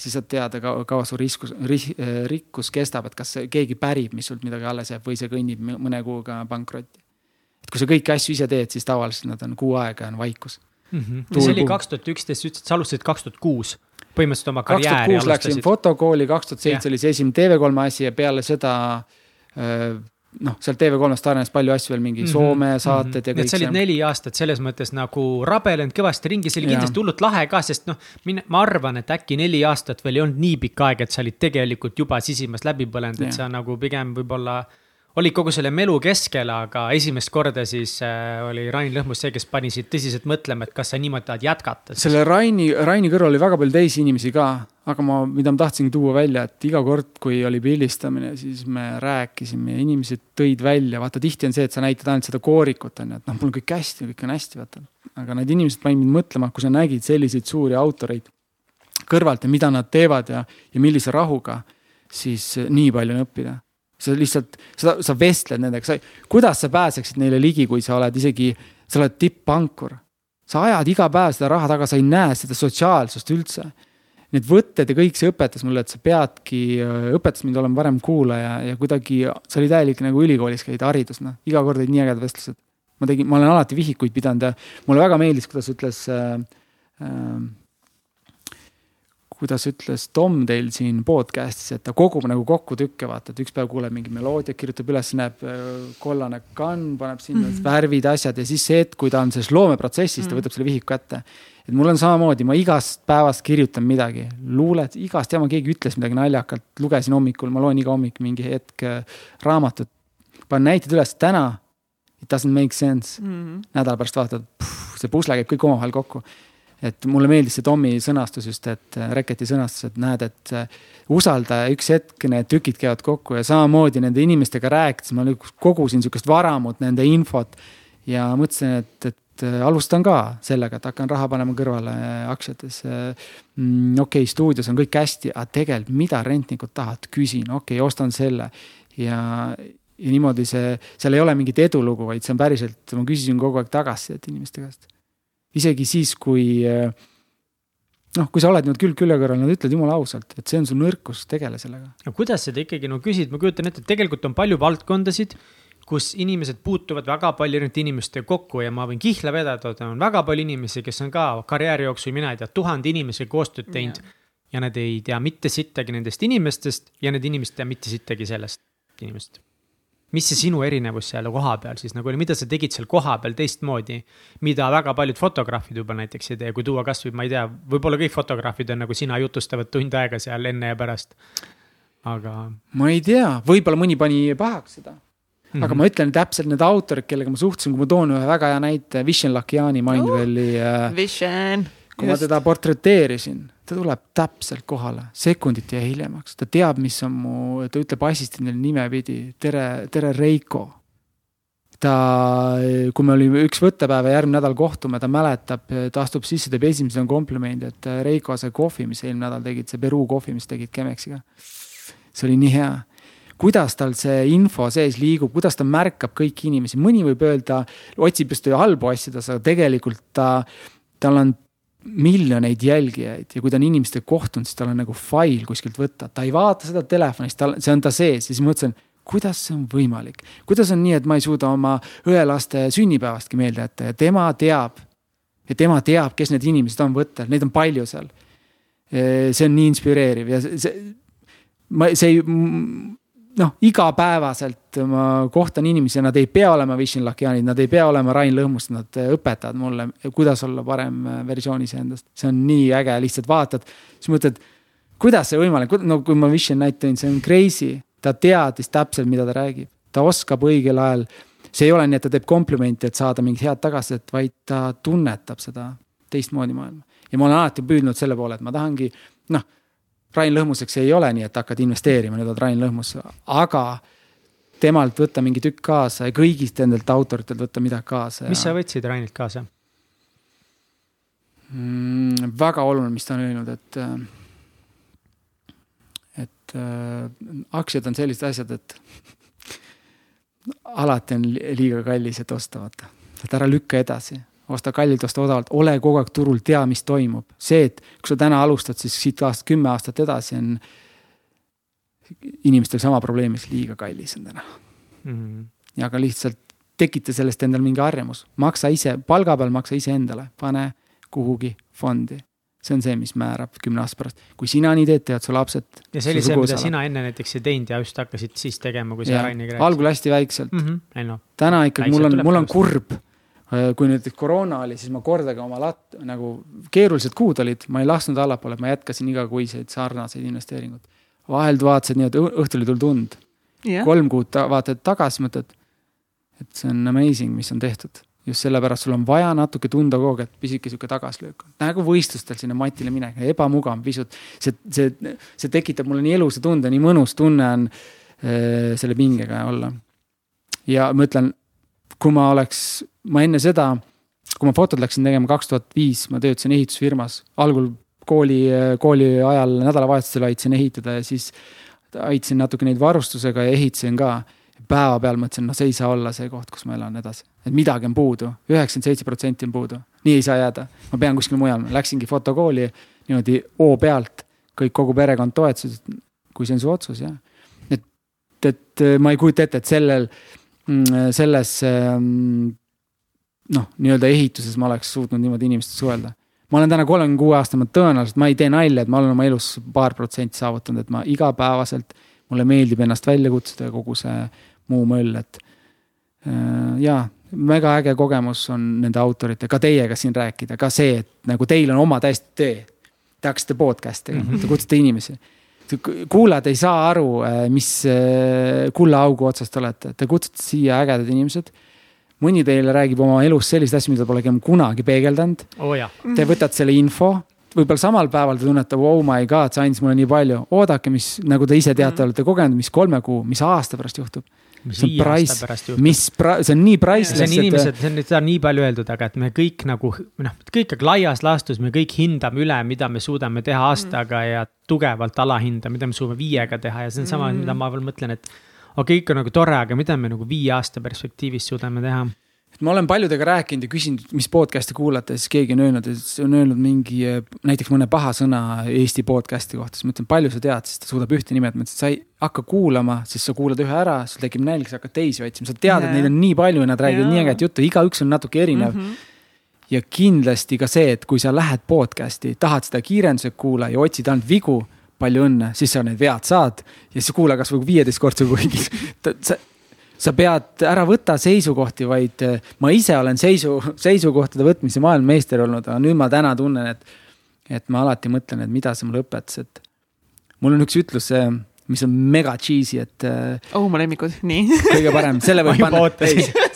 S3: siis saad teada, kaua, kaua su riskus ris,, rikkus kestab, et kas keegi pärib, mis sult midagi alles jääb või see kõnnib mõne kuuga pankrotti. et kui sa kõiki asju ise teed, siis tavaliselt nad on kuu aega on vaikus
S1: mm. -hmm. see oli kaks tuhat üksteist, sa ütlesid, sa alustasid kaks tuhat kuus põhimõtteliselt oma karjääri
S3: alustasid. läksin fotokooli, kaks tuhat seitse oli see esimene TV3 asi ja peale seda äh, noh, sealt TV3-st arenes palju asju veel, mingi mm -hmm. Soome mhm. saated mm -hmm. ja kõik
S1: see. sa olid neli aastat selles mõttes nagu rabelenud kõvasti ringi, see oli kindlasti hullult lahe ka, sest noh, ma arvan, et äkki neli aastat veel ei olnud nii pikk aeg, et sa olid tegelikult juba sisimas läbi põlenud, et sa nagu pigem võib-olla olid kogu selle melu keskel, aga esimest korda siis äh, oli Rain Lõhmus see, kes pani sind tõsiselt mõtlema, et kas sa niimoodi tahad jätkata.
S3: selle Raini, Raini kõrval oli väga palju teisi inimesi ka, aga ma, mida ma tahtsingi tuua välja, et iga kord, kui oli pildistamine, siis me rääkisime ja inimesed tõid välja, vaata tihti on see, et sa näitad ainult seda koorikut on ju, et noh, mul on kõik hästi, kõik on hästi, vaata. aga need inimesed panid mind mõtlema, kui sa nägid selliseid suuri autoreid kõrvalt ja mida nad teevad ja, ja millise rahuga, siis nii palju on õppida sa lihtsalt, sa, sa vestled nendega, sa, kuidas sa pääseksid neile ligi, kui sa oled isegi, sa oled tipp-pankur. sa ajad iga päev seda raha taga, sa ei näe seda sotsiaalsust üldse. Need võtted ja kõik see õpetas mulle, et sa peadki, õpetas mind olema varem kuulaja ja kuidagi, see oli täielik nagu ülikoolis käid haridus, noh, iga kord olid nii ägedad vestlused. ma tegin, ma olen alati vihikuid pidanud ja mulle väga meeldis, kuidas ütles äh, äh, kuidas ütles Tom teil siin podcast'is, et ta kogub nagu kokku tükke, vaata, et üks päev kuuleb mingi meloodia, kirjutab üles, näeb äh, kollane kann, paneb sinna mm -hmm. värvid, asjad ja siis see hetk, kui ta on selles loomeprotsessis mm, -hmm. ta mhm. võtab selle vihiku kätte. et mul on samamoodi, ma igast päevast kirjutan midagi, luulet, igast jama, keegi ütles midagi naljakalt, lugesin hommikul, ma loen iga hommik mingi hetk äh, raamatut. panen näited üles, täna it doesn't make sense mm. -hmm. nädala pärast vaatad, see pusle käib kõik omavahel kokku et mulle meeldis see Tommi sõnastus just, et äh, Reketi sõnastus, et näed, et äh, usalda üks hetk, need tükid käivad kokku ja samamoodi nende inimestega rääkides ma kogusin sihukest varamut, nende infot. ja mõtlesin, et, et äh, alustan ka sellega, et hakkan raha panema kõrvale aktsiates. Mm, okei okay,, stuudios on kõik hästi, aga tegelikult, mida rentnikud tahavad, küsin, okei okay,, ostan selle ja ja niimoodi see, seal ei ole mingit edulugu, vaid see on päriselt, ma küsisin kogu aeg tagasisidet inimeste käest isegi siis, kui eh, noh, kui sa oled nüüd külg külje kõrval, nad ütlevad jumala ausalt, et see on su nõrkus, tegele sellega.
S1: aga kuidas seda ikkagi no küsid, ma kujutan ette, et tegelikult on palju valdkondasid, kus inimesed puutuvad väga palju erinevate inimestega kokku ja ma võin kihla vedada, et on väga palju inimesi, kes on ka karjääri jooksul, mina ei tea, tuhande inimesega koostööd teinud ja. ja nad ei tea mitte sittagi nendest inimestest ja need inimesed ei tea mitte sittagi sellest inimest mis see sinu erinevus seal kohapeal siis nagu oli, mida sa tegid seal kohapeal teistmoodi? mida väga paljud fotograafid juba näiteks ei tee, kui tuua kasvõi, ma ei tea, võib-olla kõik fotograafid on nagu sina jutustavad tund aega seal enne ja pärast. aga.
S3: ma ei tea, võib-olla mõni pani pahaks seda. Mm -hmm. aga ma ütlen täpselt need autorid, kellega ma suhtlesin, kui ma toon ühe väga hea näite, Vishen Lakiani Mindwelli
S2: uh,. Vishen
S3: kui Just. ma teda portreteerisin, ta tuleb täpselt kohale, sekundit jäi hiljemaks, ta teab, mis on mu, ta ütleb assistendile nimepidi, tere, tere, Reiko. ta, kui me olime üks võttepäev ja järgmine nädal kohtume, ta mäletab, ta astub sisse, teeb esimesena komplimendi, et Reiko, see kohvi, mis eelmine nädal tegid, see Peruu kohvi, mis tegid Chemexiga. see oli nii hea kuidas tal see info sees liigub, kuidas ta märkab kõiki inimesi, mõni võib öelda, otsib just halbu asju, aga tegelikult ta, tal on miljoneid jälgijaid ja kui ta on inimestega kohtunud, siis tal on nagu fail kuskilt võtta, ta ei vaata seda telefonist, tal, see on ta sees ja siis mõtlesin, kuidas see on võimalik. kuidas on nii, et ma ei suuda oma õelaste sünnipäevastki meelde jätta ja tema teab. ja tema teab, kes need inimesed on võttel, neid on palju seal. see on nii inspireeriv ja see, see, ma, see ei noh, igapäevaselt ma kohtan inimesi nad ei pea olema Vishen Lakianid, nad ei pea olema Rain Lõhmust, nad õpetavad mulle, kuidas olla parem versioon iseendast. see on nii äge, lihtsalt vaatad, siis mõtled, kuidas see võimalik, no kui ma Vishen näite tõin, see on crazy. ta teadis täpselt, mida ta räägib, ta oskab õigel ajal. see ei ole nii, et ta teeb komplimenti, et saada mingit head tagasisidet, vaid ta tunnetab seda teistmoodi maailma. ja ma olen alati püüdnud selle poole, et ma tahangi, noh Rain Lõhmuseks ei ole nii, et hakkad investeerima, nüüd oled Rain Lõhmus, aga temalt võtta mingi tükk kaasa ja kõigist nendelt autoritelt võtta midagi kaasa.
S1: mis ja... sa võtsid Rainilt kaasa
S3: mm,? väga oluline, mis ta on öelnud, et, et äh, aktsiad on sellised asjad, et alati on liiga kallis, et osta, vaata. et ära lükka edasi, osta kallilt, osta odavalt, ole kogu aeg turul, tea, mis toimub. see, et kui sa täna alustad, siis siit aastast kümme aastat edasi on inimestel sama probleem, mis liiga kallis on täna
S1: mm. -hmm.
S3: ja aga lihtsalt tekita sellest endale mingi harjumus, maksa ise, palga peal maksa iseendale, pane kuhugi fondi. see on see, mis määrab kümne aasta pärast, kui sina nii teed, teevad su lapsed.
S1: ja see oli see, mida sina enne näiteks ei teinud ja just hakkasid siis tegema, kui sa Rainiga
S3: rääkisid. algul hästi väikselt
S1: mm. -hmm. noh.
S3: täna ikkagi mul on, mul on kurb kui näiteks koroona oli, siis ma kordagi oma lat-, nagu keerulised kuud olid, ma ei lasknud allapoole, ma jätkasin igakuiseid sarnaseid investeeringuid. vahel vaatasid nii, et õhtul ei tulnud und yeah.. kolm kuud ta vaatad tagasi, mõtled, et see on amazing, mis on tehtud. just sellepärast sul on vaja natuke tunda kogu aeg, et pisike sihuke tagasilöök. nagu võistlustel sinna matile minek, ebamugav pisut. see, see, see tekitab mulle nii elusa tunde, nii mõnus tunne on äh, selle pingega olla. ja ma ütlen, kui ma oleks, ma enne seda, kui ma fotot läksin tegema kaks tuhat viis, ma töötasin ehitusfirmas, algul kooli, kooli ajal nädalavahetusel aitasin ehitada ja siis aitasin natuke neid varustusega ja ehitasin ka. päevapeal mõtlesin, no see ei saa olla see koht, kus ma elan edasi, et midagi on puudu, üheksakümmend seitse protsenti on puudu, nii ei saa jääda. ma pean kuskil mujal, läksingi fotokooli niimoodi hoo pealt, kõik, kogu perekond toetas, et kui see on su otsus, jah. et, et ma ei kujuta ette, et sellel, selles mm, noh, nii-öelda ehituses ma oleks suutnud niimoodi inimestega suhelda ma olen täna kolmekümne kuue aastane, ma tõenäoliselt, ma ei tee nalja, et ma olen oma elus paar protsenti saavutanud, et ma igapäevaselt, mulle meeldib ennast välja kutsuda ja kogu see muu möll, et äh, jaa, väga äge kogemus on nende autorite, ka teiega siin rääkida, ka see, et nagu teil on oma täiesti tee. Te hakkasite podcast'iga mm, -hmm. te kutsute inimesi. Kuulajad ei saa aru, äh, mis äh, kullaaugu otsast olete, te kutsute siia ägedad inimesed. Mõni teile räägib oma elust selliseid asju, mida pole kunagi peegeldanud.
S1: Oh,.
S3: Te võtate selle info, võib-olla samal päeval te tunnete, oh my god, see andis mulle nii palju, oodake, mis, nagu te ise teate, olete kogenud, mis kolme kuu, mis aasta pärast juhtub
S1: mis see on price,
S3: mis pra-, see on nii priceless.
S1: see on inimesed, see on nüüd, seda on nii palju öeldud, aga et me kõik nagu noh, kõik laias laastus, me kõik hindame üle, mida me suudame teha aastaga mm. ja tugevalt alahindame, mida me suudame viiega teha ja see on sama mm., mida ma veel mõtlen, et okei okay,, kõik on nagu tore, aga mida me nagu viie aasta perspektiivis suudame teha?
S3: Ma olen paljudega rääkinud ja küsinud, mis podcast'e kuulate, siis keegi on öelnud, et on öelnud mingi näiteks mõne paha sõna Eesti podcast'i kohta, siis ma ütlen, palju sa tead, siis ta suudab ühte nimetada, ma ütlesin, sa ei hakka kuulama, siis sa kuulad ühe ära, sul tekib nälg, sa hakkad teisi otsima, sa tead, et neid on nii palju ja nad räägivad yeah. nii ägedat juttu, igaüks on natuke erinev. Mm. -hmm ja kindlasti ka see, et kui sa lähed podcast'i, tahad seda kiirendusega kuula ja otsid ainult vigu palju õnne, siis sa need vead saad. Ja siis kuula kasvõi viieteistkordse kuigi sa, sa pead, ära võta seisukohti, vaid eh, ma ise olen seisu, seisukohtade võtmise maailmameister olnud, aga nüüd ma täna tunnen, et, et ma alati mõtlen, et mida see mulle õpetas, et mul on üks ütlus, mis on mega cheesy, et.
S2: Eh, oh, mu lemmikud, nii.
S3: kõige parem, selle võib panna,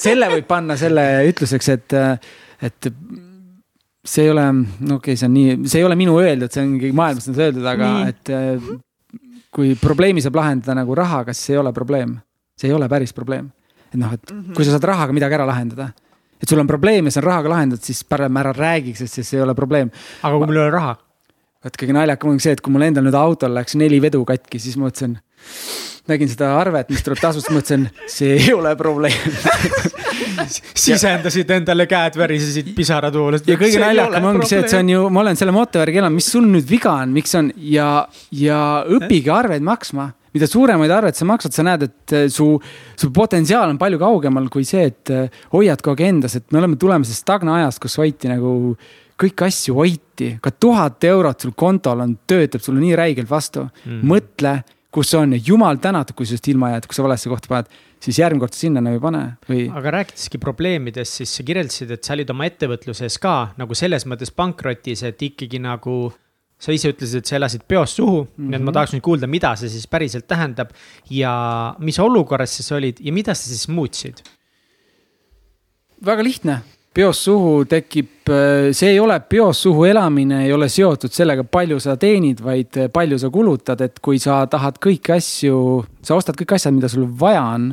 S3: selle võib panna selle ütluseks, et, eh, et see ei ole, no okei okay,, see on nii, see ei ole minu öeldud, see on keegi maailmas on öeldud, aga nii. et kui probleemi saab lahendada nagu rahaga, siis ei ole probleem. See ei ole päris probleem. et noh, et mm -hmm. kui sa saad rahaga midagi ära lahendada, et sul on probleem ja see on rahaga lahendatud, siis parem ära räägiks, sest siis ei ole probleem.
S1: aga kui mul ei ole raha?
S3: vot kõige naljakam on see, et kui mul endal nüüd autol läks neli vedu katki, siis ma mõtlesin nägin seda arvet, mis tuleb tasust, mõtlesin, see ei ole probleem
S1: sisendasid endale käed värisesid pisarad voolasid.
S3: ja kõige naljakam ongi see, et see on ju, ma olen selle moto järgi elanud, mis sul nüüd viga on, miks on ja, ja õpige arveid maksma mida suuremaid arveid sa maksad, sa näed, et eh, su, su potentsiaal on palju kaugemal kui see, et eh, hoiad kogu aeg endas, et me oleme tulemas stagna ajast, kus hoiti nagu kõiki asju hoiti, ka tuhat eurot sul kontol on, töötab sulle nii räigelt vastu mm.. mõtle, kus on ja jumal tänatud, kui sellest ilma jääd, kui sa valesse kohta paned, siis järgmine kord sinna nagu ei pane või.
S1: aga rääkideski probleemidest, siis sa kirjeldasid, et sa olid oma ettevõtluses ka nagu selles mõttes pankrotis, et ikkagi nagu sa ise ütlesid, et sa elasid peost suhu mm, -hmm. nii et ma mhm. tahaks nüüd kuulda, mida see siis päriselt tähendab ja mis olukorras sa olid ja mida sa siis muutsid?
S3: väga lihtne peost suhu tekib, äh, see ei ole peost suhu elamine, ei ole seotud sellega, palju sa teenid, vaid äh, palju sa kulutad, et kui sa tahad kõiki asju, sa ostad kõik asjad, mida sul vaja on,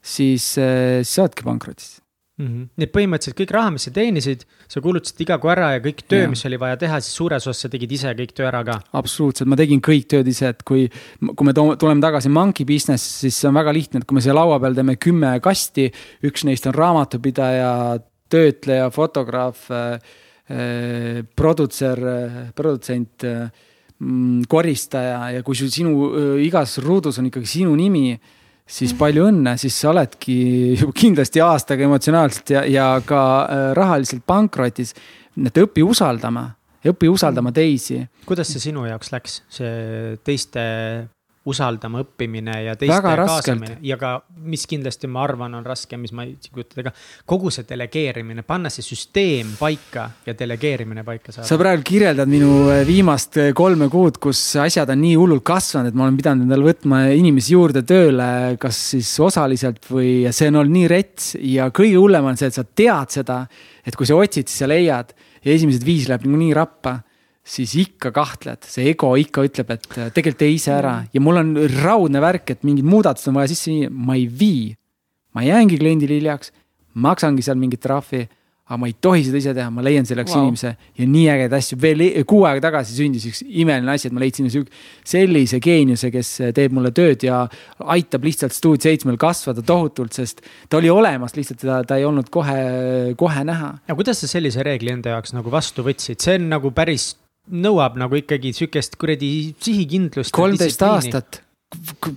S3: siis, äh, siis sa oledki pankrotis
S1: mm. -hmm. nii et põhimõtteliselt kõik raha, mis sa teenisid, sa kulutasid iga kuu ära ja kõik töö, mis oli vaja teha, siis suures osas sa tegid ise kõik töö ära ka.
S3: absoluutselt, ma tegin kõik tööd ise, et kui, kui me tuleme tagasi monkey business, siis see on väga lihtne, et kui me siia laua peal teeme kümme kasti, üks neist on raamatupidaja töötleja, fotograaf, produtser, produtsent, koristaja ja kui sul sinu öö, igas ruudus on ikkagi sinu nimi, siis palju õnne, siis sa oledki ju kindlasti aastaga emotsionaalselt ja, ja ka öö, rahaliselt pankrotis. et õpi usaldama, õpi usaldama teisi.
S1: kuidas see sinu jaoks läks, see teiste usaldama õppimine ja teiste kaasamine. Ja ka, mis kindlasti ma arvan, on raske, mis ma ei kujuta ega, kogu see delegeerimine, panna see süsteem paika ja delegeerimine paika
S3: sa
S1: saada.
S3: praegu kirjeldad minu äh, viimast äh, kolme kuud, kus asjad on nii hullult kasvanud, et ma olen pidanud endale võtma inimesi juurde tööle, kas siis osaliselt või see on olnud nii rets. Ja kõige hullem on see, et sa tead seda, et kui sa otsid, siis sa leiad ja esimesed viis läheb niikuinii rappa siis ikka kahtled, see ego ikka ütleb, et äh, tegelikult tee ise ära. Ja mul on raudne värk, et mingid muudatused on vaja sisse viia, ma ei vii. ma jäängi kliendile hiljaks, maksangi seal mingit trahvi, aga ma ei tohi seda ise teha, ma leian selleks wow. inimese. Ja nii ägedaid asju. veel e- kuu aega tagasi sündis üks imeline asi, et ma leidsin siuk- sellise geeniuse, kes teeb mulle tööd ja aitab lihtsalt Stuud seitsmel kasvada tohutult, sest ta oli olemas, lihtsalt teda, ta ei olnud kohe, kohe näha.
S1: ja kuidas sa sellise reegli enda jaoks nagu vastu võtsid, see on nagu päris, nõuab nagu ikkagi sihukest kuradi sihikindlust.
S3: kolmteist. aastat,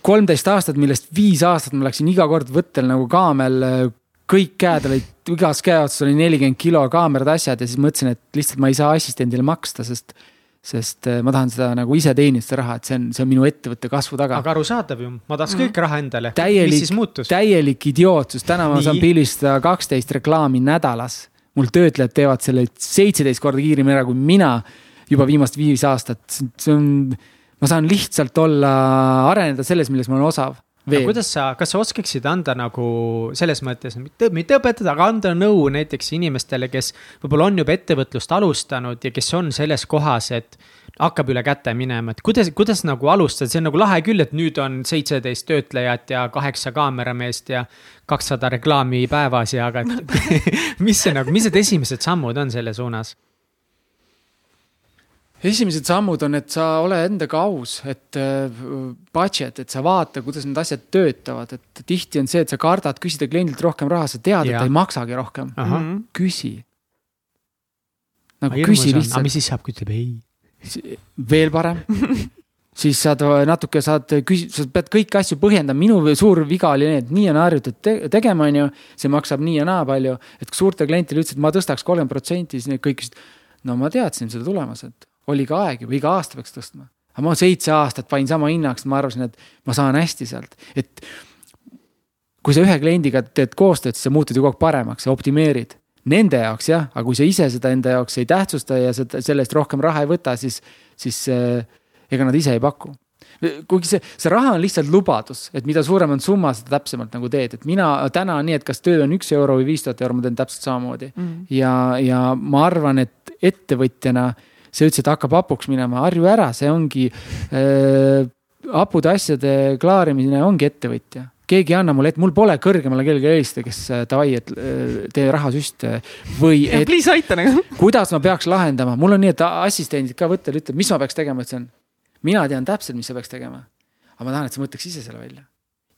S3: kolmteist aastat, millest viis aastat ma läksin iga kord võttel nagu kaamel. kõik käed olid, igas käe otsas oli nelikümmend kilo kaamerad, asjad ja siis mõtlesin, et lihtsalt ma ei saa assistendile maksta, sest. sest eh, ma tahan seda nagu ise teenida, seda raha, et see on, see on minu ettevõtte kasvu taga.
S1: aga arusaadav ju, ma tahaks kõik raha endale.
S3: täielik täielik idiootsus, täna ma
S1: Nii.
S3: saan pildistada kaksteist reklaami nädalas. mul töötlejad teevad selle seitseteist korda kiiremini ära kui mina juba viimased viis aastat, see on, ma saan lihtsalt olla, areneda selles, milles ma olen osav.
S1: aga
S3: veel,
S1: kuidas sa, kas sa oskaksid anda nagu selles mõttes, mitte õpetada, aga anda nõu näiteks inimestele, kes võib-olla on juba ettevõtlust alustanud ja kes on selles kohas, et hakkab üle käte minema, et kuidas, kuidas nagu alustada, see on nagu lahe küll, et nüüd on seitseteist töötlejat ja kaheksa kaamerameest ja kakssada reklaami päevas ja, aga et mis see nagu, mis need esimesed sammud on selle suunas?
S3: Esimesed sammud on, et sa ole endaga aus, et äh, budget, et sa vaata, kuidas need asjad töötavad, et tihti on see, et sa kardad küsida kliendilt rohkem raha, sa tead, et ta ei maksagi rohkem.
S2: Mhm.
S3: küsi. nagu küsi
S1: aga
S3: lihtsalt,
S1: mis siis saab, kui ütleb ei?
S3: veel parem. siis saad natuke saad küsi-, sa pead kõiki asju põhjendama, minu suur viga oli nii, et nii on harjutatud te tegema, onju. see maksab nii ja naa palju, et kui suurtele klientidele ütlesid, et ma tõstaks kolmkümmend protsenti, siis need kõik ütlesid. no ma teadsin seda tulemas, et oli ka aeg juba, iga aasta peaks tõstma. aga ma seitse aastat panin sama hinnaks, ma arvasin, et ma saan hästi sealt, et. kui sa ühe kliendiga teed koostööd, siis sa muutud ju kogu aeg paremaks, sa optimeerid nende jaoks jah, aga kui sa ise seda enda jaoks ei tähtsusta ja seda selle eest rohkem raha ei võta, siis, siis äh, ega nad ise ei paku. kuigi see, see raha on lihtsalt lubadus, et mida suurem on summa, seda täpsemalt nagu teed, et mina täna on nii, et kas töö on üks euro või viis tuhat euro, ma teen täpselt samamoodi.
S2: Mhm.
S3: ja, ja ma arvan, et ettevõtjana sa ütlesid, et hakkab hapuks minema, harju ära, see ongi äh,. hapude asjade klaarimine ongi ettevõtja, keegi ei anna mulle ette, mul pole kõrgemale kellelegi helistada, kes äh, davai, et äh, tee rahasüst äh, või et
S2: Please aita nagu.
S3: kuidas ma peaks lahendama, mul on nii, et assistendid ka võttel ütlevad, mis ma peaks tegema, ütlesin. mina tean täpselt, mis sa peaks tegema. aga ma tahan, et sa mõtleks ise selle välja.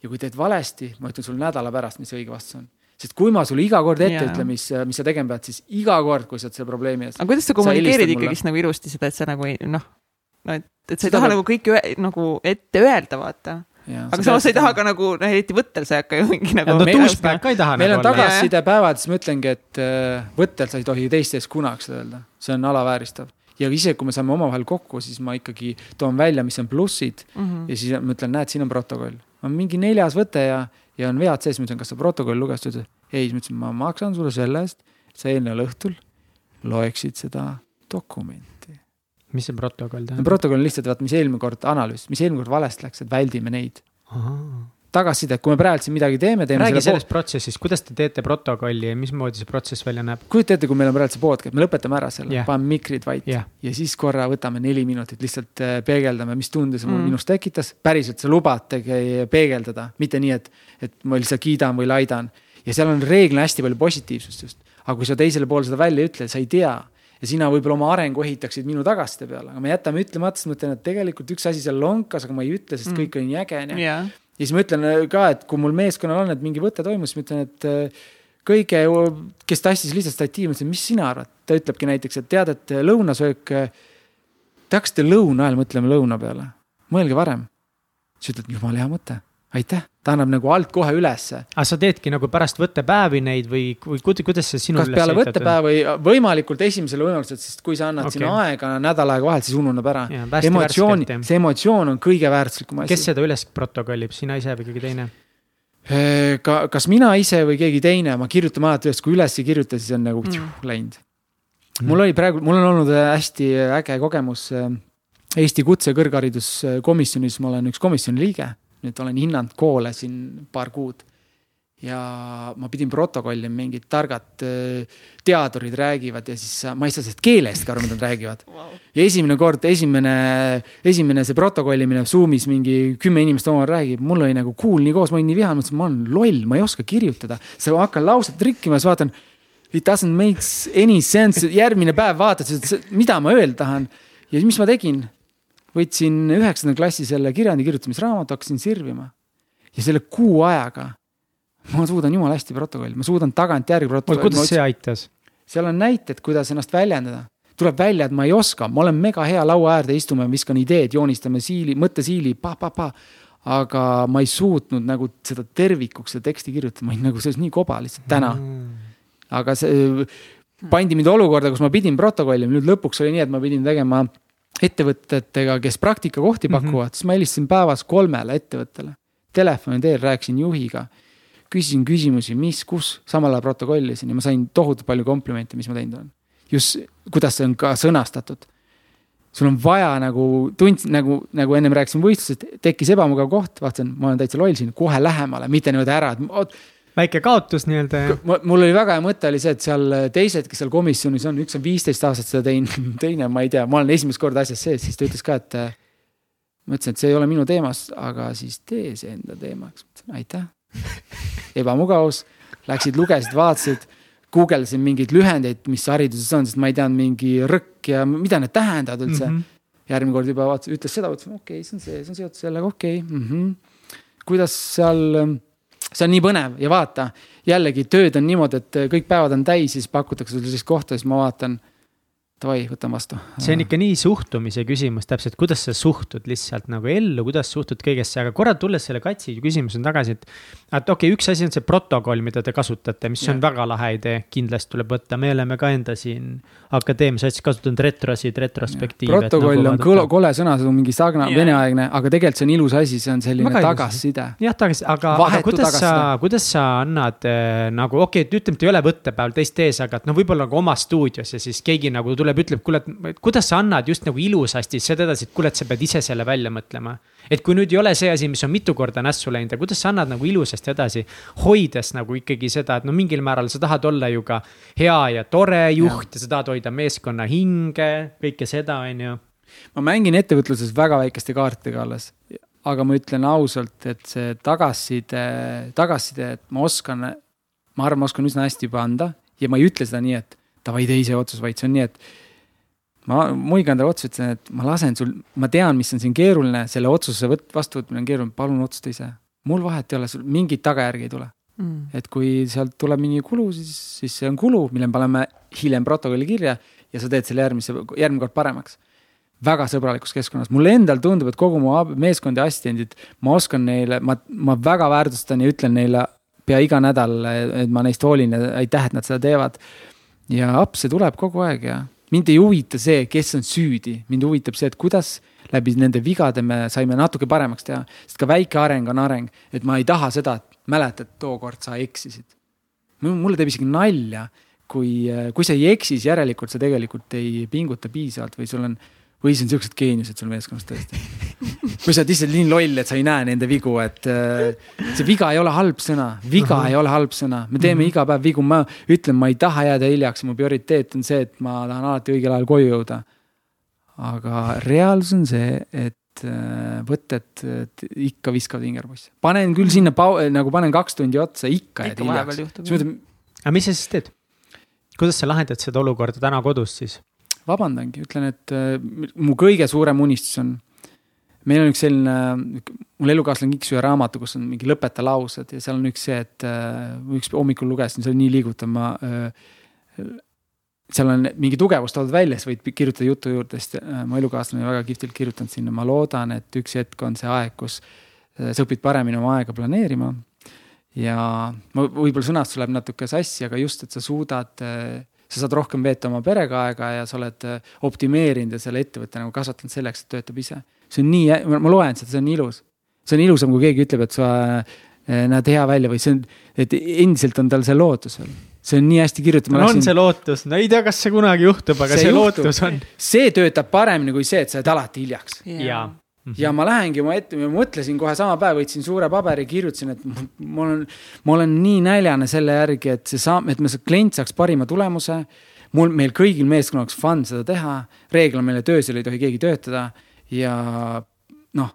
S3: ja kui teed valesti, ma ütlen sulle nädala pärast, mis õige vastus on. Sest kui ma sulle iga kord ette
S2: Jaa.
S3: ütlen, mis, mis sa tegema pead, siis iga kord, kui sa oled selle probleemi ees.
S2: aga kuidas sa kommunikeerid ikkagist nagu ilusti seda, et sa nagu ei noh, no et, et sa ei taha
S3: peab-
S2: nagu kõike nagu ette öelda, vaata. aga samas sa ei taha ka nagu, noh eriti võttel sa ei hakka ju mingi nagu.
S1: no
S3: meil on-
S1: douchebag ka ei taha
S3: meil on
S1: nagu olla.
S3: tagasisidepäevad, siis ma ütlengi, et äh, võttel sa ei tohi teiste ees kunagi seda öelda, see on alavääristav. ja isegi kui me saame omavahel kokku, siis ma ikkagi toon välja, mis on plussid
S2: Mhm.
S3: ja siis ma ütlen, näed, siin on protokoll. on mingi neljas võte ja, ja on vead sees, ma ütlen, kas sa protokolli lugesid, ta ütles ei, siis ma ütlesin, ma maksan sulle selle eest, sa eelneval õhtul loeksid seda dokumenti.
S1: mis see protokoll
S3: no
S1: tähendab?
S3: protokoll on lihtsalt, vaata, mis eelmine kord analüüs, mis eelmine kord valesti läks, et väldime neid. tagasiside, kui me praegu siin midagi teeme, teeme
S1: räägi
S3: selle
S1: sellest protsessist, kuidas te teete protokolli ja mismoodi see protsess välja näeb?
S3: kujuta ette, kui meil on praegu see podcast, me lõpetame ära selle yeah., paneme mikrid vait yeah. ja siis korra võtame neli minutit, lihtsalt äh, peegeldame, mis tunde see mul
S2: Mm.
S3: minus tekitas. päriselt sa lubad tege- peegeldada, mitte nii, et, et ma lihtsalt kiidan või laidan. ja seal on reeglina hästi palju positiivsust just, aga kui sa teisele poole seda välja ei ütle, sa ei tea ja sina võib-olla oma arengu ehitaksid minu tagasiside peale, aga me jätame ütlemata, siis ma ütlen, et tegelikult üks asi seal lonkas, aga ma ei ütle, sest
S2: Mm.
S3: kõik oli nii äge onju. Ja siis ma ütlen äh, ka, et kui mul meeskonnal on, et mingi võte toimus, siis ma ütlen, et äh, kõige, kes tassis lihtsalt statiivi, ma ütlesin, mis sina arvad? ta ütlebki näiteks, et tead, et lõunasöök, te hakkasite lõuna ajal mõtlema lõuna peale, mõelge varem. siis ütled, jumala hea mõte, aitäh, ta annab nagu alt kohe ülesse.
S1: aga sa teedki nagu pärast võttepäevi neid või, või kuid- kuidas see sinul
S3: kas peale võttepäeva või võimalikult esimesele võimalusele, sest kui sa annad okay. sinna aega nädal aega vahelt, siis ununeb ära. Emotsioon see emotsioon on kõige väärtuslikum asi.
S1: kes seda üles protokollib, sina ise või keegi teine?
S3: ka, kas mina ise või keegi teine, ma kirjutan alati üles, kui üles ei kirjuta, siis on nagu
S2: Mm.
S3: mm. läinud. mul oli praegu, mul on olnud äh, hästi äge kogemus äh, Eesti Kutse Kõrghariduskomisjonis, ma olen üks komisjoni liige, nüüd olen hinnanud koole siin paar kuud. ja ma pidin protokollima, mingid targad äh, teadurid räägivad ja siis ma ei saa sellest keelestki aru, mida nad räägivad.
S2: Wow.
S3: ja esimene kord, esimene, esimene see protokollimine Zoom'is mingi kümme inimest omavahel räägib, mul oli nagu kuul nii koos, ma olin nii vihane, mõtlesin, ma olen loll, ma ei oska kirjutada. siis ma hakkan lauset trikkima, siis vaatan. It doesn't make any sense, järgmine päev vaatad, mida ma öelda tahan. ja siis, mis ma tegin? Võtsin üheksanda klassi selle kirjandi kirjutamisraamatu, hakkasin sirvima. ja selle kuu ajaga ma suudan jumala hästi protokolli, ma suudan tagantjärgi protokolli.
S1: kuidas see aitas?
S3: seal on näited, kuidas ennast väljendada. tuleb välja, et ma ei oska, ma olen mega hea laua äärde istume, viskan ideed, joonistame siili, mõttesiili, pa-pa-pa. aga ma ei suutnud nagu seda tervikuks, seda teksti kirjutada, ma olin nagu selles nii koba lihtsalt täna. aga see pandi mind olukorda, kus ma pidin protokollima, nüüd lõpuks oli nii, et ma pidin tegema ettevõtetega, kes praktikakohti
S1: Mhm.
S3: pakuvad mm, -hmm. siis ma helistasin päevas kolmele ettevõttele. Telefoni teel rääkisin juhiga, küsisin küsimusi, mis, kus, samal ajal protokollisin ja ma sain tohutult palju komplimente, mis ma teinud olen. just, kuidas see on ka sõnastatud. sul on vaja nagu, tundsin nagu, nagu ennem rääkisin võistlusest, tekkis ebamugav koht, vaatasin, ma olen täitsa loll siin, kohe lähemale, mitte niimoodi ära, et oot,
S1: väike kaotus nii-öelda
S3: mul oli väga hea mõte oli see, et seal teised, kes seal komisjonis on, üks on viisteist aastat seda teinud, teine ma ei tea, ma olen esimest korda asjas sees, siis ta ütles ka, et. ma ütlesin, et see ei ole minu teemas, aga siis tee see enda teemaks, mõtlesin aitäh. ebamugavus, läksid, lugesid, vaatasid, guugeldasin mingeid lühendeid, mis hariduses on, sest ma ei teadnud mingi rõkk ja mida need tähendavad üldse mm. -hmm. järgmine kord juba vaatasin, ütles seda, mõtlesin okei okay,, see on see, see on seotud sellega, okei okay, mm. -hmm. kuidas seal, see on nii põnev ja vaata jällegi tööd on niimoodi, et kõik päevad on täis, siis pakutakse sulle sellist kohta, siis ma vaatan. Davai, võtan vastu.
S1: see on ikka nii suhtumise küsimus täpselt, kuidas sa suhtud lihtsalt nagu ellu, kuidas suhtud kõigesse, aga korra tulles selle katsi küsimuse tagasi, et. et okei okay,, üks asi on see protokoll, mida te kasutate, mis on
S3: Jah.
S1: väga lahe idee, kindlasti tuleb võtta, me oleme ka enda siin akadeemias hästi kasutanud retrosid, retrospektiive.
S3: protokoll on kõlo-, kole sõna, see on mingi stagna-,
S2: Jaa.
S3: veneaegne, aga tegelikult see on ilus asi, see on selline
S1: Väga
S3: tagasiside.
S1: jah, tagasi, aga, aga kuidas sa
S3: tagasiside.,
S1: kuidas sa annad äh, nagu okei okay,, et ütleme, et ei ole võttepäeval teist ees, aga et noh, võib-olla nagu oma stuudios ja siis keegi nagu tuleb, ütleb, kuule, et kuidas sa annad just nagu ilusasti seda edasi, et kuule, et sa pead ise selle välja mõtlema. Et kui nüüd ei ole see asi, mis on mitu korda nässu läinud ja kuidas sa annad nagu ilusasti edasi, hoides nagu ikkagi seda, et no mingil määral sa tahad olla ju ka hea ja tore juht ja, ja sa tahad hoida meeskonna hinge, kõike seda, on ju.
S3: ma mängin ettevõtluses väga väikeste kaartidega alles, aga ma ütlen ausalt, et see tagasiside, tagasiside, et ma oskan, ma arvan, ma oskan üsna hästi juba anda ja ma ei ütle seda nii, et davai, tee ise otsus, vaid see on nii, et ma muigan talle otsa, ütlesin, et ma lasen sul, ma tean, mis on siin keeruline, selle otsuse võt-, vastuvõtmine on keeruline, palun otsusta ise. mul vahet ei ole, sul mingit tagajärgi ei tule.
S2: Mm.
S3: et kui sealt tuleb mingi kulu, siis, siis see on kulu, mille me paneme hiljem protokolli kirja ja sa teed selle järgmise, järgmine kord paremaks. väga sõbralikus keskkonnas, mulle endal tundub, et kogu mu meeskond ja assistendid, ma oskan neile, ma, ma väga väärtustan ja ütlen neile pea iga nädal, et ma neist hoolin ja aitäh, et nad seda teevad. ja apse tuleb kogu aeg ja mind ei huvita see, kes on süüdi, mind huvitab see, et kuidas läbi nende vigade me saime natuke paremaks teha, sest ka väike areng on areng, et ma ei taha seda, et mäletad, tookord sa eksisid. mulle teeb isegi nalja, kui, kui sa ei eksi, siis järelikult sa tegelikult ei pinguta piisavalt või sul on, või siis on siuksed geeniused sul meeskonnas tõesti. kui sa oled lihtsalt nii loll, et sa ei näe nende vigu, et äh, see viga ei ole halb sõna, viga
S1: Mhm.
S3: ei ole halb sõna, me teeme
S1: Mhm.
S3: iga päev vigu, ma ütlen, ma ei taha jääda hiljaks, mu prioriteet on see, et ma tahan alati õigel ajal koju jõuda. aga reaalsus on see, et äh, võtted ikka viskavad vingerpoisse, panen küll sinna pau-, nagu panen kaks tundi otsa, ikka jääd
S2: ikka vahepeal
S3: hiljaks.
S1: aga mis sa siis teed? kuidas sa lahendad seda olukorda täna kodus siis?
S3: vabandangi, ütlen, et äh, mu kõige suurem unistus on meil on üks selline, mul elukaaslane kinkis ühe raamatu, kus on mingi lõpeta laused ja seal on üks see, et äh, üks hommikul lugesin, see oli nii liigutav, ma äh, seal on mingi tugevus toodud välja, siis võid kirjutada jutu juurde, sest äh, mu elukaaslane on väga kihvtilt kirjutanud sinna, ma loodan, et üks hetk on see aeg, kus sa õpid paremini oma aega planeerima. ja võib-olla sõnastus läheb natuke sassi, aga just, et sa suudad, sa saad rohkem veeta oma perega aega ja sa oled optimeerinud ja selle ettevõtte nagu kasvatanud selleks, et töötab ise see on nii, ma loen seda, see on ilus. see on ilusam, kui keegi ütleb, et sa äh, näed hea välja või see on, et endiselt on tal see lootus veel see on nii hästi kirjutatud.
S1: no on see lootus, no ei tea, kas see kunagi juhtub, aga see, see juhtub. lootus on.
S3: see töötab paremini kui see, et sa jääd alati hiljaks
S1: yeah.. ja,
S3: ja ma lähengi oma ette, ma mõtlesin kohe sama päev, võtsin suure paberi, kirjutasin, et ma olen, ma olen nii näljane selle järgi, et see saab, et me, klient saaks parima tulemuse. mul, meil kõigil meeskonnal oleks fun seda teha, reegel on meile töös, ei tohi keegi töötada ja noh.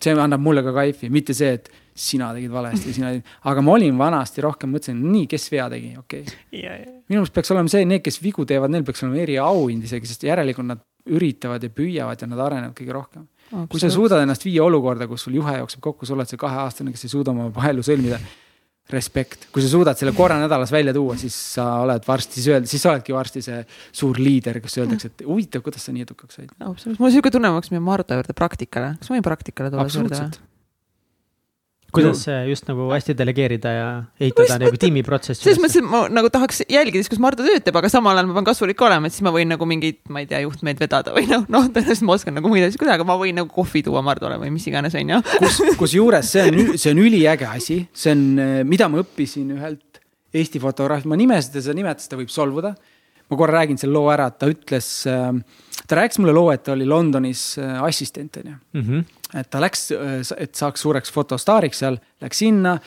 S3: see annab mulle ka kaifi, mitte see, et sina tegid valesti, sina tegid, aga ma olin vanasti rohkem, mõtlesin, nii, kes vea tegi, okei okay.. minu arust peaks olema see, need, kes vigu teevad, neil peaks olema eriauhind isegi, sest järelikult nad üritavad ja püüavad ja nad arenevad kõige rohkem. kui sa suudad ennast viia olukorda, kus sul juhe jookseb kokku, sa oled see kaheaastane, kes ei suuda oma paelu sõlmida respekt, kui sa suudad selle korra nädalas välja tuua, siis sa oled varsti, siis öelda, siis sa oledki varsti see suur liider, kus öeldakse, et huvitav, kuidas sa nii edukaks said.
S2: absoluutselt, mul on sihuke tunne, ma peaks minema Mardu juurde praktikale, kas ma võin praktikale tulla
S3: või?
S1: Kuidas no. just nagu hästi delegeerida ja ehitada nagu tiimiprotsessi.
S2: selles mõttes, et ma nagu tahaks jälgida siis, kus Mardu töötab, aga samal ajal ma pean kasulik olema, et siis ma võin nagu mingeid, ma ei tea, juhtmeid vedada või noh, noh, tõenäoliselt ma oskan nagu muid asju kuidagi, aga ma võin nagu kohvi tuua Mardule või mis iganes, on ju.
S3: kus, kusjuures see on, see on üliäge asi, see on, mida ma õppisin ühelt Eesti fotograafist, ma nimesid ja seda nimetust, ta võib solvuda. ma korra räägin selle loo ära, ta ütles, ta rääkis mulle loo, et ta oli Londonis äh, assistent, on ju
S1: mhm
S3: et ta läks, et saaks suureks fotostaariks seal, läks sinna.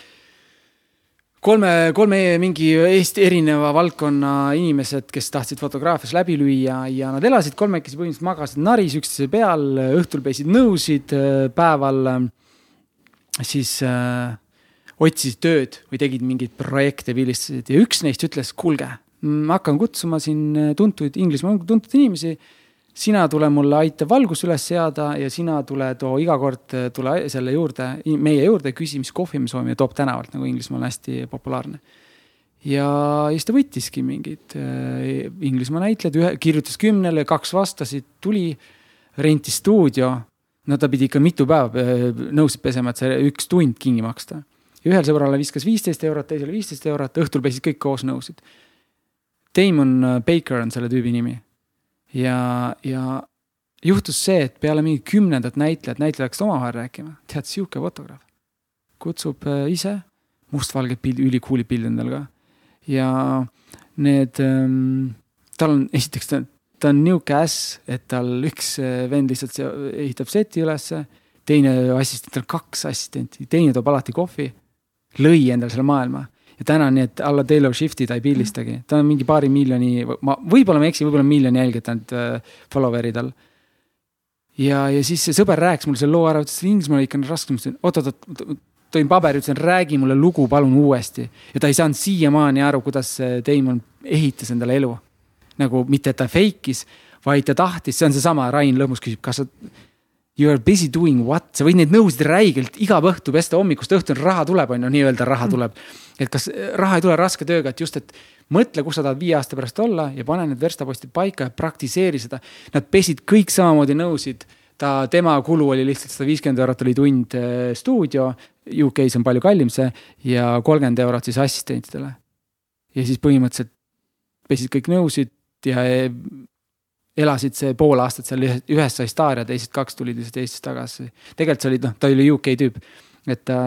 S3: kolme, kolme mingi Eesti erineva valdkonna inimesed, kes tahtsid fotograafias läbi lüüa ja nad elasid kolmekesi, põhimõtteliselt magasid naris üksteise peal, õhtul pesid nõusid, päeval siis äh, otsisid tööd või tegid mingeid projekte, pildistasid ja üks neist ütles, kuulge, ma hakkan kutsuma siin tuntuid Inglismaa tuntud inimesi sina tule mulle, aita valgus üles seada ja sina tule too iga kord tule selle juurde, meie juurde, küsi, mis kohvi me soovime toob tänavalt, nagu Inglismaal hästi populaarne. ja siis ta võttiski mingid äh, Inglismaa näitlejad, ühe kirjutas kümnele, kaks vastasid, tuli, rentis stuudio. no ta pidi ikka mitu päeva äh, nõusid pesema, et see üks tund kinni maksta. ühel sõbrale viskas viisteist eurot, teisele viisteist eurot, õhtul pesid kõik koos nõusid. Damon Baker on selle tüübi nimi ja, ja juhtus see, et peale mingi kümnendat näitlejat, näitlejad hakkasid omavahel rääkima, tead, sihuke fotograaf. kutsub äh, ise, mustvalged pildid, ülikoolid pildid endal ka. ja need ähm,, tal on, esiteks ta, ta on nihuke äss, et tal üks äh, vend lihtsalt ehitab seti ülesse, teine assistent, tal kaks assistenti, teine toob alati kohvi. lõi endale selle maailma ja täna on nii, et alla Taylor Shifti ta ei pildistagi, ta on mingi paari miljoni, ma võib-olla ma eksin, võib-olla miljoni jälgijat ainult äh, follower'i tal. ja, ja siis see sõber rääkis mulle selle loo ära, ütles, et Inglismaal ikka on raske, ma ütlesin oot-oot-oot, tõin paberi, ütlesin, räägi mulle lugu palun uuesti. ja ta ei saanud siiamaani aru, kuidas Damon ehitas endale elu. nagu mitte, et ta fake'is, vaid ta tahtis, see on seesama, Rain Lõhmus küsib, kas sa You are busy doing what, sa võid neid nõusid räigelt iga õhtu pesta hommikust õhtuni, raha tuleb, on ju, nii-öelda raha tuleb. et kas raha ei tule raske tööga, et just, et mõtle, kus sa tahad viie aasta pärast olla ja pane need verstapostid paika ja praktiseeri seda. Nad pesid kõik samamoodi nõusid, ta, tema kulu oli lihtsalt sada viiskümmend eurot oli tund äh, stuudio. UK-s on palju kallim see ja kolmkümmend eurot siis assistentidele. ja siis põhimõtteliselt pesid kõik nõusid ja elasid see pool aastat seal, ühest sai staar ja teised kaks tulid lihtsalt Eestist tagasi. tegelikult see oli, noh, ta oli UK tüüp, et ta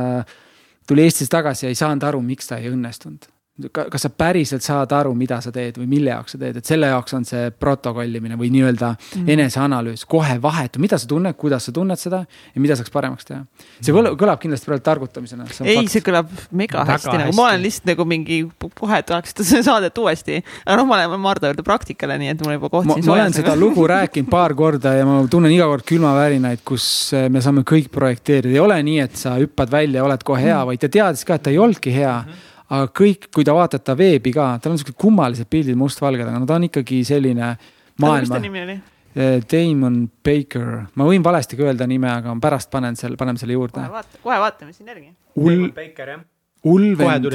S3: tuli Eestisse tagasi ja ei saanud aru, miks ta ei õnnestunud kas sa päriselt saad aru, mida sa teed või mille jaoks sa teed, et selle jaoks on see protokollimine või nii-öelda mm. eneseanalüüs, kohe vahetu, mida sa tunned, kuidas sa tunned seda ja mida saaks paremaks teha. see kõlab, kõlab kindlasti praegu targutamisena.
S2: ei, see kõlab mega hästi, nagu ma olen lihtsalt nagu mingi, kohe tahaks seda saadet uuesti. aga noh, ma lähen Mardu juurde praktikale, nii et mul juba koht siin
S3: soojas. ma olen seda lugu rääkinud paar korda ja ma tunnen iga kord külmavärinaid, kus eh, me saame kõik projekteerida, ei ole nii, et sa hüppad välja, oled kohe hea mm., vaid ta teadis ka, et ta ei olnudki hea mm. -hmm aga kõik, kui te vaatate veebi ka, tal on siuksed kummalised pildid mustvalged, aga no ta on ikkagi selline maailma.
S2: mis ta nimi oli?
S3: Damon Baker, ma võin valesti ka öelda nime, aga ma pärast panen selle, paneme selle juurde
S2: kohe. vaata, kohe vaatame siin järgi.
S3: Ul-,
S1: Baker jah.
S3: Ulvend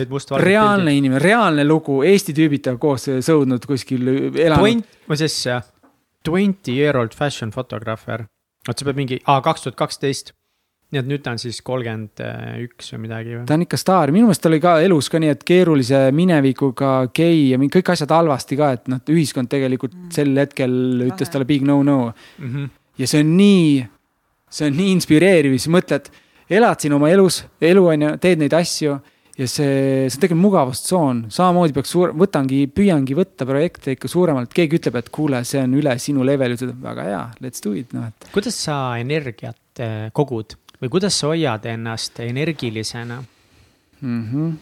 S3: reaalne inimene, reaalne lugu, Eesti tüübid temaga koos sõudnud kuskil elanud.
S1: Twenty, või siis twenty year old fashion photographer. vot see peab mingi, aa kaks tuhat kaksteist. Nii et nüüd ta on siis kolmkümmend üks või midagi või?
S3: ta on ikka staar, minu meelest oli ka elus ka nii, et keerulise minevikuga gei ja kõik asjad halvasti ka, et noh, ühiskond tegelikult sel hetkel ütles
S2: Lahe.
S3: talle big no-no.
S1: Mhm.
S3: ja see on nii, see on nii inspireeriv, siis mõtled, elad siin oma elus, elu on ju, teed neid asju ja see, see on tegelikult mugavustsoon, samamoodi peaks suur, võtangi, püüangi võtta projekte ikka suuremalt, keegi ütleb, et kuule, see on üle sinu leveli, ütled väga hea, let's do it, noh et.
S1: kuidas sa energiat eh, kogud või kuidas sa hoiad ennast energilisena?
S3: mm. -hmm.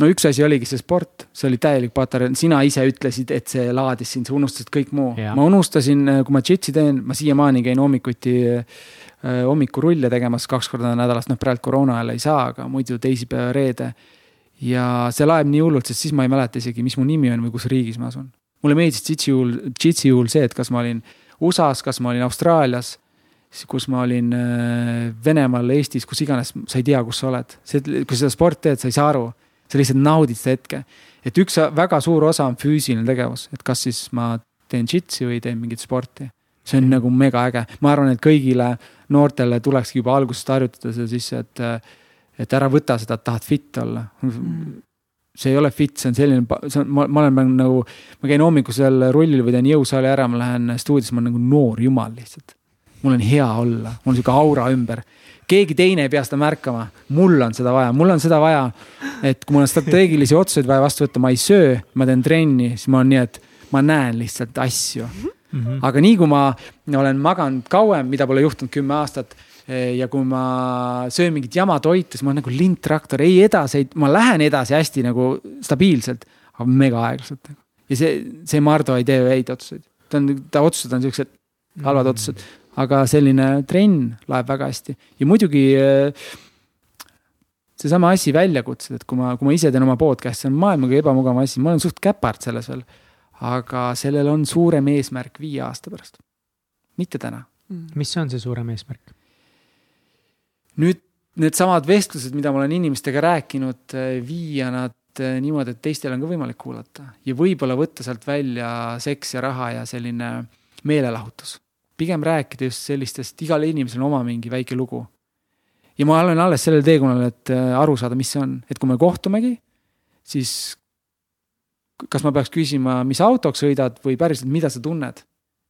S3: no üks asi oligi see sport, see oli täielik patarei, sina ise ütlesid, et see laadis sind, sa unustasid kõik muu. Ma unustasin, kui ma džitsi teen, ma siiamaani käin hommikuti äh, hommikurulle tegemas kaks korda nädalas, noh praegu koroona ajal ei saa, aga muidu teisipäev, reede. ja see laeb nii hullult, sest siis ma ei mäleta isegi, mis mu nimi on või kus riigis ma asun. mulle meeldis džitsi puhul, džitsi puhul see, et kas ma olin USA-s, kas ma olin Austraalias kus ma olin äh, Venemaal, Eestis, kus iganes, sa ei tea, kus sa oled. see, kui sa seda sporti teed, sa ei saa aru, sa lihtsalt naudid seda hetke. et üks väga suur osa on füüsiline tegevus, et kas siis ma teen džitsi või teen mingit sporti. see on nagu mega äge, ma arvan, et kõigile noortele tulekski juba algusest harjutada seda sisse, et, et ära võta seda, et tahad fit olla see ei ole fit, see on selline, see on, ma, ma olen nagu, ma käin hommikusel rullil või teen jõusaali ära, ma lähen stuudiosse, ma olen nagu noor jumal lihtsalt. Mul on hea olla, mul on sihuke aura ümber. keegi teine ei pea seda märkama, mul on seda vaja, mul on seda vaja, et kui mul on strateegilisi otsuseid vaja vastu võtta, ma ei söö, ma teen trenni, siis ma olen nii, et ma näen lihtsalt asju. aga nii kui ma olen maganud kauem, mida pole juhtunud kümme aastat eh, ja kui ma söön mingit jama toitu, siis ma olen nagu lindtraktor, ei edasi, ma lähen edasi hästi nagu stabiilselt, aga mega aeglaselt. ja see, see Mardu ei tee ju häid otsuseid, ta on, ta otsused on siuksed halvad otsused, aga selline trenn läheb väga hästi ja muidugi eh, seesama asi väljakutsed, et kui ma, kui ma ise teen oma podcast'i, see on maailma kõige ebamugavam asi, ma olen suht käpard selles veel. aga sellel on suurem eesmärk viie aasta pärast, mitte täna.
S1: mis on see suurem eesmärk?
S3: nüüd needsamad vestlused, mida ma olen inimestega rääkinud, viia nad eh, niimoodi, et teistel on ka võimalik kuulata ja võib-olla võtta sealt välja seks ja raha ja selline meelelahutus. Pigem rääkida just sellistest, igal inimesel on oma mingi väike lugu. ja ma olen alles sellel teekonnal, et eh, aru saada, mis see on, et kui me kohtumegi, siis kas ma peaks küsima, mis autoga sõidad või päriselt, mida sa tunned?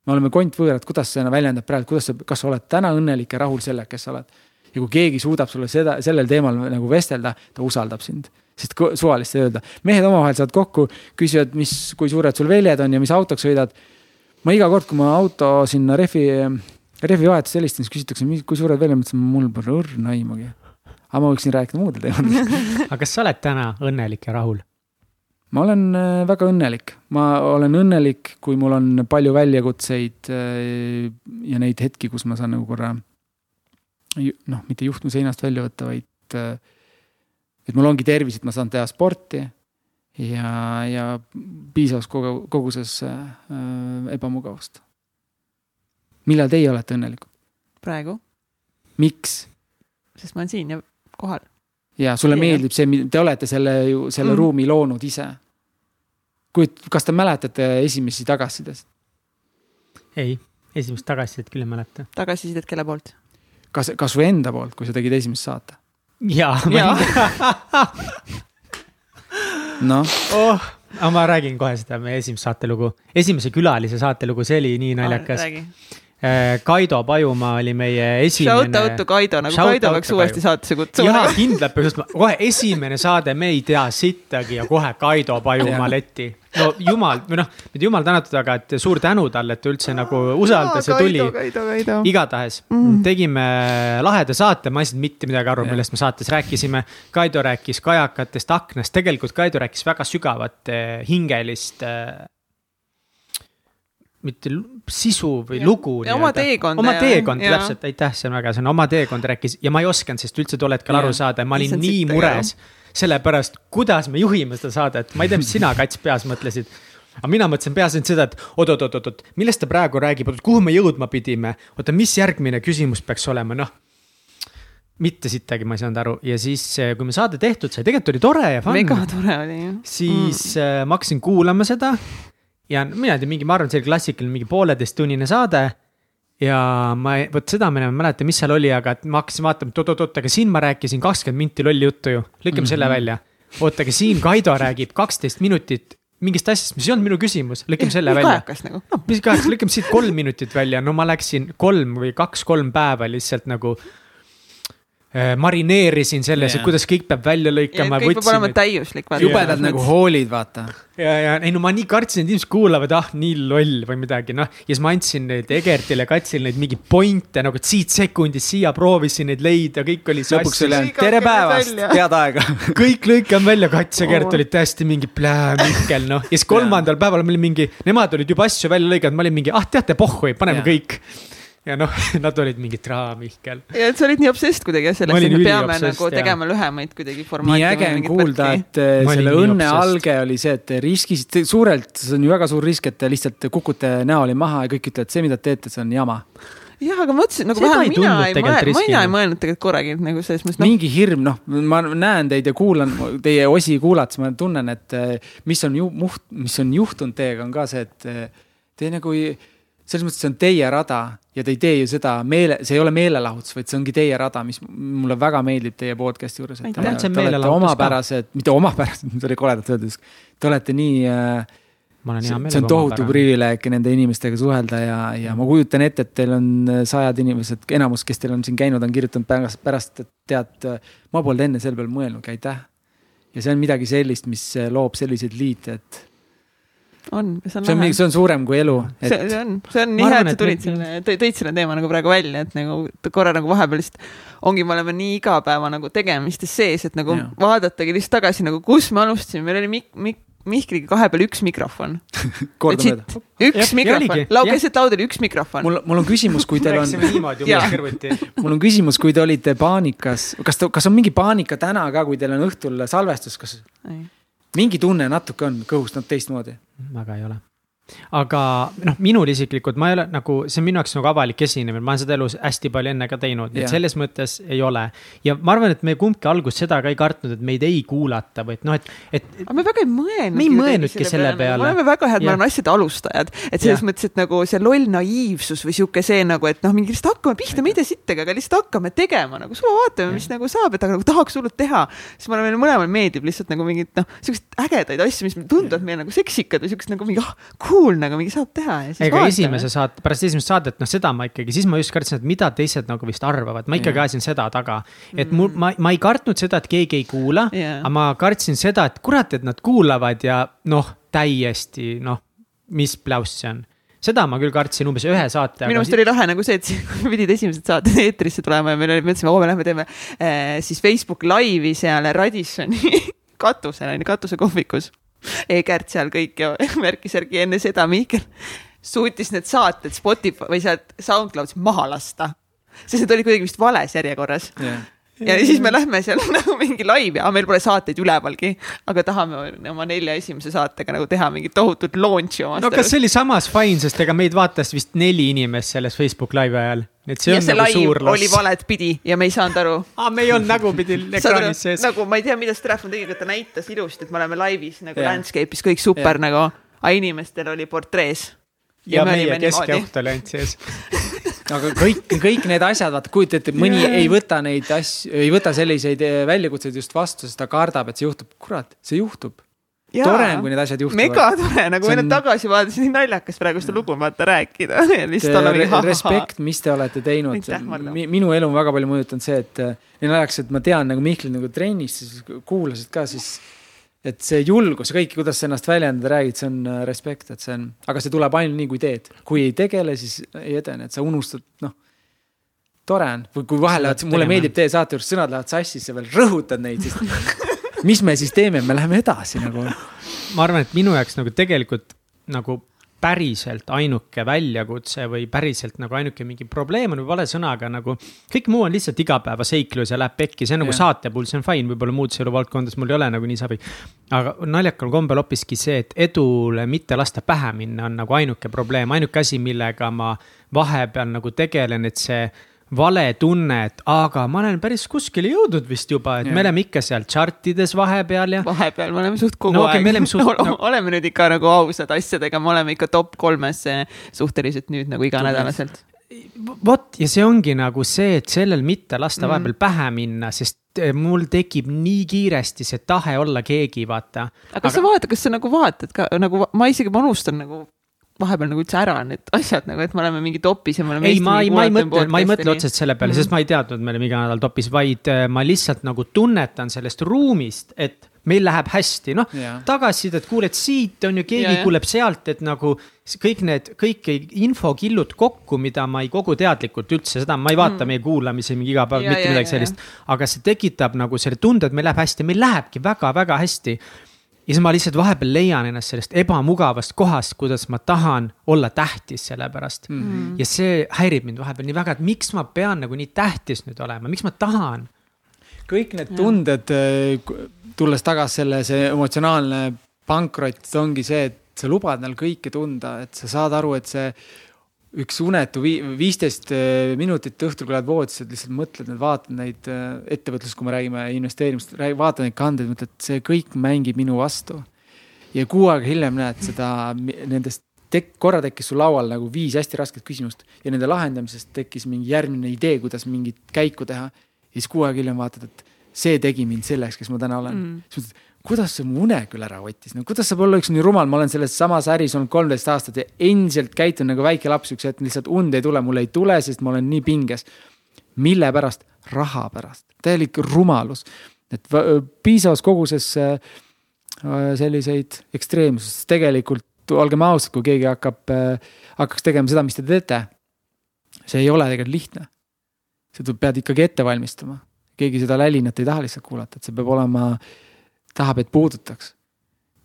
S3: me oleme kontvõõrad, kuidas see väljendab praegu, kuidas sa, kas sa oled täna õnnelik ja rahul sellega, kes sa oled ja kui keegi suudab sulle seda, sellel teemal nagu vestelda, ta usaldab sind. sest suvalist ei öelda, mehed omavahel saavad kokku, küsivad, mis, kui suured sul väljad on ja mis autoga sõidad. Ma iga kord, kui ma auto sinna rehvi, rehvi vahetusse helistan, siis küsitakse, kui suured väljad, ma ütlesin, mul pole õrna aimugi. aga ma võiksin rääkida muudel teemadel.
S1: aga kas sa oled täna õnnelik ja rahul?
S3: ma olen äh, väga õnnelik, ma olen õnnelik, kui mul on palju väljakutseid äh, ja neid hetki, kus ma saan nagu korra noh, mitte juhtme seinast välja võtta, vaid äh, et mul ongi tervis, et ma saan teha sporti ja, ja piisavas kogu- koguses äh, ebamugavust. millal teie olete õnnelikud,
S2: praegu,
S3: miks?
S2: sest ma olen siin ja kohal.
S3: ja sulle
S2: Teie?
S3: meeldib see, te olete selle ju, selle
S2: Mm.
S3: ruumi loonud ise. kuid kas te mäletate esimesi tagasisidesid?
S1: ei, esimest tagasisidet küll ei mäleta.
S2: tagasisidet kelle poolt?
S3: kas, kasvõi enda poolt, kui sa tegid esimest saate?
S1: jaa.
S3: Noh,
S1: oh, aga ma räägin kohe seda meie esimest saatelugu, esimese külalise saatelugu, see oli nii naljakas.
S2: räägi.
S1: Kaido Pajumaa oli meie
S2: Shout
S1: esimene
S2: out to. Kaido, nagu
S1: Shout
S2: Kaido peaks uuesti saatesse kutsuma
S1: jaa, kindlalt peaks, kohe esimene saade, me ei tea sittagi ja kohe Kaido Pajumaa letti. no jumal, või noh, mitte jumal tänatud, aga et suur tänu talle, et ta üldse nagu usaldas ja tuli igatahes
S2: Mm.
S1: tegime laheda saate, ma ei saanud mitte midagi aru, millest me saates rääkisime. Kaido rääkis kajakatest aknast, tegelikult Kaido rääkis väga sügavat eh, hingelist eh, mitte sisu või
S2: Ja.
S1: lugu.
S2: Ja oma teekonda
S1: oma
S2: ja-
S1: teekond,
S2: ja.
S1: täpselt, aitäh, see on väga, see on oma teekond rääkis ja ma ei osanud sellest üldse tol hetkel aru
S3: Jah.
S1: saada, ma olin nii
S2: sitta
S1: mures sellepärast, kuidas me juhime seda saadet, ma ei tea, mis sina, Kats, peas mõtlesid. aga mina mõtlesin peas ainult seda, et oot-oot-oot-oot, millest ta praegu räägib, oot kuhu me jõudma pidime, oota, mis järgmine küsimus peaks olema, noh mitte sittagi ma ei saanud aru ja siis, eh, kui me saade tehtud sai, tegelikult oli tore ja fun.
S2: mega tore oli ju.
S1: siis mm. ma hakkasin kuulama seda. Ja mina ei tea, mingi, ma arvan, see oli klassikaline mingi pooleteisttunnine saade. ja ma, vot seda ma enam ei mäleta, mis seal oli, aga et ma hakkasin vaatama, et oot-oot-oot, aga siin ma rääkisin kakskümmend minti lolli juttu ju. lükkame mm -hmm. selle välja. oota, aga siin Kaido räägib kaksteist minutit mingist asjast, mis ei olnud minu küsimus, lükkame selle välja.
S2: kajakas nagu
S1: no.. mis kajakas, lükkame siit kolm minutit välja, no ma läksin kolm või kaks-kolm päeva lihtsalt nagu marineerisin selles yeah., et kuidas kõik peab välja lõikama.
S2: kõik peab olema täiuslik.
S3: jubedalt nagu hoolid, vaata.
S1: ja, ja ei no ma nii kartsin, et inimesed kuulavad, ah nii loll või midagi, noh. ja siis ma andsin neid Egertile, Katsile neid mingeid point'e nagu, et siit sekundist siia proovisin neid leida, kõik oli.
S3: lõpuks oli ainult tere päevast, head aega
S1: kõik lõikan välja, Kats ja Gert olid täiesti mingi plää, Mihkel, noh. ja siis kolmandal päeval ma olin mingi, nemad olid juba asju välja lõiganud, ma olin mingi, ah teate, pohhui, paneme ja. kõik ja noh, nad olid mingi Traa Mihkel.
S2: ja, et sa olid nii obsessed kuidagi sellest, et me peame obsessed, nagu tegema ja. lühemaid kuidagi formaate.
S3: nii äge on kuulda, et äh, ma selle õnne alge oli see, et te riskisite suurelt, see on ju väga suur risk, et te lihtsalt kukute näoli maha ja kõik ütlevad, see, mida te teete, see on jama
S2: jah, aga mõtlesin nagu vähemalt mina ei mõelnud, mina ei mõelnud tegelikult korragi nagu selles mõttes
S3: no.. mingi hirm, noh, ma näen teid ja kuulan teie osi kuulates, ma tunnen, et äh, mis on ju muht-, mis on juhtunud teiega, on ka see, et äh, te nagu ei selles mõttes see on teie rada ja te ei tee ju seda meele, see ei ole meelelahutus, vaid see ongi teie rada, mis mulle väga meeldib teie podcast'i juures. Te, te olete omapärased, mitte omapärased, see oli koledalt öeldud, te olete nii äh, see, see on tohutu privileeg nende inimestega suhelda ja, ja ma kujutan ette, et teil on äh, sajad inimesed, enamus, kes teil on siin käinud, on kirjutanud pärast, pärast, et tead, ma polnud enne selle peale mõelnudki, aitäh. ja see on midagi sellist, mis äh, loob selliseid liite, et
S2: on,
S3: see on, see on, see on suurem kui elu
S2: et.... see, see on, see on nii hea, et sa tulid selle, tõid selle teema nagu praegu välja, et nagu korra nagu vahepeal lihtsalt ongi, me oleme nii igapäeva nagu tegemistes sees, et nagu ja. vaadatagi lihtsalt tagasi nagu, kus me alustasime, meil oli Mik-, Mik-, Mihkliga kahe peal üks mikrofon. Üks ja, mikrofon, lau-, keset lauda oli üks mikrofon.
S3: mul, mul on küsimus, kui teil on mul on küsimus, kui te olite paanikas, kas, kas on mingi paanika täna ka, kui teil on õhtul salvestus, kas? Mingi tunne natuke on kõhus nad teistmoodi?
S1: väga ei ole aga noh, minul isiklikult, ma ei ole nagu, see on minu jaoks nagu avalik esinemine, ma olen seda elus hästi palju enne ka teinud, nii et selles mõttes ei ole. ja ma arvan, et me kumbki alguses seda ka ei kartnud, et meid ei kuulata või et noh, et, et.
S2: aga me väga ei mõelnud.
S1: me ei mõelnudki selle peale.
S2: me oleme väga head, me oleme asjade alustajad, et selles ja. mõttes, et nagu see loll naiivsus või sihuke see nagu, et noh, mingi lihtsalt hakkame pihta, me ei tea sittagi, aga lihtsalt hakkame tegema nagu suva, vaatame, mis nagu saab, et aga nagu tahaks hullult teha. siis mulle mõlemale meeldib lihtsalt nagu mingit noh, siukseid ägedaid asju, mis tunduvad meile nagu seksikad või siukest nagu mingi ah, cool nagu mingi saab teha ja siis
S1: ega esimese saate, pärast esimest saadet, noh, seda ma ikkagi, siis ma just kartsin, et mida teised nagu vist arvavad, ma ikkagi ajasin seda taga. et mul, ma, ma ei kartnud seda, et keegi ei kuula yeah., aga ma kartsin seda, et kurat, et nad kuulavad ja noh, täiesti noh, mis pläuss see on seda ma küll kartsin umbes ühe saate.
S2: minu meelest oli lahe nagu see, et pidid esimesed saated eetrisse tulema ja meil oli, mõtlesime, oo, me lähme teeme äh, siis Facebook laivi seal Radissoni katusel on ju, katusekohvikus Egert seal kõik ja märkis järgi enne seda Mihkel suutis need saated Spotify või sealt SoundCloudis maha lasta. sest need olid kuidagi vist vales järjekorras yeah. Ja siis me lähme seal nagu mingi laivi, aga meil pole saateid ülevalgi, aga tahame oma nelja esimese saatega nagu teha mingit tohutut launch'i omast.
S1: no kas see oli samas fine, sest ega meid vaatas vist neli inimest selles Facebook laivi ajal et see
S2: ja
S1: on
S2: see
S1: nagu suur loss.
S2: oli valet pidi ja me ei saanud aru
S1: aa, me ei olnud nägupidi ekraanis sees.
S2: nagu ma ei tea, mida see telefon tegi, aga ta näitas ilusti, et me oleme laivis nagu yeah. landscape'is kõik super yeah. nagu, aga inimestel oli portrees.
S1: Ja, ja meie keskjaht oli ainult sees
S3: aga kõik, kõik need asjad, vaata kujuta ette, mõni yeah. ei võta neid asju, ei võta selliseid eh, väljakutseid just vastu, sest ta kardab, et see juhtub. kurat, see juhtub tore on, kui need asjad juhtuvad.
S2: mega tore, nagu on... nüüd tagasi vaadates, nii naljakas praegu seda lugu vaata rääkida.
S3: respekt, mis te olete teinud. minu elu on väga palju mõjutanud see, et äh, nii naljaks, et ma tean nagu Mihkli nagu trennis, siis kuulasid ka siis. Et see julgus ja kõik, kuidas sa ennast väljendada räägid, see on äh, respekt, et see on, aga see tuleb ainult nii, kui teed. kui ei tegele, siis ei edene, et sa unustad, noh tore on, või kui vahel lähevad, mulle meeldib teie saate juures, sõnad lähevad sassi, sa veel rõhutad neid, siis mis me siis teeme, me läheme edasi nagu.
S1: ma arvan, et minu jaoks nagu tegelikult nagu päriselt ainuke väljakutse või päriselt nagu ainuke mingi probleem on vale sõnaga nagu. kõik muu on lihtsalt igapäevaseiklus ja läheb pekki, see on nagu yeah. saate puhul, see on fine, võib-olla muudes eluvaldkondades mul ei ole nagu nii savi. aga naljakal kombel hoopiski see, et edule mitte lasta pähe minna, on nagu ainuke probleem, ainuke asi, millega ma vahepeal nagu tegelen, et see vale tunne, et aga ma olen päris kuskile jõudnud vist juba, et ja. me oleme ikka seal chart ides vahepeal ja.
S2: vahepeal me oleme suht kogu no, aeg okay,. Suht... No, oleme nüüd ikka nagu ausad asjadega, me oleme ikka top kolmes eh, suhteliselt nüüd nagu iganädalaselt.
S1: vot ja see ongi nagu see, et sellel mitte lasta mm. vahepeal pähe minna, sest eh, mul tekib nii kiiresti see tahe olla keegi, vaata.
S2: aga kas aga... sa vaatad, kas sa nagu vaatad ka nagu ma isegi ma unustan nagu vahepeal nagu üldse ära need asjad nagu, et me oleme mingi topis ja me oleme.
S1: ei, ma ei, ma ei mõtle, ma ei mõtle otseselt selle peale mm, -hmm. sest ma ei teadnud, me oleme iga nädal topis, vaid äh, ma lihtsalt nagu tunnetan sellest ruumist, et meil läheb hästi, noh yeah.. tagasisidet kuuled siit, on ju, keegi yeah, kuuleb sealt, et nagu kõik need, kõik infokillud kokku, mida ma ei kogu teadlikult üldse, seda ma ei vaata mm. meie kuulamisi mingi iga päev, mitte midagi sellist. aga see tekitab nagu selle tunde, et meil läheb hästi, meil lähebki väga-väga hästi ja siis ma lihtsalt vahepeal leian ennast sellest ebamugavast kohast, kuidas ma tahan olla tähtis selle pärast mm. -hmm. ja see häirib mind vahepeal nii väga, et miks ma pean nagu nii tähtis nüüd olema, miks ma tahan?
S3: kõik need tunded, äh, tulles tagasi selle, see emotsionaalne pankrot ongi see, et sa lubad neil kõike tunda, et sa saad aru, et see üks unetu viisteist eh, minutit õhtul, kui lähed voodisse, lihtsalt mõtled, vaatad neid eh, ettevõtlust, kui me räägime investeerimist, vaatad neid kandeid, mõtled, see kõik mängib minu vastu. ja kuu aega hiljem näed seda, nendest tek-, korra tekkis sul laual nagu viis hästi rasket küsimust ja nende lahendamisest tekkis mingi järgmine idee, kuidas mingit käiku teha. ja siis kuu aega hiljem vaatad, et see tegi mind selleks, kes ma täna olen mm.. siis mõtled, kuidas see mu une küll ära võttis, no kuidas saab olla üks nii rumal, ma olen selles samas äris olnud kolmteist aastat ja endiselt käitun nagu väike laps, üks hetk lihtsalt und ei tule, mul ei tule, sest ma olen nii pinges. mille pärast? raha pärast, täielik rumalus. et piisavas koguses äh, selliseid ekstreemsusi, tegelikult olgem ausad, kui keegi hakkab, äh, hakkaks tegema seda, mis te teete. see ei ole tegelikult lihtne. sa pead ikkagi ette valmistama, keegi seda lälinat ei taha lihtsalt kuulata, et see peab olema äh, tahab, et puudutaks.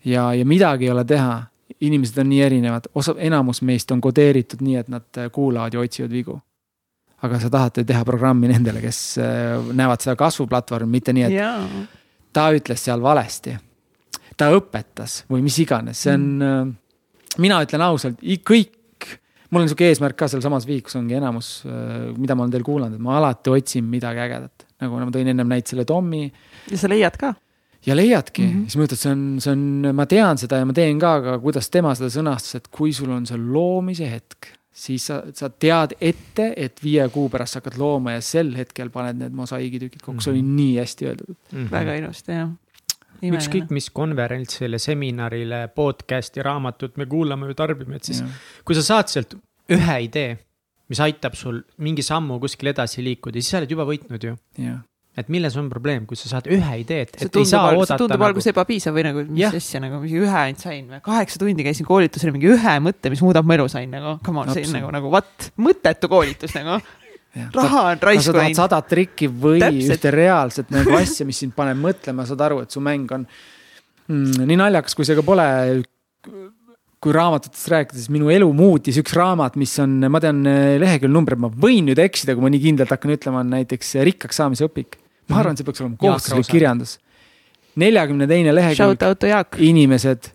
S3: ja, ja midagi ei ole teha, inimesed on nii erinevad, osa, enamus meist on kodeeritud nii, et nad äh, kuulavad ja otsivad vigu. aga sa tahad teha programmi nendele, kes äh, näevad seda kasvuplatvormi, mitte nii, et ja. ta ütles seal valesti. ta õpetas või mis iganes, see on mm., mina ütlen ausalt, kõik mul on sihuke eesmärk ka sealsamas vihikus ongi enamus, mida ma olen teil kuulanud, et ma alati otsin midagi ägedat. nagu ma tõin ennem näite selle Tommi.
S2: ja sa leiad ka
S3: ja leiadki mm, -hmm. siis mõtled, see on, see on, ma tean seda ja ma teen ka, aga kuidas tema seda sõnastas, et kui sul on see loomise hetk, siis sa, sa tead ette, et viie kuu pärast sa hakkad looma ja sel hetkel paned need mosaiigitükid kokku mm, -hmm. see oli mhm. nii hästi öeldud
S2: mm. -hmm. väga ilusti, jah.
S1: ükskõik mis konverentsile, seminarile, podcast'i, raamatut me kuulame või tarbime, et siis ja. kui sa saad sealt ühe idee, mis aitab sul mingi sammu kuskil edasi liikuda, siis sa oled juba võitnud ju.
S3: jah
S1: et milles on probleem, kui sa saad ühe idee, et, et ei saa
S2: algus,
S1: oodata.
S2: tundub nagu... alguses ebapiisav või nagu, mis asja nagu, mingi ühe ainult sain või, kaheksa tundi käisin koolitusel, mingi ühe mõtte, mis muudab mu elu sain nagu, come on, see on nagu, nagu what, mõttetu koolitus nagu. raha on raisku
S3: läinud. sa tahad sadat trikki või Täpselt. ühte reaalset nagu asja, mis sind paneb mõtlema, saad aru, et su mäng on mm, nii naljakas, kui see ka pole kui raamatutest rääkides, minu elu muutis üks raamat, mis on, ma tean leheküljenumbreid, ma võin nüüd eksida, kui ma nii kindlalt hakkan ütlema, on näiteks Rikkaks saamise õpik ma arvan, see peaks olema kohustuslik kirjandus. neljakümne teine lehekülg, inimesed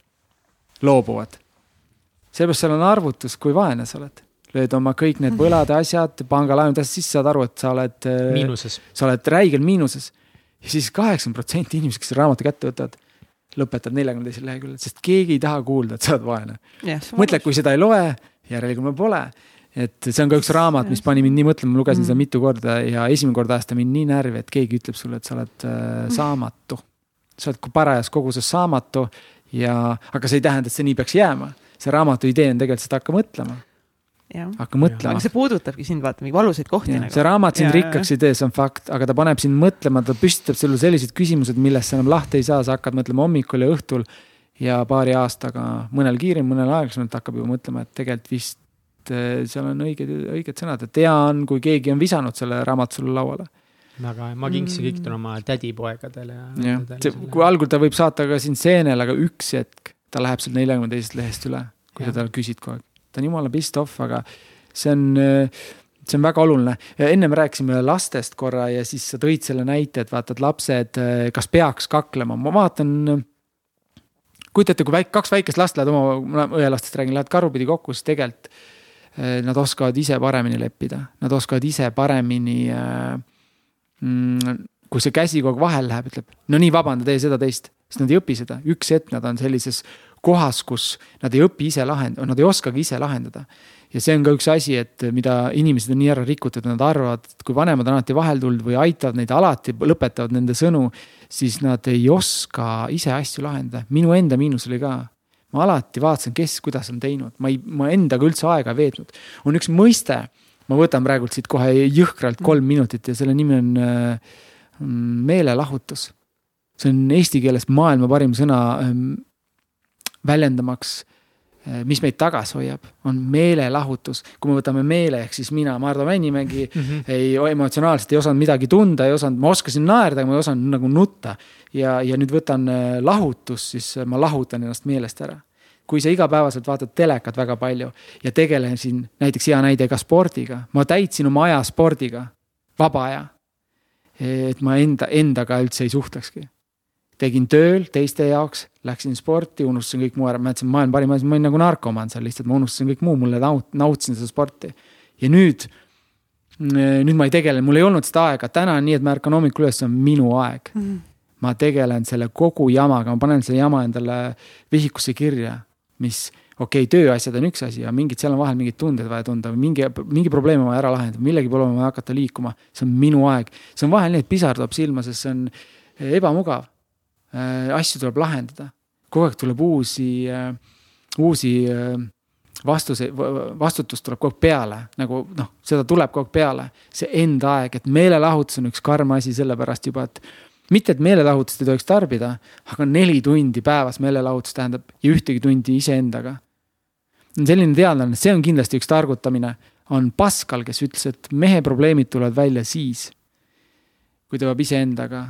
S3: loobuvad. seepärast seal on arvutus, kui vaene sa oled. lööd oma kõik need võlad, asjad, pangalaenud, sisse, saad aru, et sa oled.
S1: Äh,
S3: sa oled räigel miinuses. ja siis kaheksakümmend protsenti inimesed, kes raamatu kätte võtavad, lõpetavad neljakümne teisel leheküljel, sest keegi ei taha kuulda, et sa oled vaene. mõtle, kui seda ei loe, järelikult ma pole et see on ka üks raamat, mis pani mind nii mõtlema, ma lugesin mm. seda mitu korda ja esimene kord ajas ta mind nii närvi, et keegi ütleb sulle, et sa oled äh, mm. saamatu. sa oled parajas koguses saamatu ja, aga see ei tähenda, et see nii peaks jääma. see raamatu idee on tegelikult seda, hakka mõtlema. hakka mõtlema.
S2: aga see puudutabki sind, vaata, mingi valusaid kohti.
S3: Nagu. see raamat sind ja, rikkaks ei tee, see on fakt, aga ta paneb sind mõtlema, ta püstitab sulle sellised küsimused, millest sa enam lahti ei saa, sa hakkad mõtlema hommikul ja õhtul ja paari aastaga, mõnel kiirem, mõnel aeglasemalt hakkab juba mõtlema, et tegelikult vist et eh, seal on õiged, õiged sõnad, et hea on, kui keegi on visanud selle raamatu sulle lauale.
S1: väga ma kingsin kõik mm. oma tädipoegadele ja.
S3: jah, see, kui algul ta võib saata ka sind seenele, aga üks hetk ta läheb sealt neljakümne teisest lehest üle. kui sa talle küsid kogu aeg. ta on jumala pissed off, aga see on, see on väga oluline. ennem rääkisime lastest korra ja siis sa tõid selle näite, et vaata, et lapsed, kas peaks kaklema, ma vaatan. kujuta ette, kui väike, kaks väikest last lähevad oma, õelastest räägin, lähevad karupidi kokku, siis tegelikult nad oskavad ise paremini leppida, nad oskavad ise paremini äh, mm, kui see käsi kogu aeg vahele läheb, ütleb no nii, vabanda, tee seda, teist, siis nad ei õpi seda, üks hetk nad on sellises kohas, kus nad ei õpi ise lahendada, nad ei oskagi ise lahendada. ja see on ka üks asi, et mida inimesed on nii ära rikutud, nad arvavad, et kui vanemad on alati vahel tulnud või aitavad neid alati, lõpetavad nende sõnu, siis nad ei oska ise asju lahendada. minu enda miinus oli ka. Ma alati vaatasin, kes, kuidas on teinud, ma ei, ma endaga üldse aega ei veetnud. on üks mõiste, ma võtan praegult siit kohe jõhkralt kolm minutit ja selle nimi on äh, meelelahutus. see on eesti keeles maailma parim sõna ähm, väljendamaks, mis meid tagasi hoiab, on meelelahutus. kui me võtame meele ehk siis mina, Maardo Männimägi mm, -hmm. ei emotsionaalselt ei osanud midagi tunda, ei osanud, ma oskasin naerda, aga ma ei osanud nagu nutta. ja, ja nüüd võtan äh, lahutus, siis ma lahutan ennast meelest ära kui sa igapäevaselt vaatad telekat väga palju ja tegelesin näiteks hea näide ka spordiga, ma täitsin oma aja spordiga, vaba aja et ma enda, endaga üldse ei suhtlekski. Tegin tööl teiste jaoks, läksin sporti, unustasin kõik muu ära, mõtlesin, maailma parim asi, ma olin nagu narkomaan seal lihtsalt, ma unustasin kõik muu, mulle naut-, nautisin seda sporti. ja nüüd, nüüd ma ei tegele, mul ei olnud seda aega, täna on nii, et ma ärkan hommikul üles, see on minu aeg mm. -hmm. ma tegelen selle kogu jamaga, ma panen selle jama endale vihikusse kirja, mis okei okay,, tööasjad on üks asi ja mingid, seal on vahel mingeid tundeid vaja tunda või mingi, mingi probleem on vaja ära lahendada, millegi poole on vaja hakata liikuma. see on minu aeg, see on vahel nii, et pisar tuleb silma, sest see on ebamugav. Eh, asju tuleb lahendada, kogu aeg tuleb uusi, eh, uusi vastuseid, vastutust tuleb kogu aeg peale, nagu noh, seda tuleb kogu aeg peale. see enda aeg, et meelelahutus on üks karm asi sellepärast juba, et mitte, et meelelahutust ei tohiks tarbida, aga neli tundi päevas meelelahutust tähendab ja ühtegi tundi iseendaga. Selline teadlane, see on kindlasti üks targutamine, on Pascal, kes ütles, et mehe probleemid tulevad välja siis, kui ta peab iseendaga,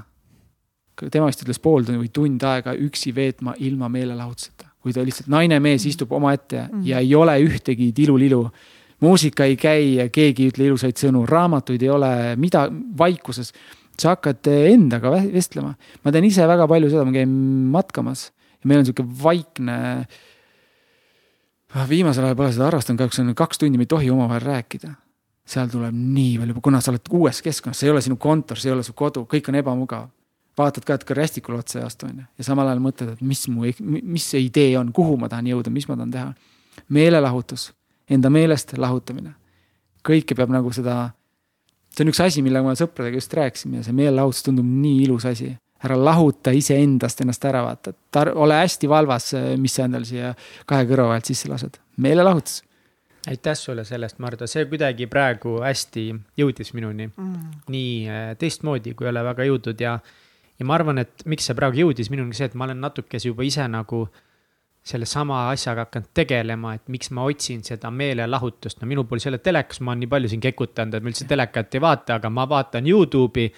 S3: tema vist ütles pool tundi või tund aega üksi veetma ilma meelelahutuseta. kui ta lihtsalt naine, mees istub omaette mm -hmm. ja ei ole ühtegi tilulilu. muusika ei käi, keegi ei ütle ilusaid sõnu, raamatuid ei ole, mida, vaikuses. sa hakkad endaga vestlema. ma teen ise väga palju seda, ma käin matkamas ja meil on sihuke vaikne Ah, viimasel ajal pole seda harrastanud, kahjuks on kaks tundi, me ei tohi omavahel rääkida. seal tuleb nii palju, kuna sa oled uues keskkonnas, see ei ole sinu kontor, see ei ole su kodu, kõik on ebamugav. Vaatad ka, et ka rästikule otsa ei astu, on ju, ja samal ajal mõtled, et mis mu, mis see idee on, kuhu ma tahan jõuda, mis ma tahan teha. meelelahutus, enda meelest lahutamine. kõike peab nagu seda, see on üks asi, millega ma sõpradega just rääkisime ja see meelelahutus tundub nii ilus asi ära lahuta iseendast ennast ära, vaata, et ole hästi valvas, mis sa endale siia kahe kõrva vahelt sisse lased, meelelahutus.
S1: aitäh sulle sellest, Mardu, see kuidagi praegu hästi jõudis minuni mm. nii äh, teistmoodi, kui ei ole väga jõudnud ja, ja ma arvan, et miks see praegu jõudis minuni, see, et ma olen natukese juba ise nagu sellesama asjaga hakanud tegelema, et miks ma otsin seda meelelahutust, no minul pole selle telekas, ma olen nii palju siin kekutanud, et ma üldse telekat ei vaata, aga ma vaatan Youtube'i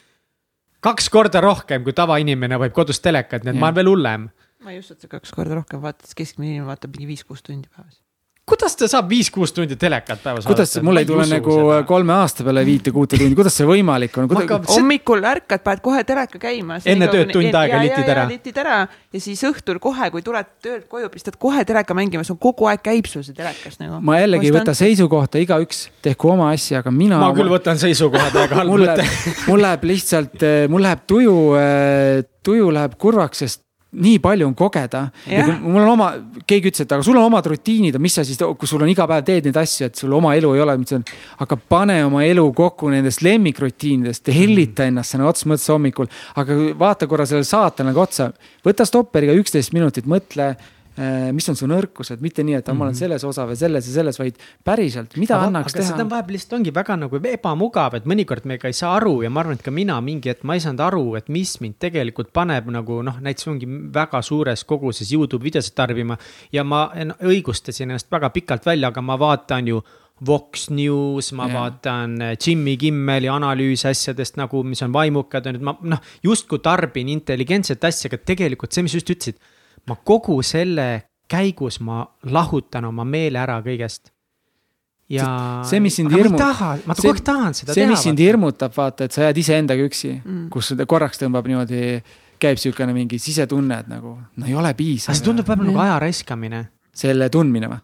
S1: kaks korda rohkem, kui tavainimene võib kodus telekat, nii et ma olen veel hullem.
S2: ma ei usu, et sa kaks korda rohkem vaatad, keskmine inimene vaatab mingi viis-kuus tundi päevas
S1: kuidas ta saab viis-kuus tundi telekat päevas
S3: kuidas, mul ei tule nagu seda. kolme aasta peale viite-kuute tundi, kuidas see võimalik on Kuda...?
S2: hommikul ärkad, paned kohe teleka käima.
S1: enne tööd tund aega litid ära.
S2: litid ära ja siis õhtul kohe, kui tuled töölt koju, pistad kohe teleka mängima, see on kogu aeg käib sul see telekas nagu.
S3: ma jällegi ei võta seisukohta, igaüks tehku oma asja, aga mina.
S1: ma küll võtan seisukoha, täiega halb mõte.
S3: mul läheb lihtsalt, eh, mul läheb tuju, eh, tuju läheb kurvaks, sest nii palju on kogeda. mul on oma, keegi ütles, et aga sul on omad rutiinid, mis sa siis, kui sul on iga päev teed neid asju, et sul oma elu ei ole, ma ütlesin. aga pane oma elu kokku nendest lemmikrutiinidest, hellita ennast sõna otseses mõttes hommikul. aga vaata korra sellele saatanale otsa, võta stopperiga üksteist minutit, mõtle mis on su nõrkused, mitte nii, et ma olen mhm. selles osav ja selles ja selles, vaid päriselt, mida aga, annaks
S1: aga
S3: teha.
S1: seda on vahepeal lihtsalt ongi väga nagu ebamugav, et mõnikord me ka ei saa aru ja ma arvan, et ka mina mingi hetk ma ei saanud aru, et mis mind tegelikult paneb nagu noh, näiteks ongi väga suures koguses Youtube videosid tarbima. ja ma õigustasin ennast väga pikalt välja, aga ma vaatan ju Vox News, ma yeah. vaatan äh, Jimmy Kimmeli analüüse asjadest nagu, mis on vaimukad, on, et ma noh, justkui tarbin intelligentset asja, aga tegelikult see, mis just ütlesid ma kogu selle käigus ma lahutan oma meele ära kõigest. ja.
S3: see, mis sind
S1: aga ma ei taha, ma
S3: see-
S1: kogu aeg tahan seda
S3: see,
S1: teha.
S3: mis sind hirmutab, vaata, et sa jääd iseendaga üksi
S2: Mm.
S3: kus seda korraks tõmbab niimoodi, käib siukene mingi sisetunne, et nagu no ei ole piisav
S1: aga see. tundub võib-olla nagu aja raiskamine.
S3: selle tundmine või?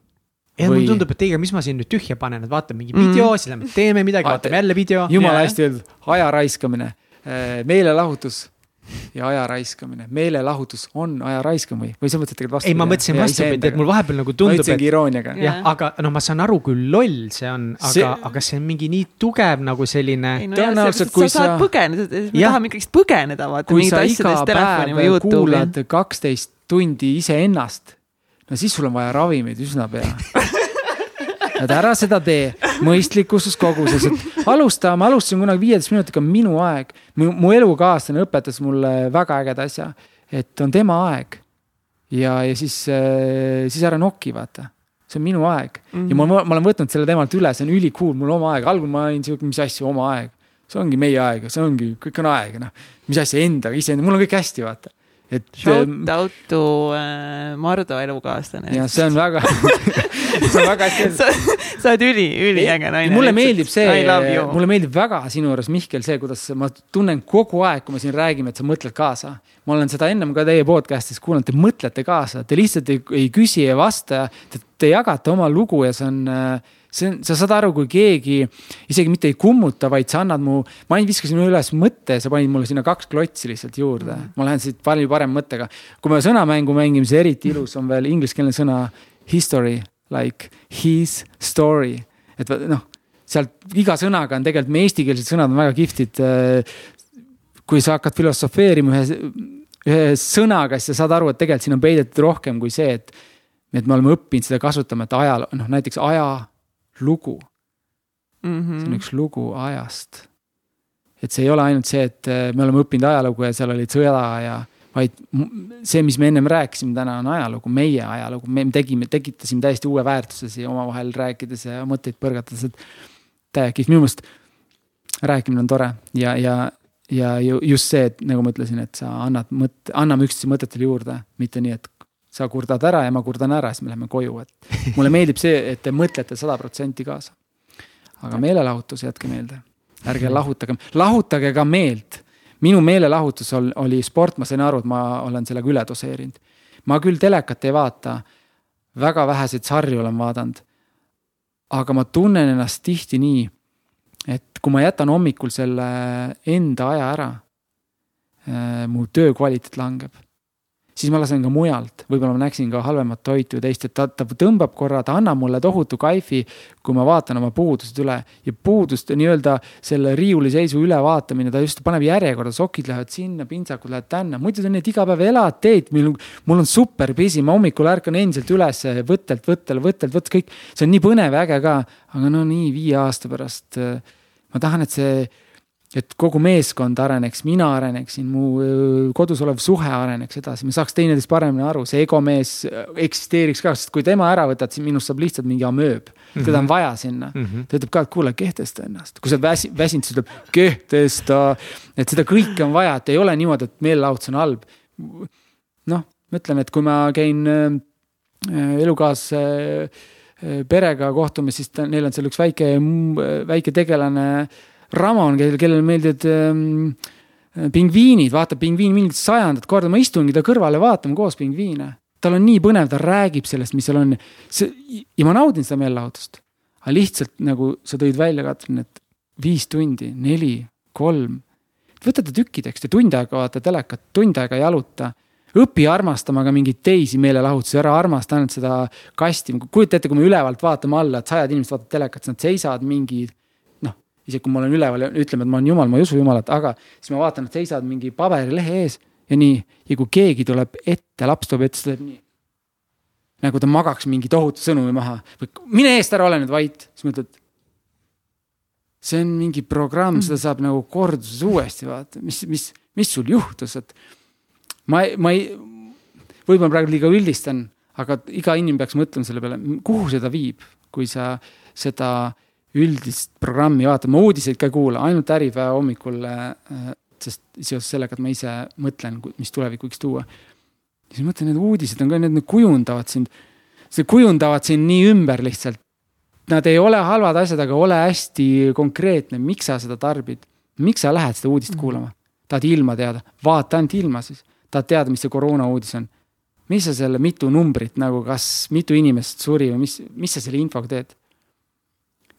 S1: ja
S3: Või-
S1: mulle tundub, et ei, aga mis ma siin nüüd tühja panen, et vaatame mingi
S2: Mm.
S1: video, siis lähme teeme midagi, vaatame jälle video.
S3: jumala hästi öeldud, aja raiskamine, meelelahutus ja aja raiskamine. meelelahutus on aja raiskamine või, sa mõtled tegelikult vastu?
S1: ei, ma mõtlesin vastupidi, et mul vahepeal nagu
S3: ma
S1: tundub,
S3: ütlesingi
S1: et
S3: irooniaga.
S2: Jah.
S1: aga no ma saan aru, kui loll see on, aga
S3: See-
S1: aga see on mingi nii tugev nagu selline
S2: no
S3: Tõenäoliselt, kui
S2: sa saad
S3: sa-
S2: põgeneda, me tahame ikkagist põgeneda, vaata
S3: kui sa iga päev kuulad kaksteist tundi iseennast, no siis sul on vaja ravimeid üsna pea. et ära seda tee mõistlikuses koguses, et alusta, ma alustasin kunagi viieteist minutiga, minu aeg. mu, mu elukaaslane õpetas mulle väga ägeda asja, et on tema aeg. ja, ja siis, siis ära noki, vaata, see on minu aeg ja ma, ma olen võtnud selle temalt üle, see on ülikool, mul oma aeg, algul ma olin siuke, mis asja, oma aeg. see ongi meie aeg, see ongi, kõik on aeg, noh, mis asja endaga, iseenda, mul on kõik hästi, vaata. Et
S2: Shout out to äh, Mardu elukaaslane.
S3: ja see on väga, see on väga hästi
S2: sa, sa oled üli, üliäge naine.
S3: mulle meeldib see mulle meeldib väga sinu juures, Mihkel, see, kuidas ma tunnen kogu aeg, kui me siin räägime, et sa mõtled kaasa. ma olen seda ennem ka teie podcast'is kuulanud, te mõtlete kaasa, te lihtsalt ei, ei küsi ja vasta. Te, te jagate oma lugu ja see on, see on, sa saad aru, kui keegi isegi mitte ei kummuta, vaid sa annad mu, ma ainult viskasin üles mõtte, sa panid mulle sinna kaks klotsi lihtsalt juurde mm. -hmm. ma lähen siit palju parema mõttega. kui me sõnamängu mängime, siis eriti ilus on veel ingliskeelne sõna history like his story, et noh sealt iga sõnaga on tegelikult, meie eestikeelsed sõnad on väga kihvtid. kui sa hakkad filosofeerima ühe, ühe sõnaga, siis sa saad aru, et tegelikult siin on peidetud rohkem kui see, et, et me oleme õppinud seda kasutama, et ajal, noh näiteks ajalugu, see
S2: Mhm.
S3: on üks lugu ajast. et see ei ole ainult see, et eh, me oleme õppinud ajalugu ja seal olid sõda ja, vaid see, mis me ennem rääkisime täna on ajalugu, meie ajalugu, me tegime, tekitasime täiesti uue väärtuse siia omavahel rääkides ja mõtteid põrgatades, et täiega kihvt, minu meelest rääkimine on tore ja, ja, ja ju- just see, et nagu ma ütlesin, et sa annad mõtte, anname üksteise mõtetele juurde, mitte nii, et sa kurdad ära ja ma kurdan ära, siis me läheme koju, et mulle meeldib see, et te mõtlete sada protsenti kaasa. aga meelelahutus, jätke meelde, ärge lahutage, lahutage ka meelt. minu meelelahutus ol, oli sport, ma sain aru, et ma olen sellega üle doseerinud. ma küll telekat ei vaata, väga väheseid sarju olen vaadanud. aga ma tunnen ennast tihti nii, et kui ma jätan hommikul selle enda aja ära, mu töö kvaliteet langeb siis ma lasen ka mujalt, võib-olla ma näeksin ka halvemat toitu ja teist, et ta, ta tõmbab korra, ta annab mulle tohutu kaifi, kui ma vaatan oma puudused üle. Ja puuduste nii-öelda selle riiuliseisu ülevaatamine, ta just paneb järjekorda, sokid lähevad sinna, pintsakud lähevad tänna, muidu on nii, et iga päev elad, teed, mul, mul on super busy, ma hommikul ärkan endiselt üles võttelt võttele, võttelt võttelt kõik, see on nii põnev ja äge ka, aga no nii viie aasta pärast äh, ma tahan, et see et kogu meeskond areneks, mina areneksin, mu kodus olev suhe areneks edasi, me saaks teineteist paremini aru, see egomees öö, eksisteeriks ka, sest kui tema ära võtad, siis minust saab lihtsalt mingi amööb. teda on vaja sinna.
S1: Mhm.
S3: ta ütleb ka, et kuule, kehtesta ennast, kui sa oled väsi-, väsinud, siis ütleb kehtesta. et seda kõike on vaja, et ei ole niimoodi, et meelelahutus on halb. noh, ma ütlen, et kui ma käin äh, elukaaslase äh, perega kohtumas, siis ta, neil on seal üks väike, väike tegelane Ramon, kellel, kellele meeldivad ähm, pingviinid, vaatab pingviin mingit sajandat korda, ma istungi ta kõrvale, vaatame koos pingviine. tal on nii põnev, ta räägib sellest, mis seal on. ja ma naudin seda meelelahutust. aga lihtsalt nagu sa tõid välja, Katrin, et viis tundi, neli, kolm. võtate tükkideks, te tund aega vaata telekat, tund aega jaluta õpi armastama ka mingeid teisi meelelahutusi, ära armasta ainult seda kasti, kujuta ette, kui me ülevalt vaatame alla, et sajad inimesed vaatavad telekat, siis nad seisavad mingi isegi kui ma olen üleval ja ütleme, et ma olen jumal, ma ei usu jumalat, aga siis ma vaatan, et seisavad mingi paberilehe ees ja nii. ja kui keegi tuleb ette, laps tuleb ette, siis ta teeb nii. nagu ta magaks mingi tohutu sõnumi maha või mine eest ära, ole nüüd vait, siis mõtled. see on mingi programm, seda saab nagu korduses uuesti vaata, mis, mis, mis sul juhtus, et ma, ma ei, võib-olla praegu liiga üldistan, aga iga inimene peaks mõtlema selle peale, kuhu seda viib, kui sa seda üldist programmi vaatad, ma uudiseid ka ei kuula, ainult Äripäeva hommikul, sest seoses sellega, et ma ise mõtlen, mis tulevik võiks tuua. siis mõtlen, need uudised on ka, need, kujundavad sind, see kujundavad sind nii ümber lihtsalt. Nad ei ole halvad asjad, aga ole hästi konkreetne, miks sa seda tarbid. miks sa lähed seda uudist -hmm. kuulama? tahad ilma teada, vaata ainult ilma siis. tahad teada, mis see koroona uudis on. mis sa selle mitu numbrit nagu, kas mitu inimest suri või mis, mis sa selle infoga teed?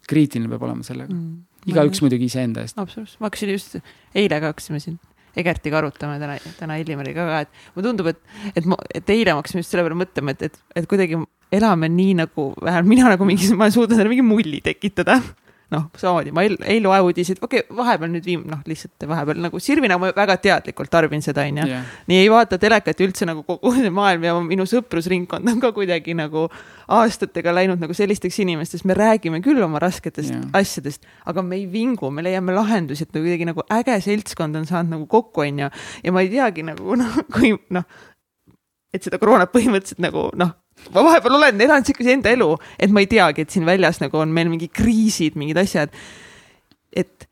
S3: Kriitiline peab olema sellega mm,. igaüks muidugi iseenda eest.
S2: absoluutselt, ma hakkasin just, eile ka hakkasime siin Egertiga arutame täna, täna Illimariga ka, et mulle tundub, et, et ma, et eile ma hakkasin just selle peale mõtlema, et, et, et kuidagi elame nii nagu, vähemalt mina nagu mingi, ma suudan endale mingi mulli tekitada noh, samamoodi ma ei, ei loe uudiseid, okei okay,, vahepeal nüüd viim-, noh, lihtsalt vahepeal nagu Sirvina ma väga teadlikult tarbin seda, onju nii ei vaata telekat üldse nagu kogu see maailm ja minu sõprusringkond on ka kuidagi nagu aastatega läinud nagu sellisteks inimestest, me räägime küll oma rasketest yeah. asjadest, aga me ei vingu, me leiame lahendusi, et kuidagi nagu äge seltskond on saanud nagu kokku, onju. ja ma ei teagi nagu noh, kui noh, et seda koroonat põhimõtteliselt nagu noh ma vahepeal olen elanud siukese enda elu, et ma ei teagi, et siin väljas nagu on meil mingi kriisid, mingid asjad. et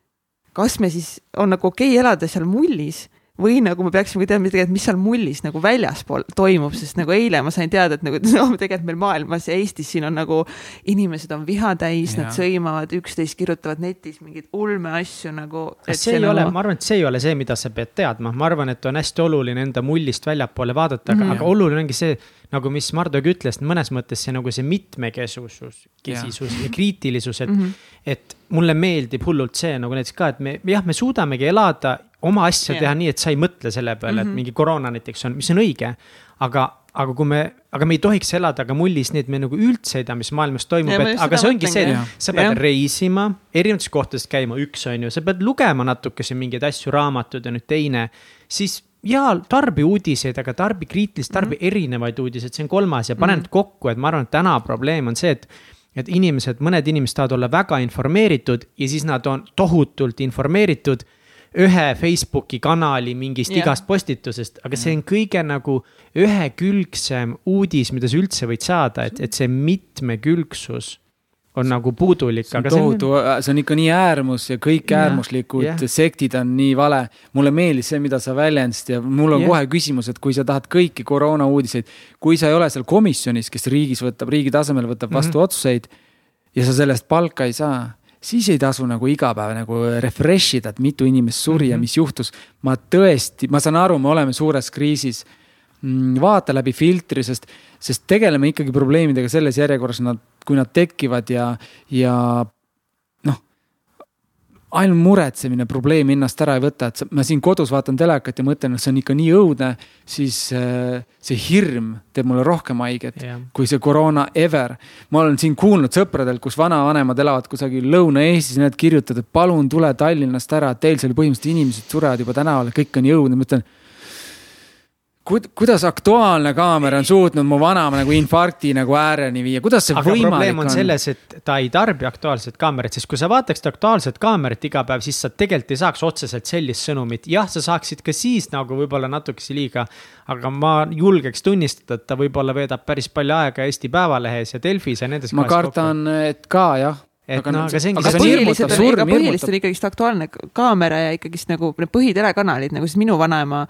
S2: kas me siis, on nagu okei okay elada seal mullis või nagu me peaksime teadma tegelikult, mis seal mullis nagu väljaspool toimub, sest nagu eile ma sain teada, et nagu no tegelikult meil maailmas ja Eestis siin on nagu inimesed on viha täis, nad sõimavad, üksteist kirjutavad netis mingeid ulmeasju nagu.
S1: see, see ei nagu... ole, ma arvan, et see ei ole see, mida sa pead teadma, ma arvan, et on hästi oluline enda mullist väljapoole vaadata, aga mm, -hmm. aga oluline ongi see, nagu mis Mardogi ütles, mõnes mõttes see nagu see mitmekesisus, kesisus ja, ja kriitilisus, et mm, -hmm. et mulle meeldib hullult see nagu näiteks ka, et me jah, me suudamegi elada oma asja yeah. teha nii, et sa ei mõtle selle peale mm, -hmm. et mhm. mingi koroona näiteks on, mis on õige. aga, aga kui me, aga me ei tohiks elada ka mullis nii, et me nagu üldse ei tea, mis maailmas toimub, et aga see ongi see, et sa pead ja. reisima, erinevates kohtades käima, üks on ju, sa pead lugema natukese mingeid asju, raamatud ja nüüd teine. siis ja tarbi uudiseid, aga tarbi kriitilist, tarbi mm -hmm. erinevaid uudiseid, see on kolmas ja pane need mm -hmm. kokku, et ma arvan, et täna probleem on see, et et inimesed, mõned inimesed tahavad olla väga informeeritud ja siis nad on tohutult informeeritud ühe Facebooki kanali mingist yeah. igast postitusest, aga see on kõige nagu ühekülgsem uudis, mida sa üldse võid saada, et, et see mitmekülgsus on nagu puudulik.
S3: see on tohutu, on... see on ikka nii äärmus ja kõik äärmuslikud yeah. sektid on nii vale. mulle meeldis see, mida sa väljendasid ja mul on yeah. kohe küsimus, et kui sa tahad kõiki koroona uudiseid, kui sa ei ole seal komisjonis, kes riigis võtab, riigi tasemel võtab vastu mm -hmm. otsuseid ja sa sellest palka ei saa siis ei tasu nagu iga päev nagu refresh ida, et mitu inimest suri mm -hmm. ja mhm. mis juhtus. ma tõesti, ma saan aru, me oleme suures kriisis. Mm, vaata läbi filtri, sest, sest tegeleme ikkagi probleemidega selles järjekorras, nad, kui nad tekivad ja, ja ainult muretsemine probleemi ennast ära ei võta, et ma siin kodus vaatan telekat ja mõtlen, et see on ikka nii õudne, siis äh, see hirm teeb mulle rohkem haiget yeah. kui see koroona ever. ma olen siin kuulnud sõpradelt, kus vanavanemad elavad kusagil Lõuna-Eestis, need kirjutavad, et palun tule Tallinnast ära, teil seal põhimõtteliselt inimesed surevad juba tänaval, kõik on nii õudne, ma ütlen kuidas Aktuaalne kaamera on suutnud mu vanaema nagu infarkti nagu ääreni viia, kuidas see aga võimalik on? probleem
S1: on selles, et ta ei tarbi Aktuaalset kaamerat, sest kui sa vaataksid Aktuaalset kaamerat iga päev, siis sa tegelikult ei saaks otseselt sellist sõnumit. jah, sa saaksid ka siis nagu võib-olla natukese liiga, aga ma julgeks tunnistada, et ta võib-olla veedab päris palju aega Eesti Päevalehes ja Delfis ja nendes.
S3: ma kardan, et ka jah
S1: et aga no aga see ongi.
S2: aga põhiliselt on, aga põhiliselt on ikkagist Aktuaalne kaamera ja ikkagist nagu need põhitelekanalid nagu siis minu vanaema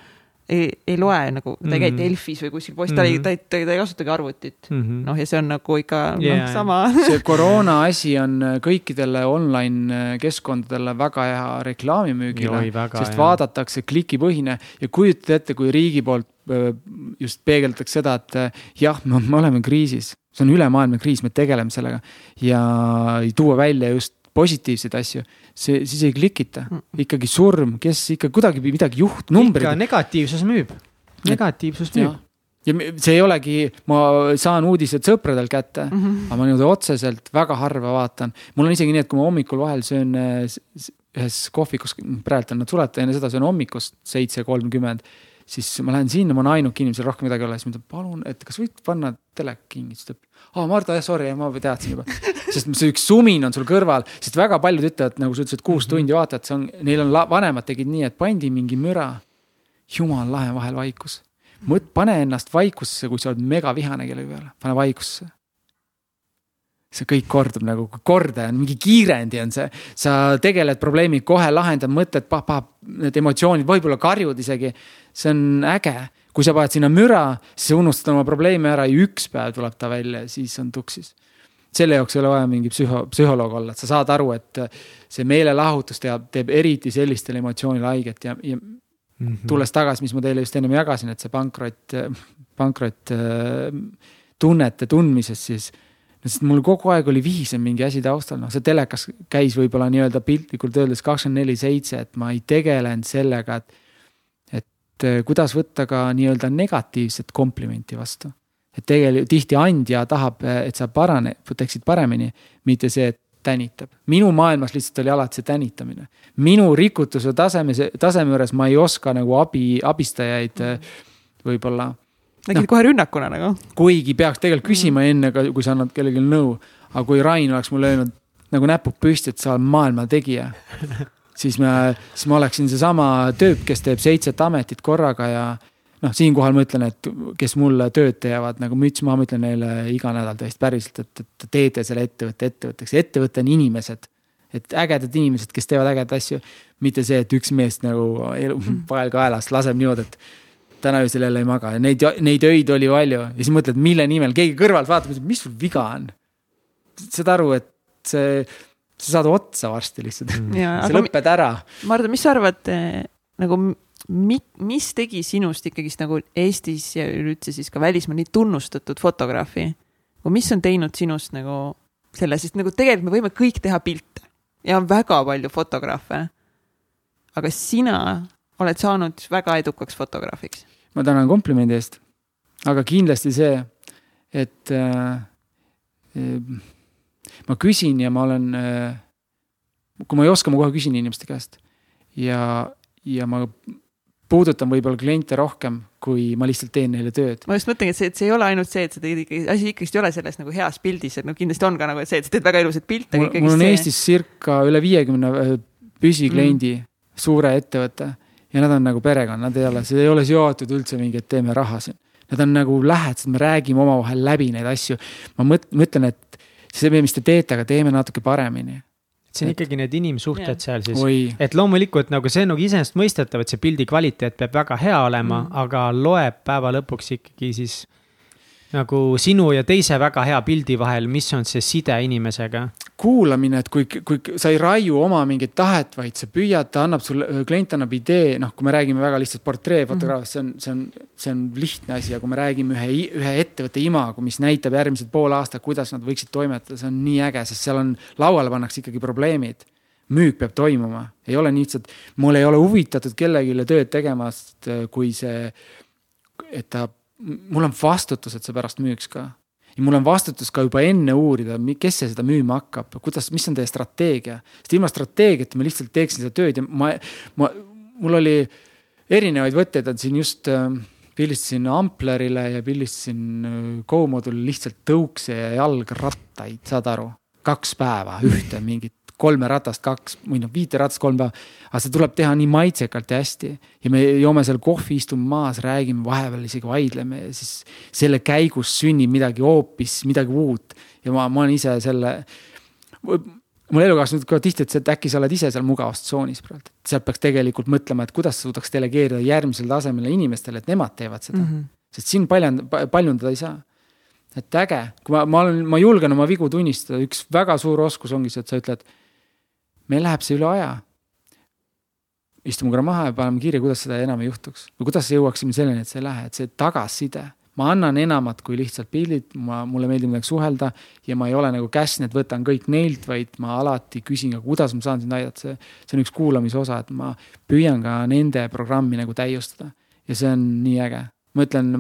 S2: ei, ei loe nagu, ta ei käi mm -hmm. Delfis või kuskil poes, ta ei, ta ei, ta ei kasutagi arvutit mm -hmm.. noh, ja see on nagu ikka yeah. noh, sama
S3: see koroona asi on kõikidele online keskkondadele väga hea reklaamimüügile, sest jah. vaadatakse klikipõhine ja kujutate ette, kui riigi poolt just peegeldatakse seda, et jah, me oleme kriisis, see on ülemaailmne kriis, me tegeleme sellega ja ei tuua välja just positiivseid asju, see, siis ei klikita. ikkagi surm, kes ikka kuidagi midagi juhtub, numbrid. ikka
S1: negatiivsus müüb, negatiivsus müüb
S3: ja see ei olegi, ma saan uudised sõpradelt kätte mm, -hmm. aga ma niimoodi otseselt väga harva vaatan. mul on isegi nii, et kui ma hommikul vahel söön eh, ühes kohvikus, praegu on nad suletud, enne seda söön hommikust seitse kolmkümmend siis ma lähen sinna, ma olen ainuke inimene, seal rohkem midagi ei ole, siis ma ütlen, palun, et kas võid panna telek kinni, siis ta ütleb. Aa, Mardu, jah, sorry, ma teadsin juba. sest see üks sumin on sul kõrval, sest väga paljud ütlevad, nagu sa ütlesid, kuus -hmm. tundi vaatad, see on, neil on, vanemad tegid nii, et pandi mingi müra. jumal lahe, vahel vaikus. mõt-, pane ennast vaikusse, kui sa oled megavihane kellegi peale, pane vaikusse see kõik kordub nagu kordaja on, mingi kiirendi on see. sa tegeled probleemiga, kohe lahendad mõtted, need emotsioonid, võib-olla karjud isegi see on äge, kui sa paned sinna müra, siis sa unustad oma probleeme ära ja üks päev tuleb ta välja ja siis on tuksis. selle jaoks ei ole vaja mingi psühho, psühholoog olla, et sa saad aru, et see meelelahutus teab, teeb eriti sellistele emotsioonile haiget ja, ja mm -hmm. tulles tagasi, mis ma teile just ennem jagasin, et see pankrot, pankrot tunnete tundmisest, siis sest mul kogu aeg oli vihisev mingi asi taustal, noh, see telekas käis võib-olla nii-öelda piltlikult öeldes kakskümmend neli seitse, et ma ei tegelenud sellega, et. Eh, kuidas võtta ka nii-öelda negatiivset komplimenti vastu. et tegelikult tihti andja tahab, et sa parane, teeksid paremini, mitte see, et tänitab. minu maailmas lihtsalt oli alati see tänitamine. minu rikutuse taseme, taseme juures ma ei oska nagu abi, abistajaid eh, võib-olla
S2: nägid no, kohe rünnakuna nagu.
S3: kuigi peaks tegelikult küsima mm. enne, kui sa annad kellelegi nõu. aga kui Rain oleks mulle öelnud nagu näpud püsti, et sa oled maailma tegija siis me, siis ma oleksin seesama tüüp, kes teeb seitset ametit korraga ja noh, siinkohal ma ütlen, et kes mulle tööd teevad nagu müts maha, ma ütlen neile iga nädal täiesti päriselt, et, et teete selle ettevõtte ettevõtteks, ettevõte on inimesed. et ägedad inimesed, kes teevad ägedaid asju, mitte see, et üks mees nagu elu vahel kaelast laseb niimoodi, et täna öösel jälle ei maga. Ja neid, neid öid oli palju. Ja siis mõtled, mille nimel, keegi kõrvalt vaatab, mis sul viga on. saad aru, et see, sa saad otsa varsti lihtsalt mm., sa lõped ära.
S2: Mardu, mis sa arvad eh, nagu mi, mis tegi sinust ikkagist nagu Eestis ja üleüldse siis ka välismaal nii tunnustatud fotograafi? või mis on teinud sinust nagu selle, sest nagu tegelikult me võime kõik teha pilte ja on väga palju fotograafe. aga sina oled saanud väga edukaks fotograafiks?
S3: ma tänan komplimendi eest, aga kindlasti see, et äh, äh, ma küsin ja ma olen äh,, kui ma ei oska, ma kohe küsin inimeste käest ja, ja ma puudutan võib-olla kliente rohkem, kui ma lihtsalt teen neile tööd.
S2: ma just mõtlengi, et see, et see ei ole ainult see, et sa teed ikkagi, asi ikkagist ei ole selles nagu heas pildis, et no kindlasti on ka nagu see, et sa teed väga ilusaid pilte.
S3: mul on see... Eestis circa üle viiekümne äh, püsikliendi mm., suure ettevõtte ja nad on nagu perekond, nad ei ole, see ei ole seotud üldse mingi, et teeme raha siin. Nad on nagu lähedased, me räägime omavahel läbi neid asju. ma mõt-, mõtlen, et see, mis te teete, aga teeme natuke paremini
S1: see on ikkagi need inimsuhted seal siis, et loomulikult nagu see on nagu iseenesestmõistetav, et see pildi kvaliteet peab väga hea olema mm., aga loeb päeva lõpuks ikkagi siis nagu sinu ja teise väga hea pildi vahel, mis on see side inimesega?
S3: Kuulamine, et kui, kui sa ei raiu oma mingit tahet, vaid sa püüad, ta annab sulle, klient annab idee, noh, kui me räägime väga lihtsalt portreefotograafiast mm, -hmm. see on, see on, see on lihtne asi, aga kui me räägime ühe, ühe ettevõtte imago, mis näitab järgmised pool aastat, kuidas nad võiksid toimetada, see on nii äge, sest seal on, lauale pannakse ikkagi probleemid. Müük peab toimuma, ei ole lihtsalt, mul ei ole huvitatud kellelegi tööd tegemast, kui see, et ta, mul on vastutus, et see pärast müüks ka ja mul on vastutus ka juba enne uurida, kes see seda müüma hakkab, kuidas, mis on teie strateegia. sest ilma strateegiata ma lihtsalt teeksin seda tööd ja ma, ma, mul oli erinevaid võtteid on siin just äh, pildistasin Amplerile ja pildistasin äh, Go-moodulile lihtsalt tõukse ja jalgrattaid, saad aru? kaks päeva ühte mingit kolme ratast kaks või noh, viite ratast kolm päeva. aga seda tuleb teha nii maitsekalt ja hästi ja me joome seal kohvi, istume maas, räägime, vahepeal isegi vaidleme ja siis selle käigus sünnib midagi hoopis, midagi uut. ja ma, ma olen ise selle, mul elukaaslane ütleb ka tihti, et äkki sa oled ise seal mugavustsoonis praegu. sealt peaks tegelikult mõtlema, et kuidas sa suudaks delegeerida järgmisele tasemele inimestele, et nemad teevad seda mm. -hmm. sest siin paljand-, paljundada ei saa et äge, kui ma, ma olen, ma julgen oma vigu tunnistada, üks väga suur oskus ongi see, et sa ütled meil läheb see üle aja. istume korra maha ja paneme kirja, kuidas seda enam ei juhtuks või kuidas jõuaksime selleni, et see ei lähe, et see tagasiside. ma annan enamat kui lihtsalt pildid, ma, mulle meeldib nendega suhelda ja ma ei ole nagu käsn, et võtan kõik neilt, vaid ma alati küsin ka, kuidas ma saan sind aidata, see, see on üks kuulamise osa, et ma püüan ka nende programmi nagu täiustada ja see on nii äge. ma ütlen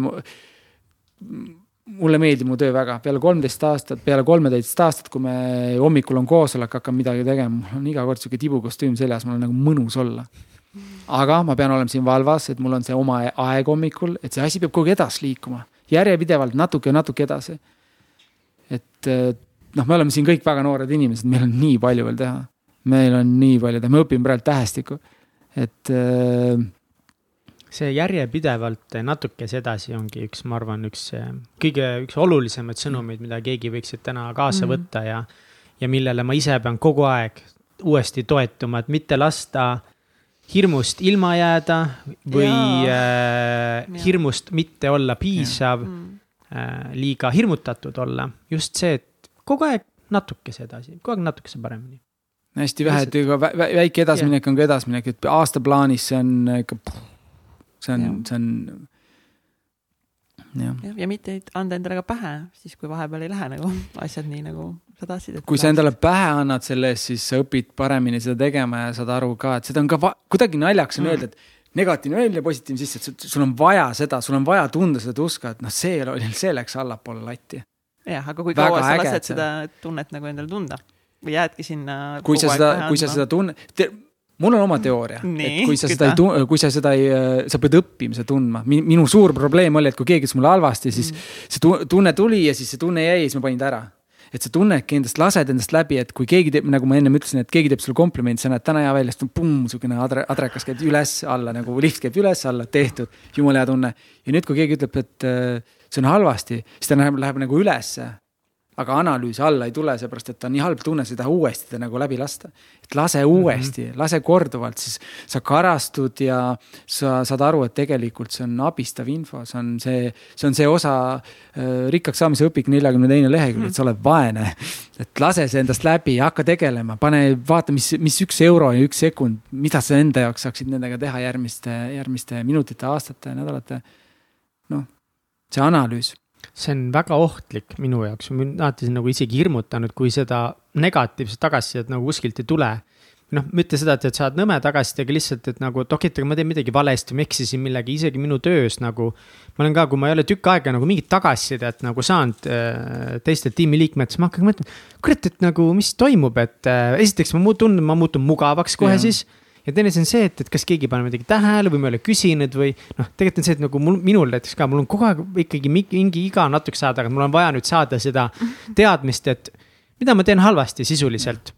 S3: mulle meeldib mu töö väga, peale kolmteist aastat, peale kolmeteist aastat, kui me hommikul on koosolek, hakkame midagi tegema, mul on iga kord sihuke tibukostüüm seljas, mul on nagu mõnus olla. aga ma pean olema siin valvas, et mul on see oma aeg hommikul, et see asi peab kogu aeg edasi liikuma, järjepidevalt natuke, natuke edasi. et noh, me oleme siin kõik väga noored inimesed, meil on nii palju veel teha. meil on nii palju teha, me õpime praegu tähestikku, et äh,
S1: see järjepidevalt natukese edasi ongi üks, ma arvan, üks kõige, üks olulisemaid sõnumeid, mida keegi võiks täna kaasa mm. võtta ja, ja millele ma ise pean kogu aeg uuesti toetuma, et mitte lasta hirmust ilma jääda või
S2: Jaa.
S1: äh, hirmust mitte olla piisav, äh, liiga hirmutatud olla. just see, et kogu aeg natukese edasi, kogu aeg natukese paremini.
S3: hästi vähe, et ega vä- vä- väike edasiminek on ka edasiminek, et aasta plaanis see on ikka, see on see on. jah,
S2: ja, ja mitte anda endale ka pähe, siis kui vahepeal ei lähe nagu asjad nii, nagu sa tahtsid.
S3: kui sa endale pähe annad selle eest, siis sa õpid paremini seda tegema ja saad aru ka, et seda on ka kuidagi naljakas on
S2: Mm.
S3: öelda, et negatiivne välja, positiivne sisse, et sul- on vaja seda, sul on vaja tunda seda tuska, et noh, see oli, see läks allapoole latti.
S2: jah, aga kui kaua sa lased seda tunnet nagu endale tunda või jäädki sinna.
S3: kui sa seda, kui sa seda tunned, mul on oma teooria,
S2: Nii,
S3: et kui sa
S2: küta.
S3: seda ei tunne, kui sa seda ei, sa pead õppima seda tundma. minu suur probleem oli, et kui keegi ütles mulle halvasti, siis
S2: Mm.
S3: see tu- tunne tuli ja siis see tunne jäi ja siis ma panin ta ära. et sa tunnedki endast, lased endast läbi, et kui keegi teeb, nagu ma ennem ütlesin, et keegi teeb sulle komplimendi, sa näed täna hea välja, siis pumm, niisugune adre-, adrekas käib üles-alla nagu lift käib üles-alla, tehtud, jumala hea tunne. ja nüüd, kui keegi ütleb, et äh, see on halvasti, siis ta läheb, läheb nagu ülesse. Aga analüüsi alla ei tule, seepärast et ta on nii halb tunne, sa ei taha uuesti ta nagu läbi lasta. et lase uuesti mm, -hmm. lase korduvalt, siis sa karastud ja sa saad aru, et tegelikult see on abistav info, see on see, see on see osa äh, rikkaks saamise õpik neljakümne teine lehekülg, et sa oled vaene. et lase see endast läbi, hakka tegelema, pane, vaata, mis, mis üks euro ja üks sekund, mida sa enda jaoks saaksid nendega teha järgmiste, järgmiste minutite, aastate, nädalate. noh, see analüüs
S1: see on väga ohtlik minu jaoks, mind alati see on nagu isegi hirmutanud, kui seda negatiivset tagasisidet nagu kuskilt ei tule. noh, mitte seda, et, et saad nõme tagasisidet, aga lihtsalt, et nagu, et okei, et aga ma teen midagi valesti, ma eksisin millegi, isegi minu töös nagu. ma olen ka, kui ma ei ole tükk aega nagu mingit tagasisidet nagu saanud äh, teistelt tiimiliikmetelt, siis ma hakkan mõtlema, kurat, et nagu, mis toimub, et äh, esiteks ma muutun, ma muutun mugavaks kohe
S3: Jaa.
S1: siis ja teine asi on see, et, et kas keegi paneb midagi tähele või ma ei ole küsinud või noh, tegelikult on see, et nagu mul, minul näiteks ka, mul on kogu aeg ikkagi mingi, iga natukese aja tagant, mul on vaja nüüd saada seda teadmist, et mida ma teen halvasti sisuliselt.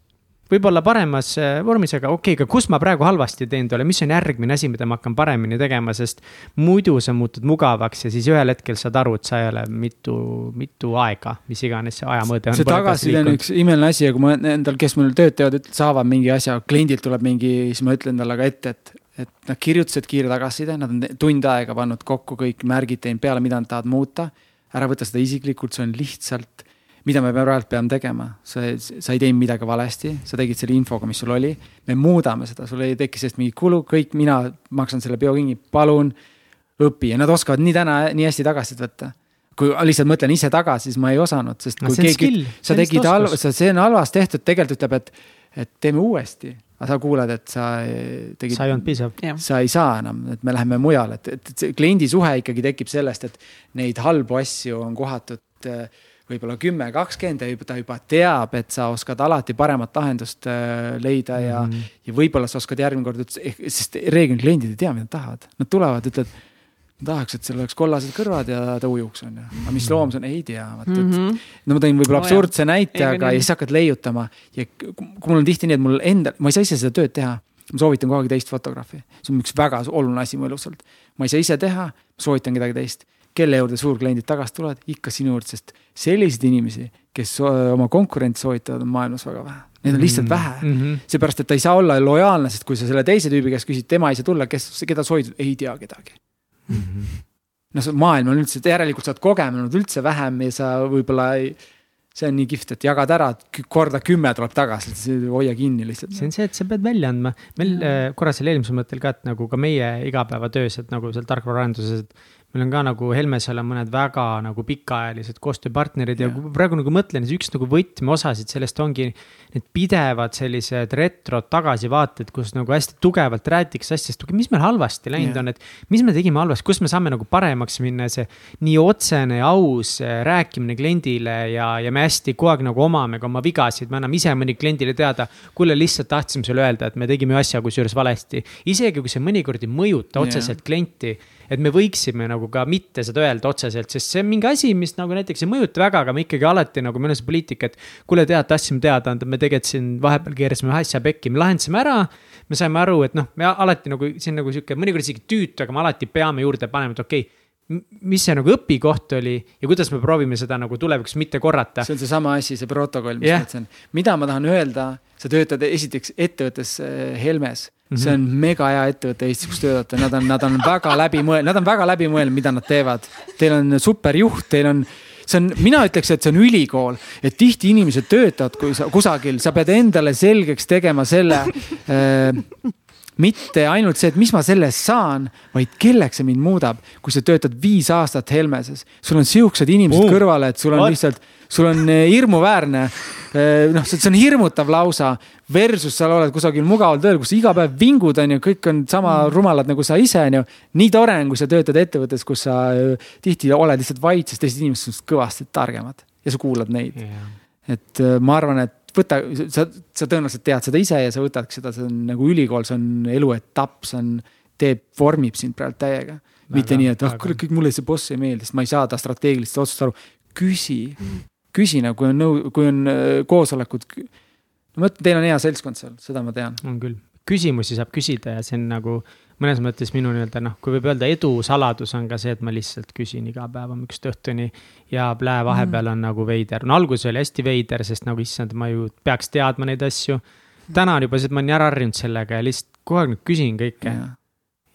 S1: Võib-olla paremas äh, vormis, aga okei okay,, aga kus ma praegu halvasti teen talle, mis on järgmine asi, mida ma hakkan paremini tegema, sest muidu sa muutud mugavaks ja siis ühel hetkel saad aru, et sa ei ole mitu, mitu aega, mis iganes see ajamõõde on.
S3: see tagasiside on üks imeline asi ja kui ma endal, kes mul tööd teevad, saavad mingi asja, kliendilt tuleb mingi, siis ma ütlen talle ka ette, et, et nad kirjutasid kiire tagasiside, nad on tund aega pannud kokku kõik märgid teinud peale, mida nad tahavad muuta. ära võta seda isiklikult, see on lihtsalt, mida me praegu peame tegema, sa, sa ei teinud midagi valesti, sa tegid selle infoga, mis sul oli. me muudame seda, sul ei teki sellest mingit kulu, kõik, mina maksan selle peo kinni, palun õpi ja nad oskavad nii täna nii hästi tagasisidet võtta kui lihtsalt mõtlen ise tagasi, siis ma ei osanud, sest
S1: No
S3: kui keegi sa tegid halva, see on halvasti tehtud, tegelikult ütleb, et, et teeme uuesti. aga sa kuuled, et sa eh, tegid
S1: sa ei olnud piisav.
S3: sa ei saa enam, et me läheme mujale, et, et see kliendi suhe ikkagi tekib sellest, et neid halbu asju on kohatud äh, võib-olla kümme, kakskümmend ja ta juba teab, et sa oskad alati paremat lahendust äh, leida ja mm,
S1: Mhm.
S3: -hmm. ja võib-olla sa oskad järgmine kord üldse, sest reeglina kliendid ei tea, mida nad tahavad, nad tulevad, ütlevad. tahaks, et sul oleks kollased kõrvad ja ta ujuks, onju, aga mis loom see on, ei tea, vaata, et
S2: Mhm.
S3: no ma tõin võib-olla absurdse näite,
S2: Ei,
S3: aga ja siis hakkad leiutama ja kui mul on tihti nii, et mul endal, ma ei saa ise seda tööd teha. ma soovitan kogu aeg teist fotograafi, see on üks väga oluline asi mu elus olnud. ma ei saa ise teha, soovitan kedagi teist, kelle juurde suurkliendid tagasi tulevad, ikka sinu juurde, sest selliseid inimesi, kes öö, oma konkurente soovitavad, on maailmas väga vähe. Neid on lihtsalt vähe.
S1: -hmm.
S3: seepärast, et ta ei saa olla lojaalne, sest kui sa selle teise tüübi käest küsid, tema ei saa tulla, kes, keda soovitad, ei tea kedagi no see maailm on üldse, järelikult sa oled kogenud üldse vähem ja sa võib-olla ei, see on nii kihvt, et jagad ära, korda kümme tuleb tagasi, hoia kinni lihtsalt.
S1: see on see, et sa pead välja andma. meil äh, korra selle eelmisel mõttel ka, et nagu ka meie igapäevatöös, et nagu seal tarkvaraarenduses, et meil on ka nagu Helmesel on mõned väga nagu pikaajalised koostööpartnerid ja, ja kui praegu nagu mõtlen, siis üks nagu võtmeosasid sellest ongi need pidevad sellised retrod tagasivaated, kus nagu hästi tugevalt räägitakse asjast, mis meil halvasti läinud
S3: Jah.
S1: on, et mis me tegime halvasti, kus me saame nagu paremaks minna, see nii otsene ja aus äh, rääkimine kliendile ja, ja me hästi kogu aeg nagu omame ka oma vigasid, me anname ise mõni kliendile teada. kuule, lihtsalt tahtsime sulle öelda, et me tegime asja kusjuures valesti. isegi kui see mõnikord ei mõjuta otseselt klienti, et me võiksime nagu ka mitte seda öelda otseselt, sest see on mingi asi, mis nagu näiteks ei mõjuta väga, aga me ikkagi alati nagu meil on see poliitika, et kuule, tead, tahtsime teada anda, me tegelikult siin vahepeal keerasime ühe asja pekki, me lahendasime ära. me saime aru, et noh, me alati nagu see on nagu sihuke mõnikord isegi tüütu, aga me alati peame juurde panema, et okei okay, mis see nagu õpikoht oli ja kuidas me proovime seda nagu tulevikus mitte korrata.
S3: see on seesama asi, see protokoll, mis
S1: Jah.
S3: ma ütlesin, mida ma tahan öelda, sa töötad esiteks ettevõttes äh, Helmes, see on mega hea ettevõte Eestis, kus töötada, nad on, nad on väga läbimõelnud, nad on väga läbimõelnud, mida nad teevad. Teil on super juht, teil on, see on, mina ütleks, et see on ülikool, et tihti inimesed töötavad kui sa kusagil, sa pead endale selgeks tegema selle äh, mitte ainult see, et mis ma selle eest saan, vaid kelleks see mind muudab. kui sa töötad viis aastat Helmeses, sul on siuksed inimesed uh, kõrvale, et sul on What? lihtsalt, sul on eh, hirmuväärne. Eh, noh, see on hirmutav lausa versus sa oled kusagil mugaval tööl, kus iga päev vingud on ju, kõik on sama mm. rumalad nagu sa ise on ju. nii tore on, kui sa töötad ettevõttes, kus sa eh, tihti oled lihtsalt vait, sest teised inimesed on sinust kõvasti targemad ja sa kuulad neid yeah.. et ma arvan, et võta, sa, sa tõenäoliselt tead seda ise ja sa võtadki seda, see on nagu ülikool, see on eluetapp, see on, teeb, vormib sind praegu täiega. mitte nii, et ah kuule, kõik mulle see boss ei meeldi, sest ma ei saa ta strateegilist otsust aru. küsi, küsi nagu, kui on nõu-, kui on äh, koosolekud. ma ütlen, teil on hea seltskond seal, seda ma tean.
S1: on küll, küsimusi saab küsida ja see on nagu mõnes mõttes minu nii-öelda noh, kui võib öelda edu saladus on ka see, et ma lihtsalt küsin iga päev hommikust õhtuni. ja plää vahepeal mm. on nagu veider, no alguses oli hästi veider, sest nagu issand, ma ju peaks teadma neid asju. täna on juba see, et ma olen ära harjunud sellega ja lihtsalt kogu aeg nüüd küsin kõike.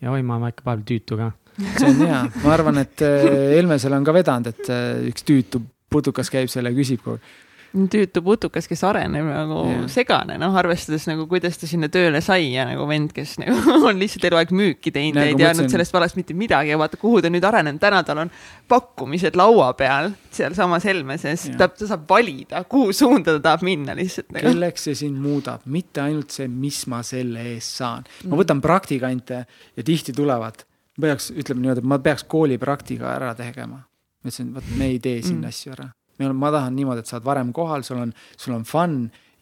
S1: ja oi, ma olen ikka vahepeal tüütu ka.
S3: see on hea, ma arvan, et äh, Helmesel on ka vedanud, et äh, üks tüütu putukas käib selle ja küsib kogu aeg
S2: tüütu putukas, kes areneb nagu yeah. segane, noh, arvestades nagu, kuidas ta sinna tööle sai ja nagu vend, kes nagu on lihtsalt eluaeg müüki teinud ja ei teadnud sellest valest mitte midagi ja vaata, kuhu ta nüüd arenenud, täna tal on pakkumised laua peal sealsamas Helmeses yeah., ta, ta saab valida, kuhu suunda ta tahab minna lihtsalt
S3: nagu.. kelleks see sind muudab, mitte ainult see, mis ma selle eest saan. ma võtan praktikante ja tihti tulevad, peaks, ütleme niimoodi, ma peaks koolipraktika ära tegema. Ma ütlesin, vot me ei tee siin mm. asju ära me oleme, ma tahan niimoodi, et sa oled varem kohal, sul on, sul on fun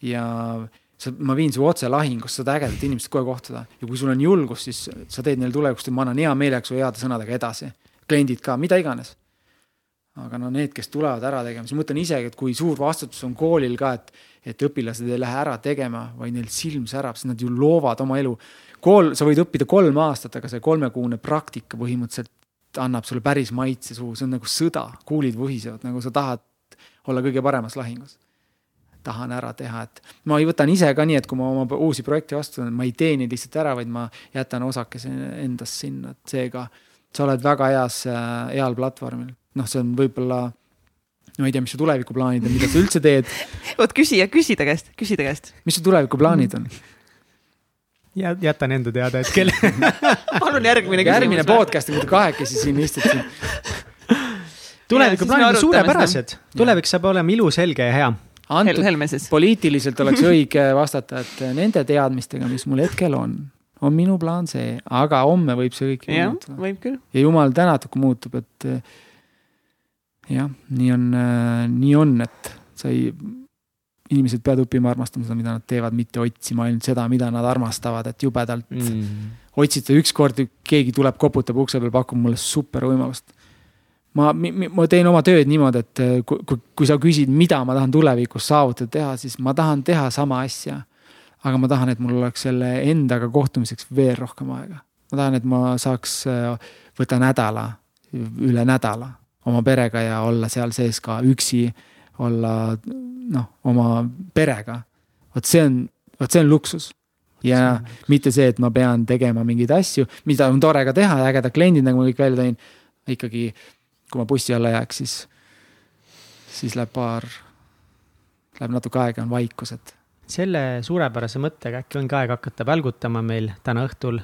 S3: ja sa, ma viin su otse lahingusse, saad ägedat inimest kohe kohtada ja kui sul on julgust, siis sa teed neile tulevikust ja ma annan hea meelega su heade sõnadega edasi. kliendid ka, mida iganes. aga no need, kes tulevad ära tegema, siis ma mõtlen isegi, et kui suur vastutus on koolil ka, et, et õpilased ei lähe ära tegema, vaid neil silm särab, sest nad ju loovad oma elu. kool, sa võid õppida kolm aastat, aga see kolmekuune praktika põhimõtteliselt annab sulle päris maitse suhu, see on nagu sõda, kuulid vuhisevad, nagu sa tahad olla kõige paremas lahingus. tahan ära teha, et ma võtan ise ka nii, et kui ma oma uusi projekte vastu võtan, ma ei tee neid lihtsalt ära, vaid ma jätan osakese endast sinna, et seega sa oled väga heas, äh, heal platvormil. noh, see on võib-olla ma ei tea, mis su tulevikuplaanid on, mida sa üldse teed.
S2: vot küsija, küsi ta käest, küsi ta käest.
S3: mis su tulevikuplaanid on?
S1: ja jätan enda teada hetkel
S2: palun järgmine küsimus.
S3: järgmine podcast, kui te kahekesi siin istute
S1: tulevikuplaanid on suurepärased, tulevik saab olema ilus, helge ja hea.
S3: antud Hel poliitiliselt oleks õige vastata, et nende teadmistega, mis mul hetkel on, on minu plaan see, aga homme võib see kõik
S2: muutuda. võib küll.
S3: ja jumal tänatud, kui muutub, et jah, nii on, nii on, et sa ei, inimesed peavad õppima armastama seda, mida nad teevad, mitte otsima ainult seda, mida nad armastavad, et jubedalt mm. otsida ükskord, keegi tuleb, koputab ukse peal, pakub mulle super võimalust ma, ma teen oma tööd niimoodi, et kui, kui, kui sa küsid, mida ma tahan tulevikus saavutada, teha, siis ma tahan teha sama asja. aga ma tahan, et mul oleks selle endaga kohtumiseks veel rohkem aega. ma tahan, et ma saaks äh, võtta nädala, üle nädala oma perega ja olla seal sees ka üksi, olla noh, oma perega. vot see on, vot see on luksus ja mitte see, et ma pean tegema mingeid asju, mida on tore ka teha, ägedad kliendid, nagu ma kõik välja tõin. ikkagi kui ma bussi alla jääks, siis, siis läheb paar, läheb natuke aega, on vaikus, et.
S1: selle suurepärase mõttega äkki ongi aeg hakata välgutama meil täna õhtul.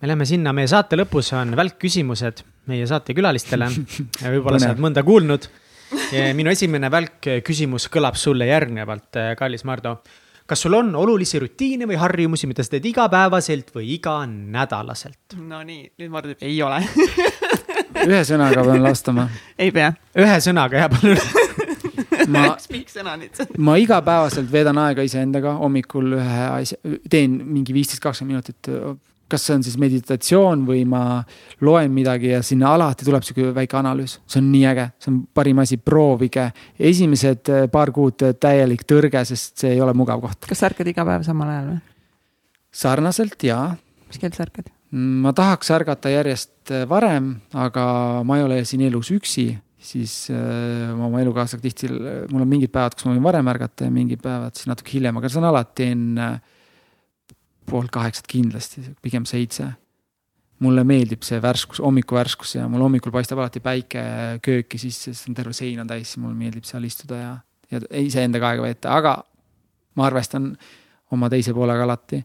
S1: me läheme sinna, meie saate lõpus on välkküsimused meie saatekülalistele ja võib-olla sa oled mõnda kuulnud. minu esimene välkküsimus kõlab sulle järgnevalt, kallis Mardu kas sul on olulisi rutiine või harjumusi, mida sa teed igapäevaselt või iganädalaselt?
S2: Nonii, nüüd Mart ütleb ei ole
S3: ühe sõnaga pean vastama.
S2: ei pea.
S1: ühe sõnaga, jah, palun
S2: ma,
S3: ma igapäevaselt veedan aega iseendaga, hommikul ühe asja, teen mingi viisteist, kakskümmend minutit. Kas see on siis meditatsioon või ma loen midagi ja sinna alati tuleb sihuke väike analüüs, see on nii äge, see on parim asi, proovige. esimesed eh, paar kuud täielik tõrge, sest see ei ole mugav koht.
S2: kas sa ärkad iga päev samal ajal või?
S3: sarnaselt jaa.
S2: mis kell sa ärkad?
S3: ma tahaks ärgata järjest äh, varem, aga ma ei ole siin elus üksi, siis äh, oma elukaaslasega tihti, mul on mingid päevad, kus ma võin varem ärgata ja mingid päevad siis natuke hiljem, aga see on alati enne pool kaheksat kindlasti, pigem seitse. mulle meeldib see värskus, hommikuvärskus ja mul hommikul paistab alati päike kööki sisse, sest on terve sein on täis, mulle meeldib seal istuda ja, ja iseendaga aega veeta, aga ma arvestan oma teise poolega alati.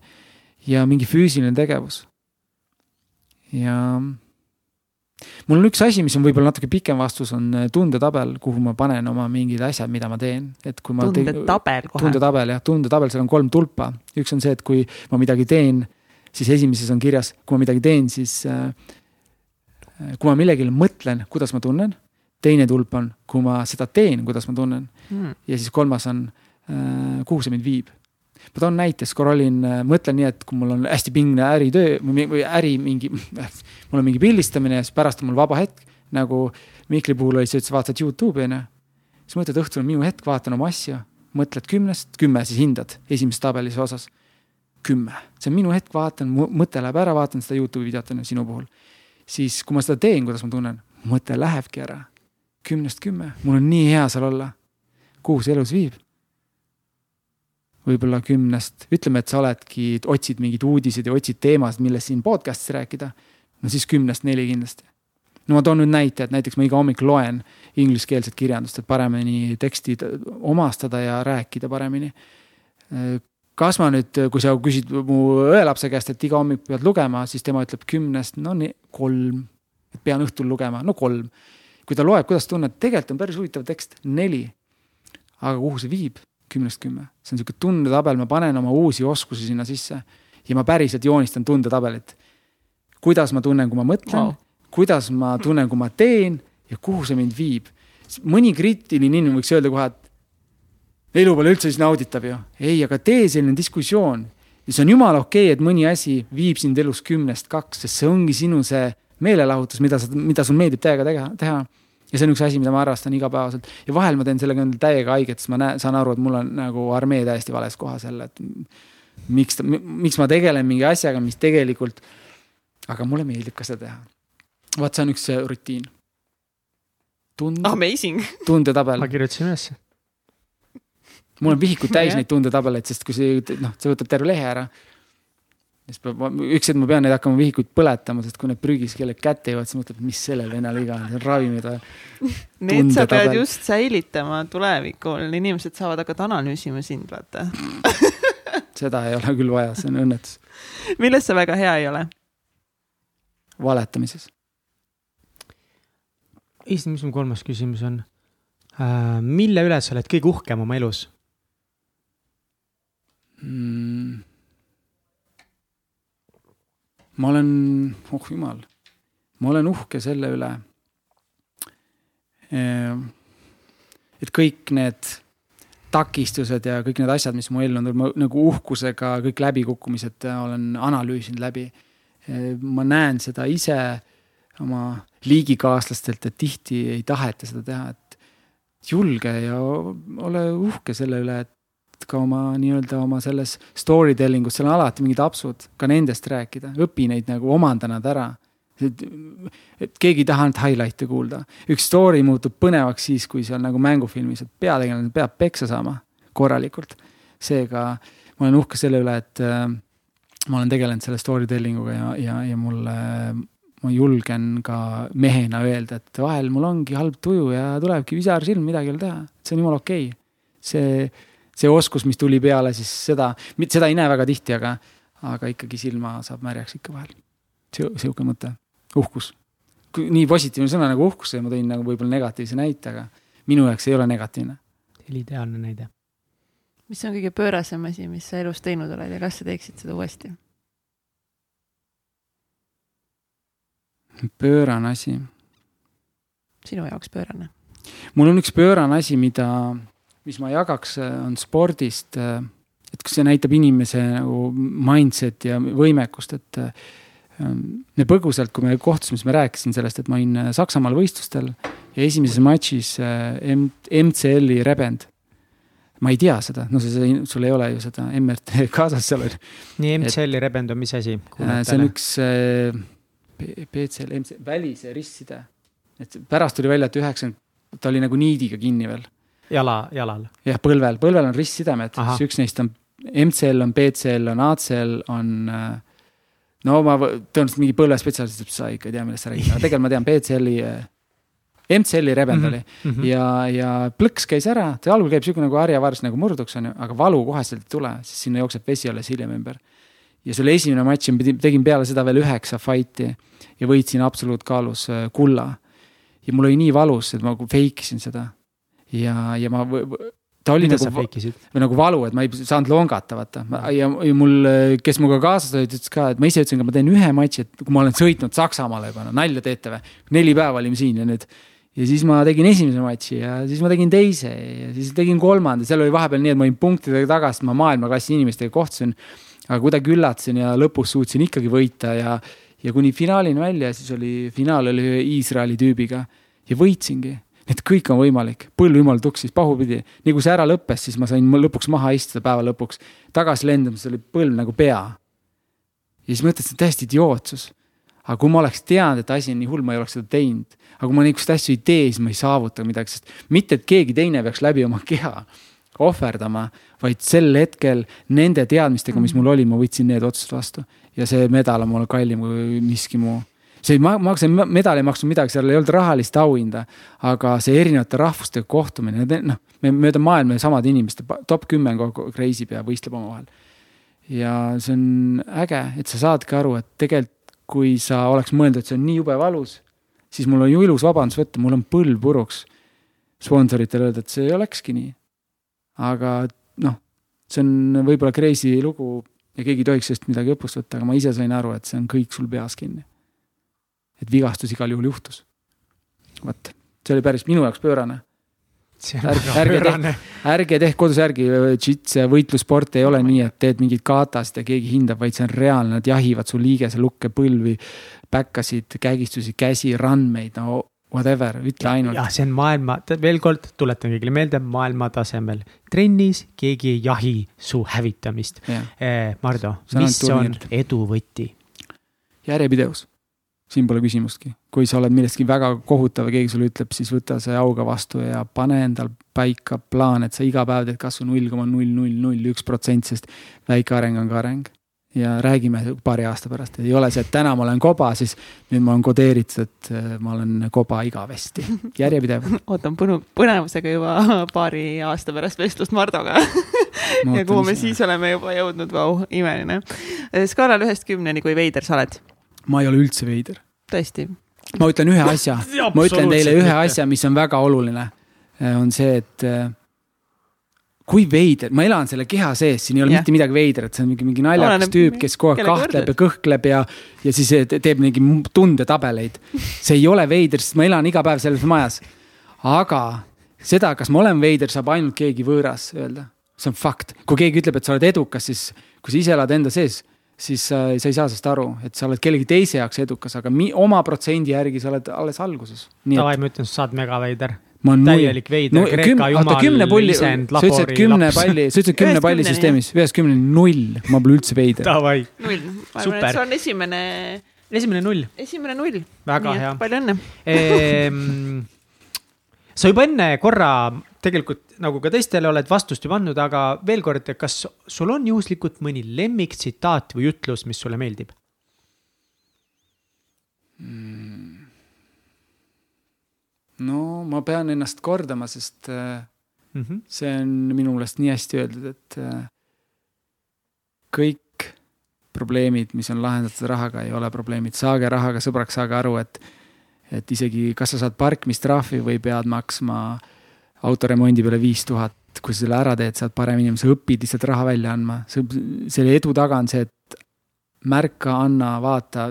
S3: ja mingi füüsiline tegevus. ja mul on üks asi, mis on võib-olla natuke pikem vastus, on äh, tundetabel, kuhu ma panen oma mingid asjad, mida ma teen, et kui ma.
S2: tundetabel
S3: kohe. tundetabel jah, tundetabel, seal on kolm tulpa, üks on see, et kui ma midagi teen, siis esimeses on kirjas, kui ma midagi teen, siis äh, kui ma millegile mõtlen, kuidas ma tunnen. teine tulp on, kui ma seda teen, kuidas ma tunnen hmm.. ja siis kolmas on, äh, kuhu see mind viib ma toon näite, siis korra olin, mõtlen nii, et kui mul on hästi pingne äritöö või äri mingi, mul on mingi pildistamine ja siis pärast on mul vaba hetk. nagu Mihkli puhul oli see, et sa vaatad Youtube'i on ju. siis mõtled, õhtul on minu hetk, vaatan oma asju, mõtled kümnest, kümme siis hindad esimeses tabelis osas. kümme, see on minu hetk, vaatan, mõte läheb ära, vaatan seda Youtube'i videot on ju sinu puhul. siis, kui ma seda teen, kuidas ma tunnen, mõte lähebki ära. kümnest kümme, mul on nii hea seal olla. kuhu see elus viib? Võib-olla kümnest, ütleme, et sa oledki, otsid mingeid uudiseid ja otsid teemasid, millest siin podcast'is rääkida. no siis kümnest neli kindlasti. no ma toon nüüd näite, et näiteks ma iga hommik loen ingliskeelset kirjandust, et paremini teksti omastada ja rääkida paremini. kas ma nüüd, kui sa küsid mu õelapse käest, et iga hommik pead lugema, siis tema ütleb kümnest, no nii, kolm. et pean õhtul lugema, no kolm. kui ta loeb, kuidas tunned, tegelikult on päris huvitav tekst, neli. aga kuhu see viib? Kümnest kümme, see on sihuke tundetabel, ma panen oma uusi oskusi sinna sisse ja ma päriselt joonistan tundetabelit. kuidas ma tunnen, kui ma mõtlen wow., kuidas ma tunnen, kui ma teen ja kuhu see mind viib. mõni kriitiline inimene võiks öelda kohe, et elu pole üldse siis nauditav ju. ei, aga tee selline diskussioon ja see on jumala okei okay,, et mõni asi viib sind elus kümnest kaks, sest see ongi sinu see meelelahutus, mida sa, mida sul meeldib täiega teha, teha ja see on üks asi, mida ma harrastan igapäevaselt ja vahel ma teen sellega endale täiega haiget, sest ma näen, saan aru, et mul on nagu armee täiesti vales kohas jälle, et miks, miks ma tegelen mingi asjaga, mis tegelikult, aga mulle meeldib ka seda teha. vaat see on üks rutiin.
S2: tund-. Amazing.
S3: tundetabel.
S1: ma kirjutasin ülesse.
S3: mul on vihikud täis neid tundetabeleid, sest kui see, noh, see võtab terve lehe ära siis peab, üks hetk ma pean neid hakkama vihikuid põletama, sest kui need prügis kellelegi kätte jõuavad, siis mõtled, mis sellel venel viga on, see on ravimid või?
S2: Need sa pead just säilitama tulevikul, inimesed saavad hakata analüüsima sind, vaata
S3: seda ei ole küll vaja, see on õnnetus.
S2: milles sa väga hea ei ole?
S3: valetamises.
S1: issand, mis mu kolmas küsimus on äh,? mille üle sa oled kõige uhkem oma elus
S3: mm.? Ma olen, oh jumal, ma olen uhke selle üle. Ehm, et kõik need takistused ja kõik need asjad, mis mu ellu on tulnud, ma nagu uhkusega kõik läbikukkumised olen analüüsinud läbi. Ehm, ma näen seda ise oma liigikaaslastelt, et tihti ei taheta seda teha, et julge ja ole uhke selle üle, et ka oma nii-öelda oma selles story telling us, seal on alati mingid apsud, ka nendest rääkida, õpi neid nagu, omanda nad ära. et, et keegi ei taha ainult highlight'e kuulda, üks story muutub põnevaks siis, kui seal nagu mängufilmis, et peategelane peab peksa saama korralikult. seega ma olen uhke selle üle, et äh, ma olen tegelenud selle story telling uga ja, ja, ja mulle äh, ma julgen ka mehena öelda, et vahel mul ongi halb tuju ja tulebki pisarsilm, midagi ei ole teha, see on jumala okei okay.. see see oskus, mis tuli peale, siis seda, seda ei näe väga tihti, aga, aga ikkagi silma saab märjaks ikka vahel. sihuke mõte, uhkus. nii positiivne sõna nagu uhkus, ma tõin nagu võib-olla negatiivse näite, aga minu jaoks ei ole negatiivne.
S1: see oli ideaalne näide.
S2: mis on kõige pöörasem asi, mis sa elus teinud oled ja kas sa teeksid seda uuesti?
S3: pöörane asi.
S2: sinu jaoks pöörane?
S3: mul on üks pöörane asi, mida mis ma jagaks, äh, on spordist. Äh, et kas see näitab inimese nagu mindset ja võimekust, et äh, me põgusalt, kui me kohtusime, siis ma rääkisin sellest, et ma olin Saksamaal võistlustel ja esimeses matšis M-, MCL-i rebend ma ei tea seda, no see, sul ei ole ju seda MRT kaasas seal on.
S1: nii, MCL-i rebend on mis asi?
S3: see on üks BCL, MC, välise ristside. et pärast tuli välja, et üheksakümmend, ta oli nagu niidiga kinni veel
S1: jala, jalal?
S3: jah, põlvel, põlvel on ristsidemed, siis üks neist on MCL on, BCL on, ACL on äh, no ma tõenäoliselt mingi põlvespetsialist ütleb, sa ikka ei tea, millest sa räägid, aga tegelikult ma tean BCL-i, MCL-i rebend oli
S1: mm. -hmm.
S3: ja, ja plõks käis ära, ta algul käib sihuke nagu harjavars nagu murduks onju, aga valu koheselt ei tule, sest sinna jookseb vesi alles hiljem ümber. ja see oli esimene matš, tegin peale seda veel üheksa fight'i ja võitsin absoluutkaalus äh, kulla. ja mul oli nii valus, et ma fake isin seda ja, ja ma, ta oli
S1: mida
S3: nagu, või nagu valu, et ma ei saanud longata, vaata. ja, ja mul, kes minuga kaasas olid, ütles ka, et ma ise ütlesin, et ma teen ühe matši, et kui ma olen sõitnud Saksamaale juba, no nalja teete või. neli päeva olime siin ja nüüd. ja siis ma tegin esimese matši ja siis ma tegin teise ja siis tegin kolmanda, seal oli vahepeal nii, et ma olin punktidega taga, sest ma maailmaklassi inimestega kohtusin. aga kuidagi üllatasin ja lõpus suutsin ikkagi võita ja, ja kuni finaalini välja, siis oli, finaal oli Iisraeli tüübiga ja võitsingi et kõik on võimalik, põlv jumal tuksis pahupidi, nii kui see ära lõppes, siis ma sain lõpuks maha istuda päeva lõpuks, tagasi lendamas oli põlv nagu pea. ja siis mõtlesin, täiesti idiootsus. aga kui ma oleks teadnud, et asi on nii hull, ma ei oleks seda teinud. aga kui ma niisuguseid asju ei tee, siis ma ei saavuta midagi, sest mitte, et keegi teine peaks läbi oma keha ohverdama, vaid sel hetkel nende teadmistega, mis mul oli, ma võtsin need otsused vastu ja see medal on mulle kallim kui miski muu see ei ma- maksa, medal ei maksnud midagi, seal ei olnud rahalist auhinda, aga see erinevate rahvustega kohtumine, noh, me mööda maailma samade inimeste, top kümme kogu aeg reisib ja võistleb omavahel. ja see on äge, et sa saadki aru, et tegelikult kui sa oleks mõelnud, et see on nii jube valus, siis mul on ju ilus vabandus võtta, mul on põlv puruks sponsoritele öelda, et see olekski nii. aga noh, see on võib-olla crazy lugu ja keegi ei tohiks sellest midagi õppust võtta, aga ma ise sain aru, et see on kõik sul peas kinni et vigastus igal juhul juhtus. vot, see oli päris minu jaoks pöörane.
S1: on
S3: Ärge- ärge
S1: pöörane.
S3: ärge tehke kodus järgi, ja võitlussport ei ole nii, et teed mingit katasid ja keegi hindab, vaid see on reaalne, nad jahivad su liigese lukke, põlvi, päkkasid, kägistusi, käsi, randmeid, no whatever, ütle ainult.
S1: jah, see on maailma, veel kord tuletan kõigile meelde, maailma tasemel. trennis keegi ei jahi su hävitamist. Mardu,
S3: See on
S1: mis on
S3: turniir.
S1: edu võti?
S3: järjepidevus, siin pole küsimustki, kui sa oled millestki väga kohutav ja keegi sulle ütleb, siis võta see auga vastu ja pane endal paika plaan, et sa iga päev teed kasvõi null koma null null null üks protsent, sest väike areng on ka areng. ja räägime paari aasta pärast, ei ole see, et täna ma olen koba, siis nüüd ma olen kodeeritud, et äh, ma olen koba igavesti, järjepidev.
S2: ootan põnu-, põnevusega juba paari aasta pärast vestlust Mardoga ja kuhu me siis oleme juba jõudnud, vau, imeline. skaalal ühest kümneni, kui veider sa oled?
S3: Ma ei ole üldse veider,
S2: tõesti,
S3: ma ütlen ühe asja, ma ütlen teile ühe asja, mis on väga oluline. on see, et äh, kui veider, ma elan selle keha sees, siin ei ole
S2: Jah.
S3: mitte midagi veidrat, see on mingi, mingi naljakas tüüp, kes kogu aeg kahtleb ja kõhkleb ja, ja siis te- teeb mingi tundetabeleid. see ei ole veider, sest ma elan iga päev selles majas. aga seda, kas ma olen veider, saab ainult keegi võõras öelda. see on fakt, kui keegi ütleb, et sa oled edukas, siis kui sa ise elad enda sees, siis sa, sa ei saa sellest aru, et sa oled kellegi teise jaoks edukas, aga mi, oma protsendi järgi sa oled alles alguses. nii
S1: davai,
S3: et
S1: ma ütlen, sa saad megaveider. täielik veider, Kreeka
S3: oota, kümne
S1: jumal, isend,
S3: sa ütlesid
S1: labori
S3: kümne
S1: laps.
S3: palli, sa ütlesid kümne palli süsteemis, ühest kümneni null, ma pole üldse veider.
S1: davai,
S2: null. ma arvan,
S1: Super.
S2: et see on esimene,
S1: esimene null.
S2: esimene null.
S1: Väga hea.
S2: palju õnne.
S1: Sa juba enne korra tegelikult nagu ka teistele oled vastust juba andnud, aga veel kord, kas sul on juhuslikult mõni lemmiktsitaat või ütlus, mis sulle meeldib?
S3: no ma pean ennast kordama, sest
S1: Mm -hmm.
S3: see on minu meelest nii hästi öeldud, et äh, kõik probleemid, mis on lahendatud rahaga, ei ole probleemid, saage rahaga sõbraks, saage aru, et et isegi, kas sa saad parkimistrahvi või pead maksma autoremondi peale viis tuhat, kui sa selle ära teed, saad parem inimene, sa õpid lihtsalt raha välja andma, selle edu taga on see, et märka, anna, vaata.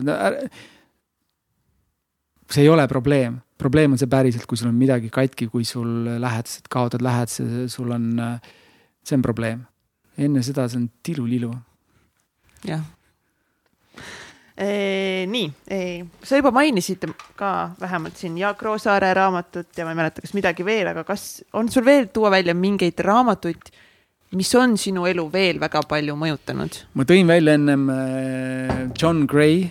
S3: see ei ole probleem, probleem on see päriselt, kui sul on midagi katki, kui sul lähedased kaotad lähedase, sul on, see on probleem. enne seda see on tilulilu.
S2: jah. nii, sa juba mainisid ka vähemalt siin Jaak Roosaare raamatut ja ma ei mäleta, kas midagi veel, aga kas on sul veel tuua välja mingeid raamatuid, mis on sinu elu veel väga palju mõjutanud?
S3: ma tõin välja ennem äh, John Gray,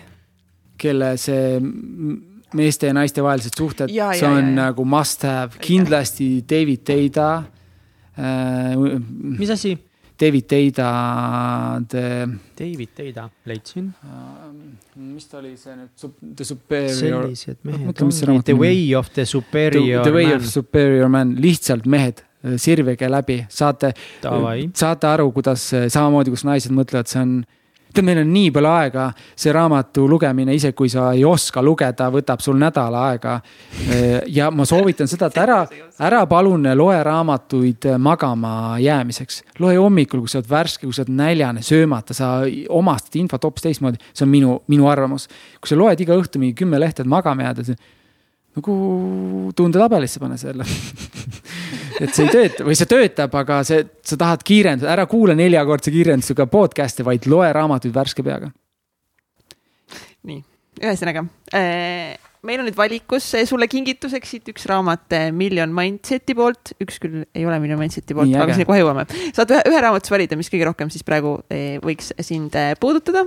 S3: kelle see meeste ja naiste vahelised suhted, see on
S2: ja, ja.
S3: nagu must have, kindlasti David Teida äh,.
S1: mis asi?
S3: David Teida The
S1: David Teida, leidsin.
S3: mis ta oli see nüüd, The Superior.
S1: sellised mehed ongi, The Way of the Superior
S3: The, the Way
S1: Man.
S3: of Superior Man, lihtsalt mehed, sirvige läbi, saate, saate aru, kuidas samamoodi, kus naised mõtlevad, see on tead, meil on nii palju aega, see raamatu lugemine, isegi kui sa ei oska lugeda, võtab sul nädal aega. ja ma soovitan seda, et ära, ära palun loe raamatuid magama jäämiseks. loe hommikul, kui sa oled värske, kui sa oled näljane, söömata, sa omastad infot hoopis teistmoodi. see on minu, minu arvamus. kui sa loed iga õhtu mingi kümme lehte, et magama jääda, nagu tundetabelisse pane selle et see ei tööta või see töötab, aga see, sa tahad kiirendada, ära kuula neljakordse kiirendusega podcast'e, vaid loe raamatuid värske peaga.
S2: nii, ühesõnaga äh, meil on nüüd valikus äh, sulle kingituseks siit üks raamat äh, Million Mindseti poolt, üks küll ei ole Million Mindseti poolt, aga sinna kohe jõuame. saad ühe, ühe raamatu valida, mis kõige rohkem siis praegu võiks sind puudutada.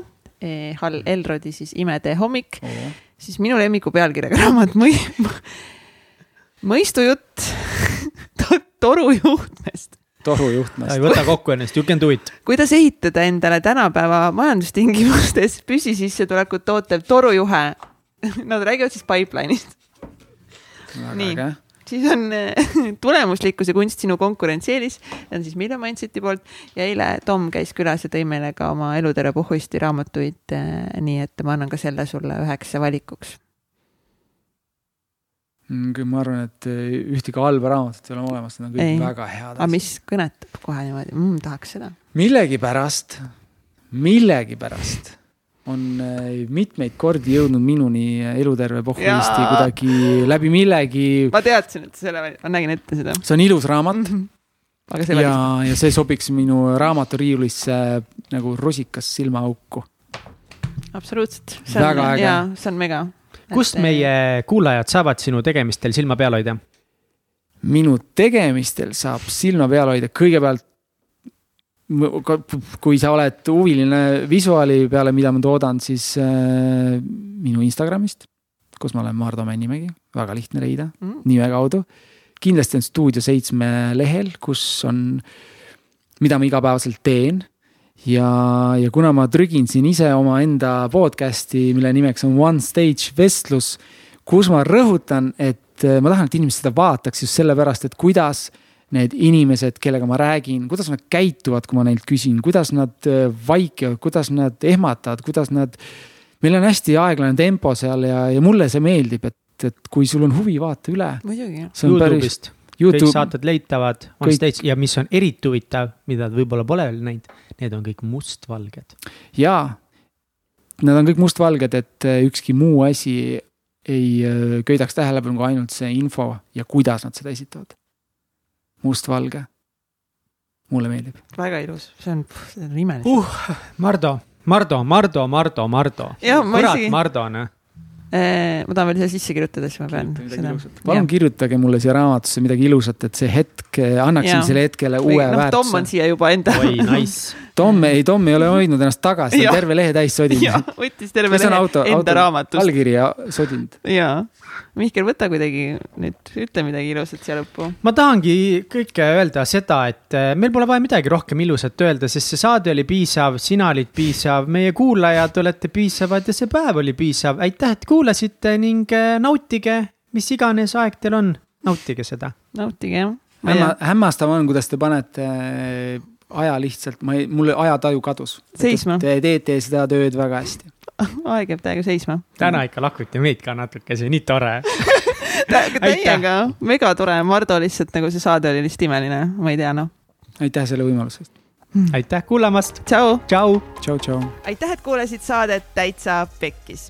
S2: Hall Elrodi siis Imetee hommik oh., siis minu lemmiku pealkirjaga raamat Mõi-, mõistujutt torujuhtmest
S3: torujuhtmest.
S1: ei võta kokku ennast, you can do it.
S2: kuidas ehitada endale tänapäeva majandustingimustes püsisissetulekut tootev torujuhe? Nad räägivad siis pipeline'ist. nii, siis on tulemuslikkuse kunst sinu konkurentsieelis, on siis Million Mindseti poolt ja eile Tom käis külas ja tõi meile ka oma Elutere Puhhuisti raamatuid. nii et ma annan ka selle sulle üheks valikuks
S3: küll ma arvan, et ühtegi halba raamatut ei ole olemas, need on kõik ei. väga head.
S2: aga mis kõnetab kohe niimoodi mm,, tahaks seda.
S3: millegipärast, millegipärast on mitmeid kordi jõudnud minuni eluterve pohhuisti kuidagi läbi millegi.
S2: ma teadsin, et selle, ma nägin ette seda.
S3: see on ilus raamat mm. -hmm.
S2: aga see
S3: ja, ja see sobiks minu raamaturiiulisse nagu rusikas silmaauku.
S2: absoluutselt.
S3: väga äge.
S2: jaa, see on mega
S1: kust et... meie kuulajad saavad sinu tegemistel silma peal hoida?
S3: minu tegemistel saab silma peal hoida kõigepealt. Kui sa oled huviline visuaali peale, mida ma toodan, siis äh, minu Instagramist, kus ma olen Maardo Männimägi, väga lihtne leida mm., nime kaudu. kindlasti on Stuudio seitsme lehel, kus on, mida ma igapäevaselt teen ja, ja kuna ma trügin siin ise omaenda podcast'i, mille nimeks on One Stage vestlus, kus ma rõhutan, et äh, ma tahan, et inimesed seda vaataks just sellepärast, et kuidas need inimesed, kellega ma räägin, kuidas nad käituvad, kui ma neilt küsin, kuidas nad äh, vaikivad, kuidas nad ehmatavad, kuidas nad. meil on hästi aeglane tempo seal ja, ja mulle see meeldib, et, et kui sul on huvi, vaata üle.
S2: muidugi.
S1: Youtube'ist YouTube... kõik saated leitavad on kõik... stage ja mis on eriti huvitav, mida võib-olla pole veel näinud, need on kõik mustvalged.
S3: jaa, nad on kõik mustvalged, et äh, ükski muu asi ei äh, köidaks tähelepanu kui ainult see info ja kuidas nad seda esitavad. Mustvalge. mulle meeldib.
S2: väga ilus, see on, see on imeline
S1: uh,. Mardo, Mardo, Mardo, Mardo, Mardo. kurat isegi..., Mardo, noh
S2: Äh, ma tahan veel siia sisse kirjutada, siis ma pean.
S3: palun kirjutage mulle siia raamatusse midagi ilusat, et see hetk, annaksin selle hetkele uue no, väärtuse.
S2: Tom on siia juba enda.
S1: oi, nice.
S3: Tom ei, Tom ei ole hoidnud ennast tagasi, ta on terve lehe täis sodinud.
S2: võttis terve lehe auto, enda auto, raamatust.
S3: allkiri ja sodinud.
S2: jaa, Mihkel, võta kuidagi nüüd, ütle midagi ilusat siia lõppu.
S1: ma tahangi kõike öelda seda, et eh, meil pole vaja midagi rohkem ilusat öelda, sest see saade oli piisav, sina olid piisav, meie kuulajad olete piisavad ja see päev oli piisav. aitäh, et kuulasite ning eh, nautige, mis iganes aeg teil on, nautige seda.
S2: nautige jah.
S3: Hämma, hämmastav on, kuidas te panete aja lihtsalt, ma ei, mul ajataju kadus.
S2: seisma.
S3: Te teete seda tööd väga hästi
S2: aeg jääb täiega seisma.
S1: täna ikka lakuti meid ka natukese, nii tore
S2: Teiega megatore, Mardo lihtsalt nagu see saade oli lihtsalt imeline, ma ei tea noh.
S3: aitäh selle võimaluse eest.
S1: aitäh kuulamast.
S2: tšau.
S1: tšau.
S3: tšau, tšau.
S2: aitäh, et kuulasid saadet Täitsa Pekkis